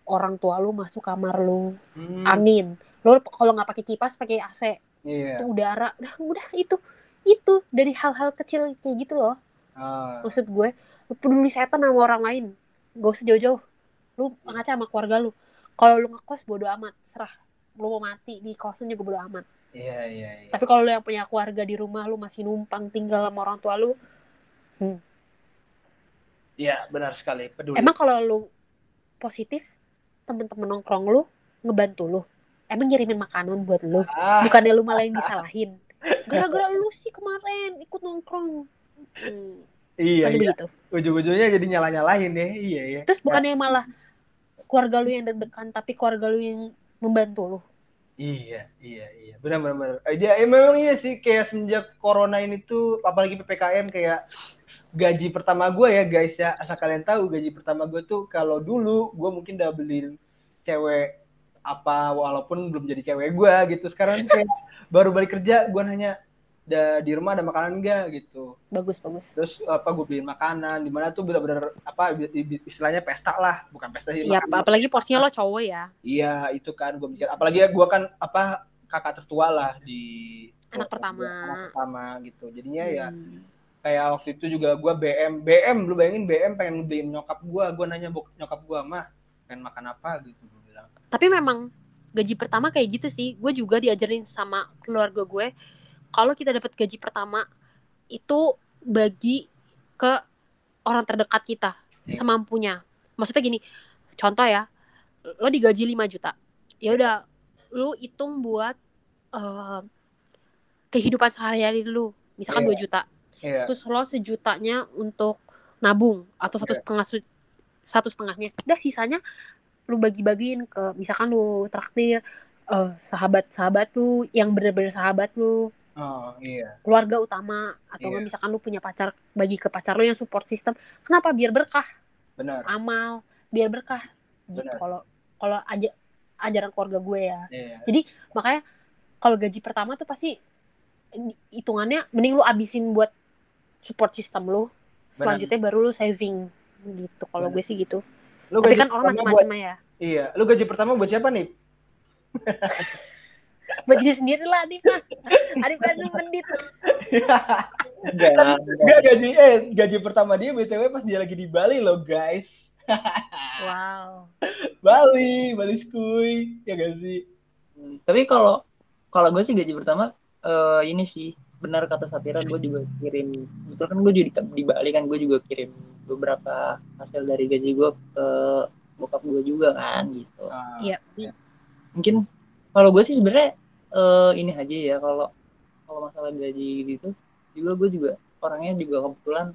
Speaker 1: Orang tua lu masuk kamar lu,
Speaker 4: hmm,
Speaker 1: angin. Lu kalau nggak pakai kipas pakai AC,
Speaker 4: Iya.
Speaker 1: itu udara. Nah, udah itu itu dari hal-hal kecil kayak gitu loh.
Speaker 4: Ah,
Speaker 1: maksud gue lu peduli setan sama orang lain gak usah jauh-jauh lu ngaca sama keluarga lu kalau lu ngekos bodo amat serah lu mau mati di kosan juga bodo amat
Speaker 4: Iya iya iya.
Speaker 1: tapi kalau lu yang punya keluarga di rumah lu masih numpang tinggal sama orang tua lu
Speaker 4: Iya benar sekali. Peduli.
Speaker 1: emang kalau lu positif temen-temen nongkrong lu ngebantu lu emang ngirimin makanan buat lu
Speaker 4: Ah,
Speaker 1: bukannya lu malah yang disalahin gara-gara lu sih kemarin ikut nongkrong hmm,
Speaker 4: iya
Speaker 1: kan
Speaker 4: iya.
Speaker 1: begitu
Speaker 4: Ujung-ujungnya jadi nyala-nyalahin ya. Iya iya.
Speaker 1: Terus bukannya malah keluarga lu yang deg-degan, tapi keluarga lu yang membantu lu.
Speaker 4: Iya, iya, iya. Benar, benar, benar. Eh, Dia, eh, memang iya sih, kayak semenjak corona ini tuh, apalagi PPKM, kayak gaji pertama gue ya guys ya, asal kalian tahu gaji pertama gue tuh kalau dulu gue mungkin udah beliin cewek apa walaupun belum jadi cewek gue gitu. Sekarang kayak baru balik kerja gue nanya, "Da- di rumah ada makanan enggak gitu.
Speaker 1: Bagus, bagus.
Speaker 4: Terus apa gue beliin makanan, di mana tuh benar-benar apa istilahnya pesta lah, bukan pesta sih.
Speaker 1: Iya, apalagi porsinya lo cowok ya.
Speaker 4: Iya itu kan gue mikir apalagi ya gue kan apa kakak tertua lah di
Speaker 1: Anak pertama.
Speaker 4: anak pertama gitu jadinya ya
Speaker 1: Hmm.
Speaker 4: kayak waktu itu juga gua BM BM lu bayangin BM pengen beliin nyokap gua gua nanya nyokap gua mah pengen makan apa gitu
Speaker 1: Tapi memang gaji pertama kayak gitu sih. Gue juga diajarin sama keluarga gue kalau kita dapat gaji pertama itu bagi ke orang terdekat kita
Speaker 4: Iya.
Speaker 1: semampunya. Maksudnya gini, contoh ya, lo digaji 5 juta. Ya udah, lu hitung buat eh, kehidupan sehari-hari lu. Misalkan. 2 juta.
Speaker 4: iya
Speaker 1: Terus lo sejutanya untuk nabung atau satu
Speaker 4: Iya.
Speaker 1: setengah satu setengahnya. Udah sisanya lu bagi-bagiin ke misalkan lu traktir eh, sahabat-sahabat lu yang bener-bener sahabat lu.
Speaker 4: Oh iya.
Speaker 1: Keluarga utama atau
Speaker 4: Iya.
Speaker 1: misalkan lu punya pacar bagi ke pacar lu yang support system. Kenapa? Biar berkah.
Speaker 4: Benar.
Speaker 1: Amal biar berkah. Gitu. Kalau kalau aja ajaran keluarga gue ya.
Speaker 4: Iya.
Speaker 1: Makanya kalau gaji pertama tuh pasti hitungannya mending lu abisin buat support system lu. Selanjutnya baru lu saving. Gitu. Kalau gue sih gitu
Speaker 4: lu
Speaker 1: tapi
Speaker 4: gaji
Speaker 1: kan orang macam-macam
Speaker 4: buat-
Speaker 1: ya
Speaker 4: iya lu gaji pertama buat siapa nih?
Speaker 1: Buat diri sendiri lah Adif mah Adif kan lu mendit.
Speaker 3: Enggak,
Speaker 4: Enggak. gaji eh gaji pertama dia btw pas dia lagi di Bali loh guys.
Speaker 1: Wow.
Speaker 4: Bali Bali skuy ya gak sih?
Speaker 3: Hmm, Tapi kalau kalau gue sih gaji pertama eh, ini sih benar kata Sapira gue juga kirim betul kan gue juga di, di Bali kan gue juga kirim beberapa hasil dari gaji gue ke bokap gue juga kan gitu.
Speaker 4: Ah,
Speaker 1: Iya.
Speaker 3: Mungkin kalau gue sih sebenarnya eh, ini aja ya kalau kalau masalah gaji gitu juga gue juga orangnya juga kebetulan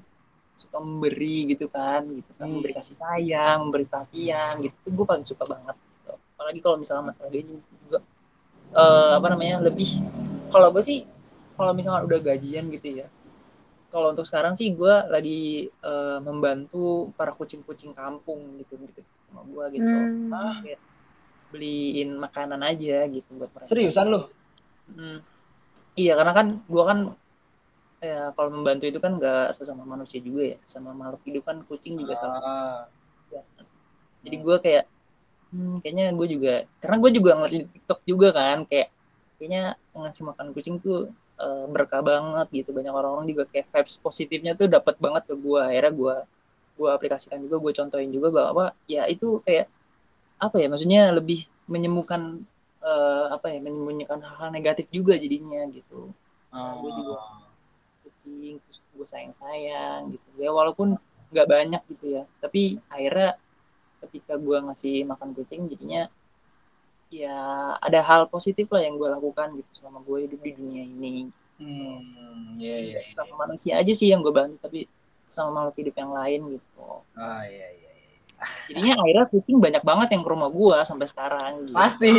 Speaker 3: suka memberi gitu kan gitu kan
Speaker 4: Hmm.
Speaker 3: memberi kasih sayang memberi perhatian gitu gue paling suka banget gitu. apalagi kalau misalnya masalah gaji juga eh, apa namanya lebih kalau gue sih kalau misalnya udah gajian gitu ya. Kalau untuk sekarang sih gue lagi eh, membantu para kucing-kucing kampung gitu gitu sama gue gitu.
Speaker 1: Hmm.
Speaker 3: Ah, kayak beliin makanan aja gitu buat mereka.
Speaker 4: Seriusan lu?
Speaker 3: Hmm. Iya karena kan gua kan ya kalau membantu itu kan nggak sesama manusia juga ya. Sama makhluk hidup kan kucing juga sama.
Speaker 4: Ah,
Speaker 3: jadi gua kayak hmm, kayaknya gue juga karena gue juga ngeliat di TikTok juga kan kayak kayaknya ngasih makan kucing tuh eh, berkah banget gitu banyak orang-orang juga kayak vibes positifnya tuh dapat banget ke gua akhirnya gua gua aplikasikan juga gue contohin juga bahwa ya itu kayak apa ya maksudnya lebih menyembuhkan eh, apa ya menyembunyikan hal-hal negatif juga jadinya gitu
Speaker 4: ah.
Speaker 3: Gua juga. kucing terus gue sayang sayang gitu ya walaupun nggak banyak gitu ya tapi akhirnya ketika gue ngasih makan kucing jadinya ya ada hal positif lah yang gue lakukan gitu selama gue hidup di dunia ini
Speaker 4: Hmm, iya iya.
Speaker 3: Nggak sama manusia aja sih yang gue bantu tapi sama makhluk hidup yang lain gitu
Speaker 4: Ah iya iya. iya.
Speaker 3: jadinya akhirnya kucing banyak banget yang ke rumah gue sampai sekarang gitu.
Speaker 4: Pasti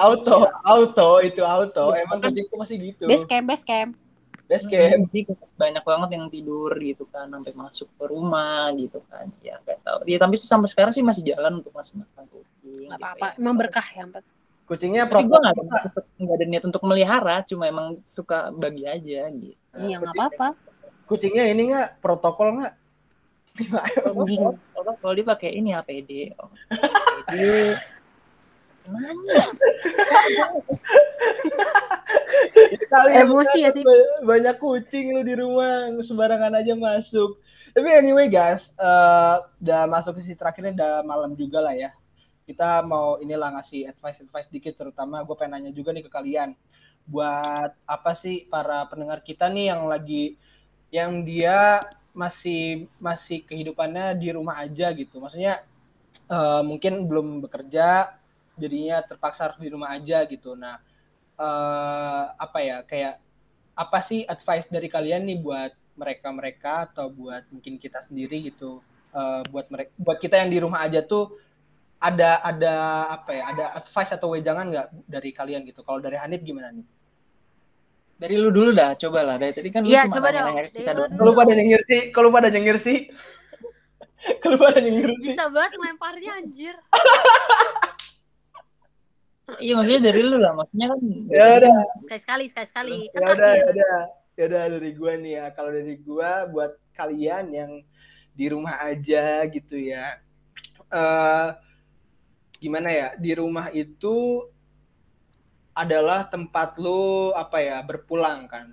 Speaker 4: auto, auto itu auto. Emang kucingku masih gitu.
Speaker 1: base camp base camp
Speaker 4: Best camp.
Speaker 3: Jadi banyak banget yang tidur gitu kan sampai masuk ke rumah gitu kan. Ya nggak tahu. Ya tapi sampai sekarang sih masih jalan untuk masuk makan kucing
Speaker 1: nggak
Speaker 3: gitu
Speaker 1: apa-apa
Speaker 3: ya.
Speaker 1: emang berkah ya Mbak.
Speaker 4: Kucingnya
Speaker 3: tapi gue nggak nggak ada niat untuk melihara cuma emang suka bagi aja gitu.
Speaker 1: Iya nggak apa-apa.
Speaker 4: Kucingnya ini nggak? Protokol nggak?
Speaker 1: anjing.
Speaker 3: Kalau kalau dia pakai ini APD oh, APD nanya
Speaker 1: Emosi ya,
Speaker 4: ba- banyak kucing lu di rumah sembarangan aja masuk. Tapi anyway guys, eh, udah masuk ke sisi terakhirnya udah malam juga lah ya. Kita mau inilah ngasih advice-advice dikit terutama gue pengen nanya juga nih ke kalian. Buat apa sih para pendengar kita nih yang lagi yang dia masih masih kehidupannya di rumah aja gitu. Maksudnya eh, mungkin belum bekerja jadinya terpaksa harus di rumah aja gitu. Nah, eh apa ya kayak apa sih advice dari kalian nih buat mereka-mereka atau buat mungkin kita sendiri gitu? Eh, buat mereka buat kita yang di rumah aja tuh ada ada apa ya ada advice atau wejangan nggak dari kalian gitu? Kalau dari Hanif gimana nih?
Speaker 3: Dari lu dulu dah coba lah. Dari tadi kan lu
Speaker 1: Iya,
Speaker 3: cuma
Speaker 1: coba dong.
Speaker 3: kita
Speaker 1: Dari lu
Speaker 3: doang.
Speaker 4: kalau pada nyengir sih kalau pada nyengir sih. Kalau pada nyengir sih.
Speaker 1: Bisa banget ngelemparnya anjir
Speaker 3: iya maksudnya dari lu lah maksudnya kan
Speaker 4: ya udah.
Speaker 1: sekali-sekali sekali-sekali. Kan
Speaker 4: ya udah
Speaker 1: kasihan.
Speaker 4: ya udah. Ya udah dari gua nih ya. Kalau dari gua buat kalian yang di rumah aja gitu ya eh gimana ya? Di rumah itu adalah tempat lu apa ya berpulang kan.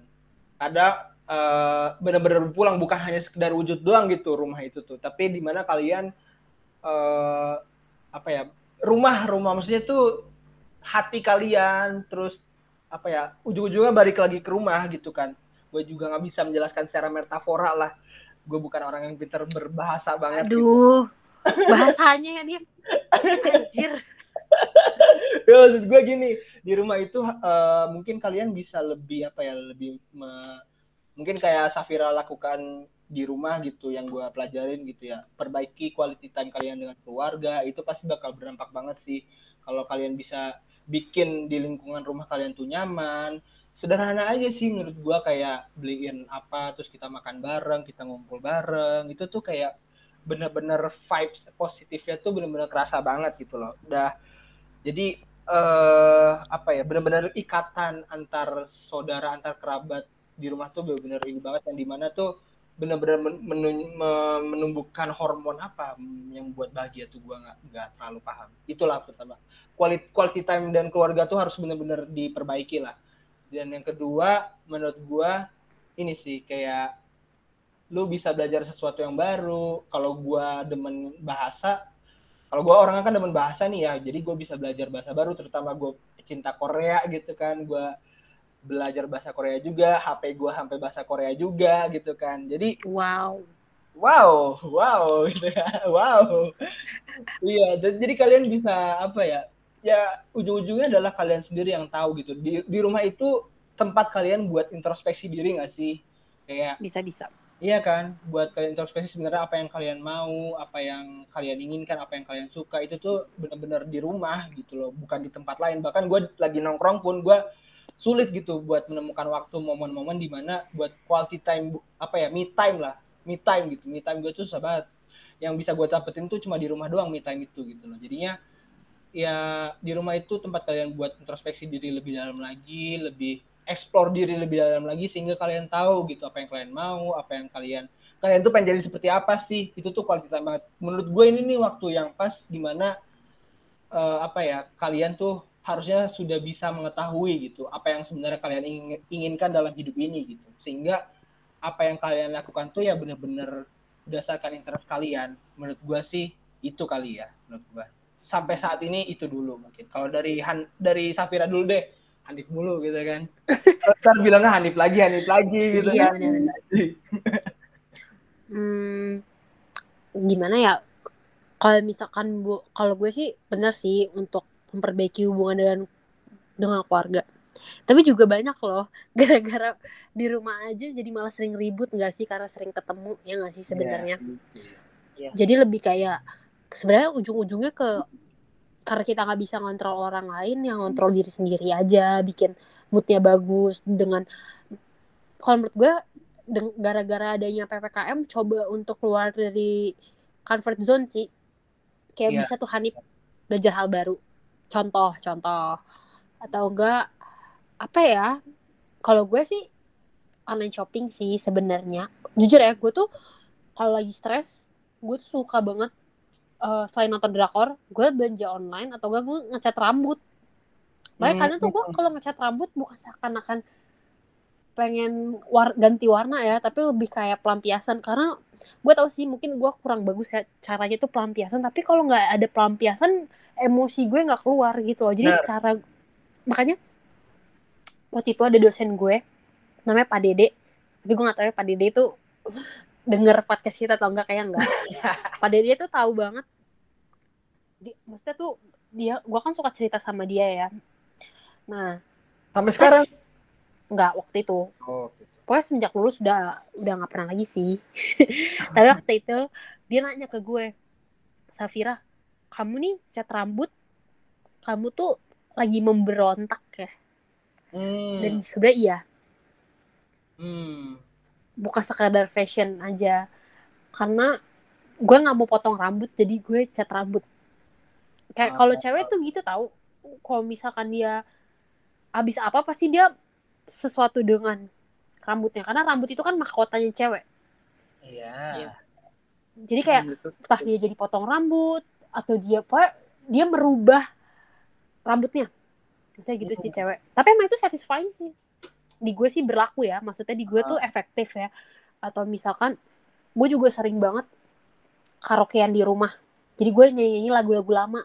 Speaker 4: Ada eh, benar-benar berpulang bukan hanya sekedar wujud doang gitu rumah itu tuh, tapi di mana kalian eh, apa ya rumah rumah maksudnya tuh hati kalian terus apa ya ujung-ujungnya balik lagi ke rumah gitu kan gue juga nggak bisa menjelaskan secara metafora lah gue bukan orang yang pintar berbahasa banget gitu.
Speaker 1: Aduh, bahasanya ya nih. Anjir.
Speaker 4: ya, maksud gue gini di rumah itu eh, mungkin kalian bisa lebih apa ya lebih me- mungkin kayak Safira lakukan di rumah gitu yang gue pelajarin gitu ya perbaiki quality time kalian dengan keluarga itu pasti bakal berdampak banget sih kalau kalian bisa bikin di lingkungan rumah kalian tuh nyaman. Sederhana aja sih menurut gue kayak beliin apa terus kita makan bareng kita ngumpul bareng. Itu tuh kayak bener-bener vibes positifnya tuh bener-bener kerasa banget gitu loh. Udah jadi eh apa ya benar-benar ikatan antar saudara antar kerabat di rumah tuh benar-benar ini banget. Yang di mana tuh benar-benar men- menumbuhkan hormon apa yang buat bahagia tuh gua nggak nggak terlalu paham. Itulah pertama. Quality quality time dan keluarga tuh harus benar-benar diperbaiki lah. Dan yang kedua menurut gua ini sih kayak lu bisa belajar sesuatu yang baru. Kalau gua demen bahasa kalau gue orangnya kan demen bahasa nih ya jadi gue bisa belajar bahasa baru terutama gue cinta Korea gitu kan gue belajar bahasa Korea juga HP gue sampai bahasa Korea juga gitu kan jadi
Speaker 1: Wow.
Speaker 4: wow wow gitu ya wow iya jadi kalian bisa apa ya ya ujung-ujungnya adalah kalian sendiri yang tahu gitu di di rumah itu tempat kalian buat introspeksi diri nggak sih kayak
Speaker 1: Bisa-bisa.
Speaker 4: Iya kan, buat kalian introspeksi sebenarnya apa yang kalian mau, apa yang kalian inginkan, apa yang kalian suka itu tuh benar-benar di rumah gitu loh, bukan di tempat lain. Bahkan gue lagi nongkrong pun gue sulit gitu buat menemukan waktu momen-momen di mana buat quality time apa ya me time lah, me time gitu, me time gue tuh susah banget. Yang bisa gue dapetin tuh cuma di rumah doang me time itu gitu loh. Jadinya ya di rumah itu tempat kalian buat introspeksi diri lebih dalam lagi, lebih explore diri lebih dalam lagi sehingga kalian tahu gitu apa yang kalian mau, apa yang kalian kalian tuh pengen jadi seperti apa sih? Itu tuh quality time banget. Menurut gue ini nih waktu yang pas di mana eh, apa ya kalian tuh harusnya sudah bisa mengetahui gitu apa yang sebenarnya kalian ingin- inginkan dalam hidup ini gitu. Sehingga apa yang kalian lakukan tuh ya bener-bener berdasarkan interest kalian. Menurut gue sih itu kali ya menurut gue sampai saat ini itu dulu mungkin. Kalau dari Han, dari Safira dulu deh Hanif mulu gitu kan. Ntar bilangnya Hanif lagi Hanif lagi gitu
Speaker 1: Iya,
Speaker 4: kan
Speaker 1: benar-benar. Hmm, gimana ya? Kalau misalkan bu, kalau gue sih benar sih untuk memperbaiki hubungan dengan dengan keluarga. Tapi juga banyak loh gara-gara di rumah aja jadi malah sering ribut nggak sih karena sering ketemu ya nggak sih sebenarnya.
Speaker 3: Iya.
Speaker 1: Jadi lebih kayak sebenarnya ujung-ujungnya ke karena kita nggak bisa ngontrol orang lain yang ngontrol diri sendiri aja bikin moodnya bagus dengan kalau menurut gue gara-gara adanya ppkm coba untuk keluar dari comfort zone sih kayak
Speaker 4: Iya.
Speaker 1: bisa tuh Hanif belajar hal baru contoh contoh. Atau enggak apa ya kalau gue sih online shopping sih sebenarnya. Jujur ya gue tuh kalau lagi stres gue tuh suka banget eh, selain nonton drakor gue belanja online atau enggak gue ngecat rambut. Makanya
Speaker 4: Hmm.
Speaker 1: kadang tuh gue kalau ngecat rambut bukan seakan-akan pengen war ganti warna ya tapi lebih kayak pelampiasan. Karena gue tau sih mungkin gue kurang bagus ya caranya tuh pelampiasan. Tapi kalau nggak ada pelampiasan emosi gue nggak keluar gitu loh. Jadi
Speaker 4: Benar.
Speaker 1: cara makanya waktu itu ada dosen gue namanya Pak Dede. Tapi gue nggak tahu ya Pak Dede itu denger podcast kita atau enggak kayak enggak Pak Dede tuh tahu banget. Di, maksudnya tuh dia gue kan suka cerita sama dia ya. Nah
Speaker 4: sampai sekarang?
Speaker 1: Enggak waktu itu.
Speaker 4: Oh, gitu.
Speaker 1: pokoknya semenjak lulus udah udah nggak pernah lagi sih. Tapi waktu itu dia nanya ke gue Safira kamu nih cat rambut kamu tuh lagi memberontak ya
Speaker 4: Hmm.
Speaker 1: dan sebenarnya iya
Speaker 4: Hmm.
Speaker 1: bukan sekadar fashion aja karena gue nggak mau potong rambut jadi gue cat rambut kayak kalau
Speaker 4: Oh.
Speaker 1: cewek tuh gitu tahu kalau misalkan dia habis apa pasti dia sesuatu dengan rambutnya karena rambut itu kan mahkotanya cewek
Speaker 4: Iya.
Speaker 3: Iya.
Speaker 1: jadi kayak
Speaker 3: Gitu.
Speaker 1: entah dia jadi potong rambut atau dia apa dia merubah rambutnya Misalnya gitu sih cewek. Tapi emang itu satisfying sih. Di gue sih berlaku ya. Maksudnya di gue tuh efektif ya. Atau misalkan gue juga sering banget karaokean di rumah. Jadi gue nyanyi-nyanyi lagu-lagu lama.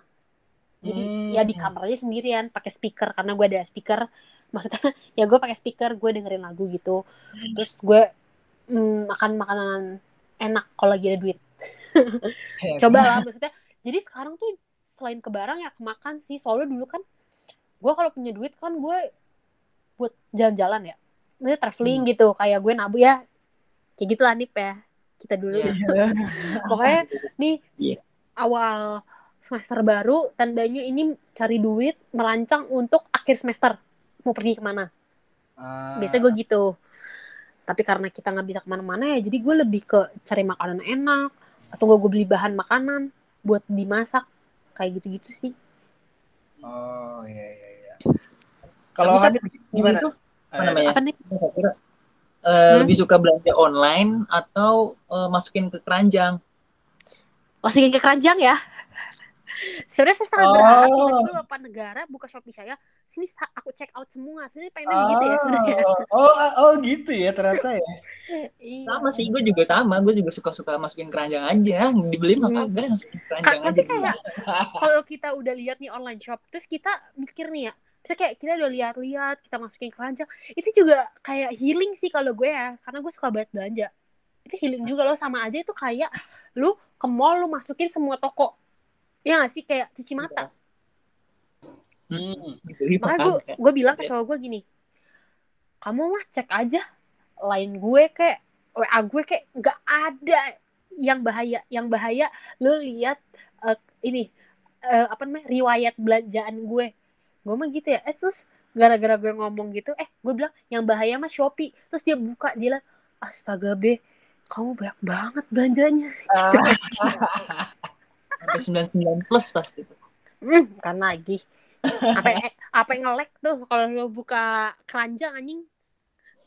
Speaker 1: Jadi
Speaker 4: Hmm.
Speaker 1: ya di kamar aja sendirian pakai speaker karena gue ada speaker. Maksudnya ya gue pakai speaker, gue dengerin lagu gitu. Terus gue mm, makan makanan enak kalau lagi ada duit.
Speaker 4: Ya,
Speaker 1: Coba lah maksudnya. Jadi sekarang tuh selain ke barang ya ke makan sih. Soalnya dulu kan gue kalau punya duit kan gue buat jalan-jalan ya. Maksudnya traveling
Speaker 4: Hmm.
Speaker 1: gitu. Kayak gue nabu ya. Kayak gitu lah Nip ya. Kita dulu.
Speaker 3: Iya.
Speaker 1: Pokoknya nih
Speaker 3: Iya.
Speaker 1: awal semester baru tandanya ini cari duit merancang untuk akhir semester mau pergi ke mana
Speaker 4: Ah,
Speaker 1: biasanya gue gitu tapi karena kita nggak bisa ke mana-mana ya jadi gue lebih ke cari makanan enak atau gue beli bahan makanan buat dimasak kayak gitu-gitu sih
Speaker 4: Oh iya iya iya. Kalau Hanif
Speaker 3: Sat,
Speaker 4: gimana?
Speaker 3: itu apa namanya?
Speaker 1: apa nih
Speaker 3: eh,
Speaker 1: Hmm?
Speaker 3: lebih suka belanja online atau eh, masukin ke keranjang?
Speaker 1: masukin ke keranjang ya sebenarnya saya sangat
Speaker 4: Oh.
Speaker 1: berharap tiba-tiba bapak negara buka shopee saya sini aku check out semua sini pengen gitu ya sebenarnya
Speaker 4: Oh, oh, oh gitu ya ternyata ya.
Speaker 1: Iya.
Speaker 3: Sama sih, gue juga sama. Gue juga suka-suka masukin keranjang aja. Dibeli mah
Speaker 1: Hmm.
Speaker 3: kagak, masukin
Speaker 1: Ka-
Speaker 3: keranjang
Speaker 1: tapi
Speaker 3: aja.
Speaker 1: kayak kalau kita udah lihat nih online shop terus kita mikir nih ya bisa kayak kita udah lihat-lihat kita masukin keranjang itu juga kayak healing sih kalau gue ya karena gue suka banget belanja itu healing juga loh sama aja itu kayak lu ke mall lu masukin semua toko ya gak sih? Kayak cuci mata.
Speaker 4: Hmm.
Speaker 1: Makanya gue gue bilang ke cowok gue gini kamu mah cek aja lain gue kayak wa gue kayak nggak ada yang bahaya yang bahaya lu lihat eh, ini eh, apa namanya riwayat belanjaan gue. Gue mah gitu ya. Eh terus gara-gara gue ngomong gitu eh gue bilang yang bahaya mah shopee. Terus dia buka dia bilang astaga be kamu banyak banget belanjanya
Speaker 3: Sampai 99 plus pasti.
Speaker 1: hmm, kan lagi apa apa yang ngelek tuh kalau lu buka keranjang anjing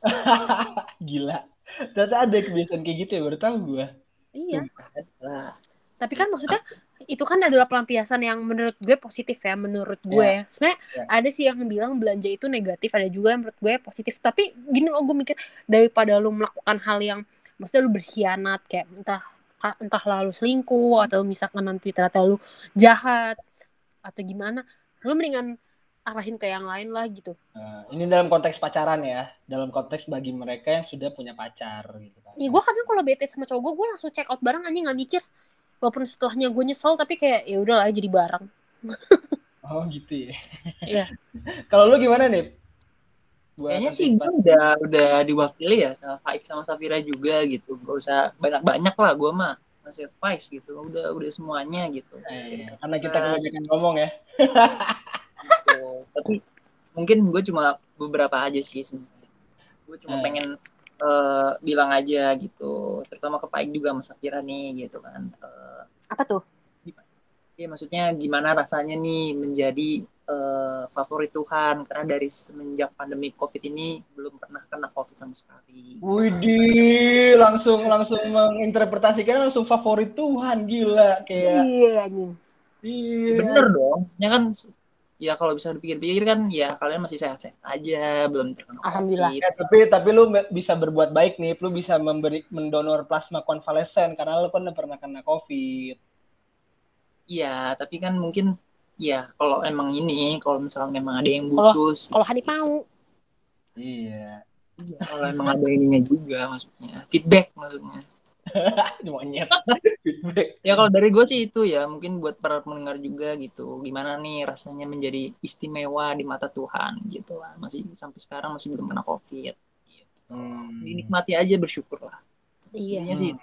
Speaker 4: Gila. Ternyata ada kebiasaan kayak gitu ya, baru tahu gue.
Speaker 1: iya
Speaker 3: Lah,
Speaker 1: Tapi kan maksudnya itu kan adalah pelampiasan yang menurut gue positif ya, menurut gue. ya. Sebenarnya
Speaker 4: Ya.
Speaker 1: ada sih yang bilang belanja itu negatif, ada juga yang menurut gue positif. Tapi gini loh gue mikir daripada lu melakukan hal yang maksudnya lu berkhianat kayak entah entah lalu selingkuh atau misalkan nanti ternyata lu jahat atau gimana, lu mendingan arahin ke yang lain lah gitu.
Speaker 4: Nah, ini dalam konteks pacaran ya, dalam konteks bagi mereka yang sudah punya pacar gitu kan.
Speaker 1: Ya gue kadang kalau bete sama cowok gue, gue langsung check out bareng anjing nggak mikir. Walaupun setelahnya gue nyesel tapi kayak ya udahlah jadi bareng.
Speaker 4: Oh gitu ya.
Speaker 1: Iya.
Speaker 4: Kalau lu gimana nih? Buat
Speaker 3: Kayaknya sih gue udah udah diwakili ya sama Faik sama Safira juga gitu. Gak usah banyak-banyak lah gue mah ngasih advice gitu. Udah udah semuanya gitu.
Speaker 4: Eh, karena kita kebanyakan ngomong ya.
Speaker 3: Gitu. Tapi mungkin gue cuma beberapa aja sih sebenarnya. Gue cuma
Speaker 4: Eh.
Speaker 3: pengen eh, bilang aja gitu. Terutama ke Faik juga sama Safira nih gitu kan. Eh,
Speaker 1: Apa tuh?
Speaker 3: ya maksudnya gimana rasanya nih menjadi eh, favorit Tuhan karena dari semenjak pandemi COVID ini belum pernah kena COVID sama sekali.
Speaker 4: Widih, langsung langsung menginterpretasikan langsung favorit Tuhan gila kayak.
Speaker 1: Iya anjing.
Speaker 4: Iya.
Speaker 3: Bener dong. Ya kan ya kalau bisa dipikir-pikir kan ya kalian masih sehat-sehat aja, belum terkena
Speaker 1: Alhamdulillah.
Speaker 3: COVID.
Speaker 4: Ya, tapi tapi lu bisa berbuat baik nih, lu bisa memberi mendonor plasma konvalesen karena lu kan pernah kena COVID.
Speaker 3: Iya, tapi kan mungkin ya kalau emang ini, kalau misalnya memang ada yang butuh,
Speaker 1: Kalau Hanif mau,
Speaker 4: Iya.
Speaker 3: iya, kalau emang ada ininya juga maksudnya, feedback maksudnya.
Speaker 4: Monyet. Feedback.
Speaker 3: Ya kalau dari gue sih itu ya mungkin buat para pendengar juga gitu, gimana nih rasanya menjadi istimewa di mata Tuhan gitu lah, masih sampai sekarang masih belum kena COVID. Gitu.
Speaker 4: Hmm.
Speaker 3: Dinikmati aja bersyukur lah.
Speaker 1: iya.
Speaker 3: Sih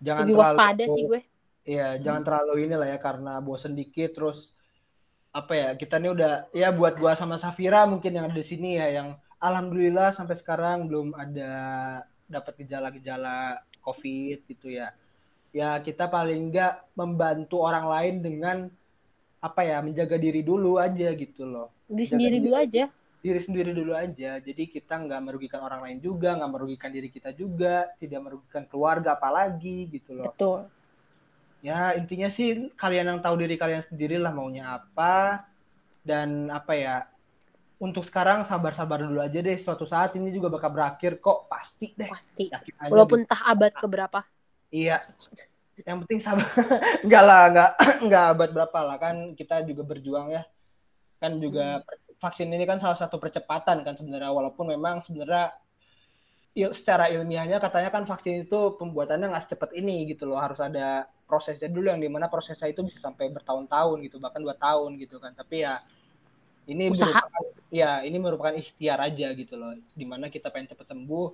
Speaker 4: Jangan
Speaker 1: Lebih
Speaker 4: terlalu
Speaker 1: waspada sih gue.
Speaker 4: Iya, jangan terlalu inilah ya karena bosen dikit terus apa ya kita nih udah ya buat gua sama Safira mungkin yang ada di sini ya yang alhamdulillah sampai sekarang belum ada dapat gejala-gejala COVID gitu ya. Ya kita paling enggak membantu orang lain dengan apa ya menjaga diri dulu aja gitu loh.
Speaker 1: Diri
Speaker 4: Jaga
Speaker 1: sendiri
Speaker 4: diri.
Speaker 1: dulu aja.
Speaker 4: Diri sendiri dulu aja. Jadi kita nggak merugikan orang lain juga, nggak merugikan diri kita juga, tidak merugikan keluarga apalagi gitu loh.
Speaker 1: Betul.
Speaker 4: Ya intinya sih kalian yang tahu diri kalian sendiri lah maunya apa. dan apa ya untuk sekarang sabar-sabar dulu aja deh. Suatu saat ini juga bakal berakhir kok. Pasti deh.
Speaker 1: Pasti. Walaupun
Speaker 4: gitu.
Speaker 1: entah abad keberapa.
Speaker 4: Iya. Yang penting sabar. Enggak lah enggak enggak abad berapa lah. Kan kita juga berjuang ya. Kan juga vaksin ini kan salah satu percepatan kan sebenarnya. Walaupun memang sebenarnya il- secara ilmiahnya katanya kan vaksin itu pembuatannya nggak secepat ini gitu loh. Harus ada prosesnya dulu yang di mana prosesnya itu bisa sampai bertahun-tahun gitu bahkan dua tahun gitu kan tapi ya ini
Speaker 1: Usaha.
Speaker 4: merupakan ya ini merupakan ikhtiar aja gitu loh di mana kita pengen cepet sembuh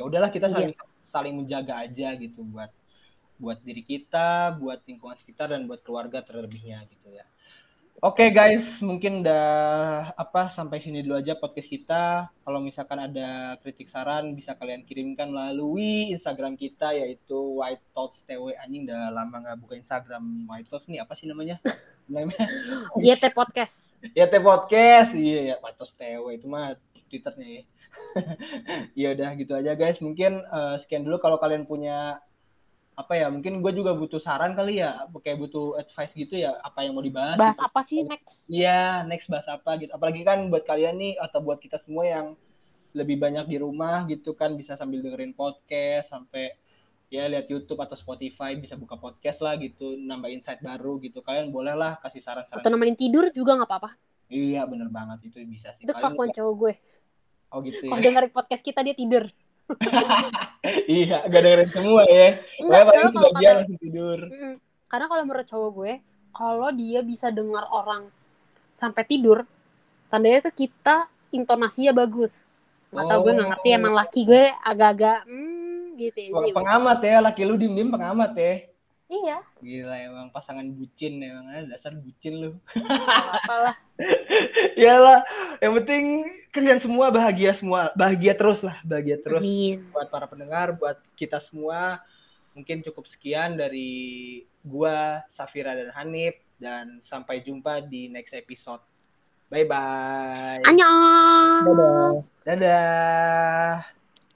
Speaker 4: ya udahlah kita
Speaker 1: Iya.
Speaker 4: saling saling menjaga aja gitu buat buat diri kita buat lingkungan sekitar dan buat keluarga terlebihnya gitu ya Oke guys, mungkin udah apa sampai sini dulu aja podcast kita. Kalau misalkan ada kritik saran bisa kalian kirimkan melalui Instagram kita yaitu White Thoughts TW anjing udah lama nggak buka Instagram White Thoughts nih apa sih namanya? Namanya
Speaker 1: YT podcast
Speaker 4: ya T podcast iya ya White Thoughts TW itu mah twitternya ya. ya udah gitu aja guys. Mungkin eh, sekian dulu kalau kalian punya apa ya mungkin gue juga butuh saran kali ya kayak butuh advice gitu ya apa yang mau dibahas
Speaker 1: bahas
Speaker 4: gitu.
Speaker 1: apa sih next
Speaker 4: Iya, next bahas apa gitu. Apalagi kan buat kalian nih atau buat kita semua yang lebih banyak di rumah gitu kan bisa sambil dengerin podcast sampai ya lihat YouTube atau Spotify bisa buka podcast lah gitu, nambah insight baru gitu. Kalian boleh lah kasih saran-saran.
Speaker 1: atau nemenin tidur juga nggak apa-apa
Speaker 4: Iya, bener banget itu bisa sih.
Speaker 1: itu kelakuan cowok gue
Speaker 4: Oh gitu
Speaker 1: kalau
Speaker 4: ya.
Speaker 1: dengerin podcast kita dia tidur
Speaker 4: iya, gak dengerin semua ya.
Speaker 1: enggak
Speaker 4: Pokoknya
Speaker 1: soalnya kalau
Speaker 4: sebagian
Speaker 1: kata
Speaker 4: langsung tidur.
Speaker 1: Karena kalau menurut cowok gue kalau dia bisa dengar orang sampai tidur tandanya tuh kita intonasinya bagus nggak tahu gue nggak ngerti
Speaker 4: Oh.
Speaker 1: emang laki gue agak-agak hmm, gitu ya.
Speaker 4: Wah, pengamat ya, laki lu diem-diem pengamat ya.
Speaker 1: Iya
Speaker 4: Gila emang pasangan bucin emang dasar bucin lu.
Speaker 1: apalah
Speaker 4: Iyalah, yang penting kalian semua bahagia semua, bahagia terus lah, bahagia terus
Speaker 1: amin
Speaker 4: buat para pendengar, buat kita semua. Mungkin cukup sekian dari gua, Safira dan Hanif dan sampai jumpa di next episode. Bye bye.
Speaker 1: annyeong
Speaker 4: Dadah.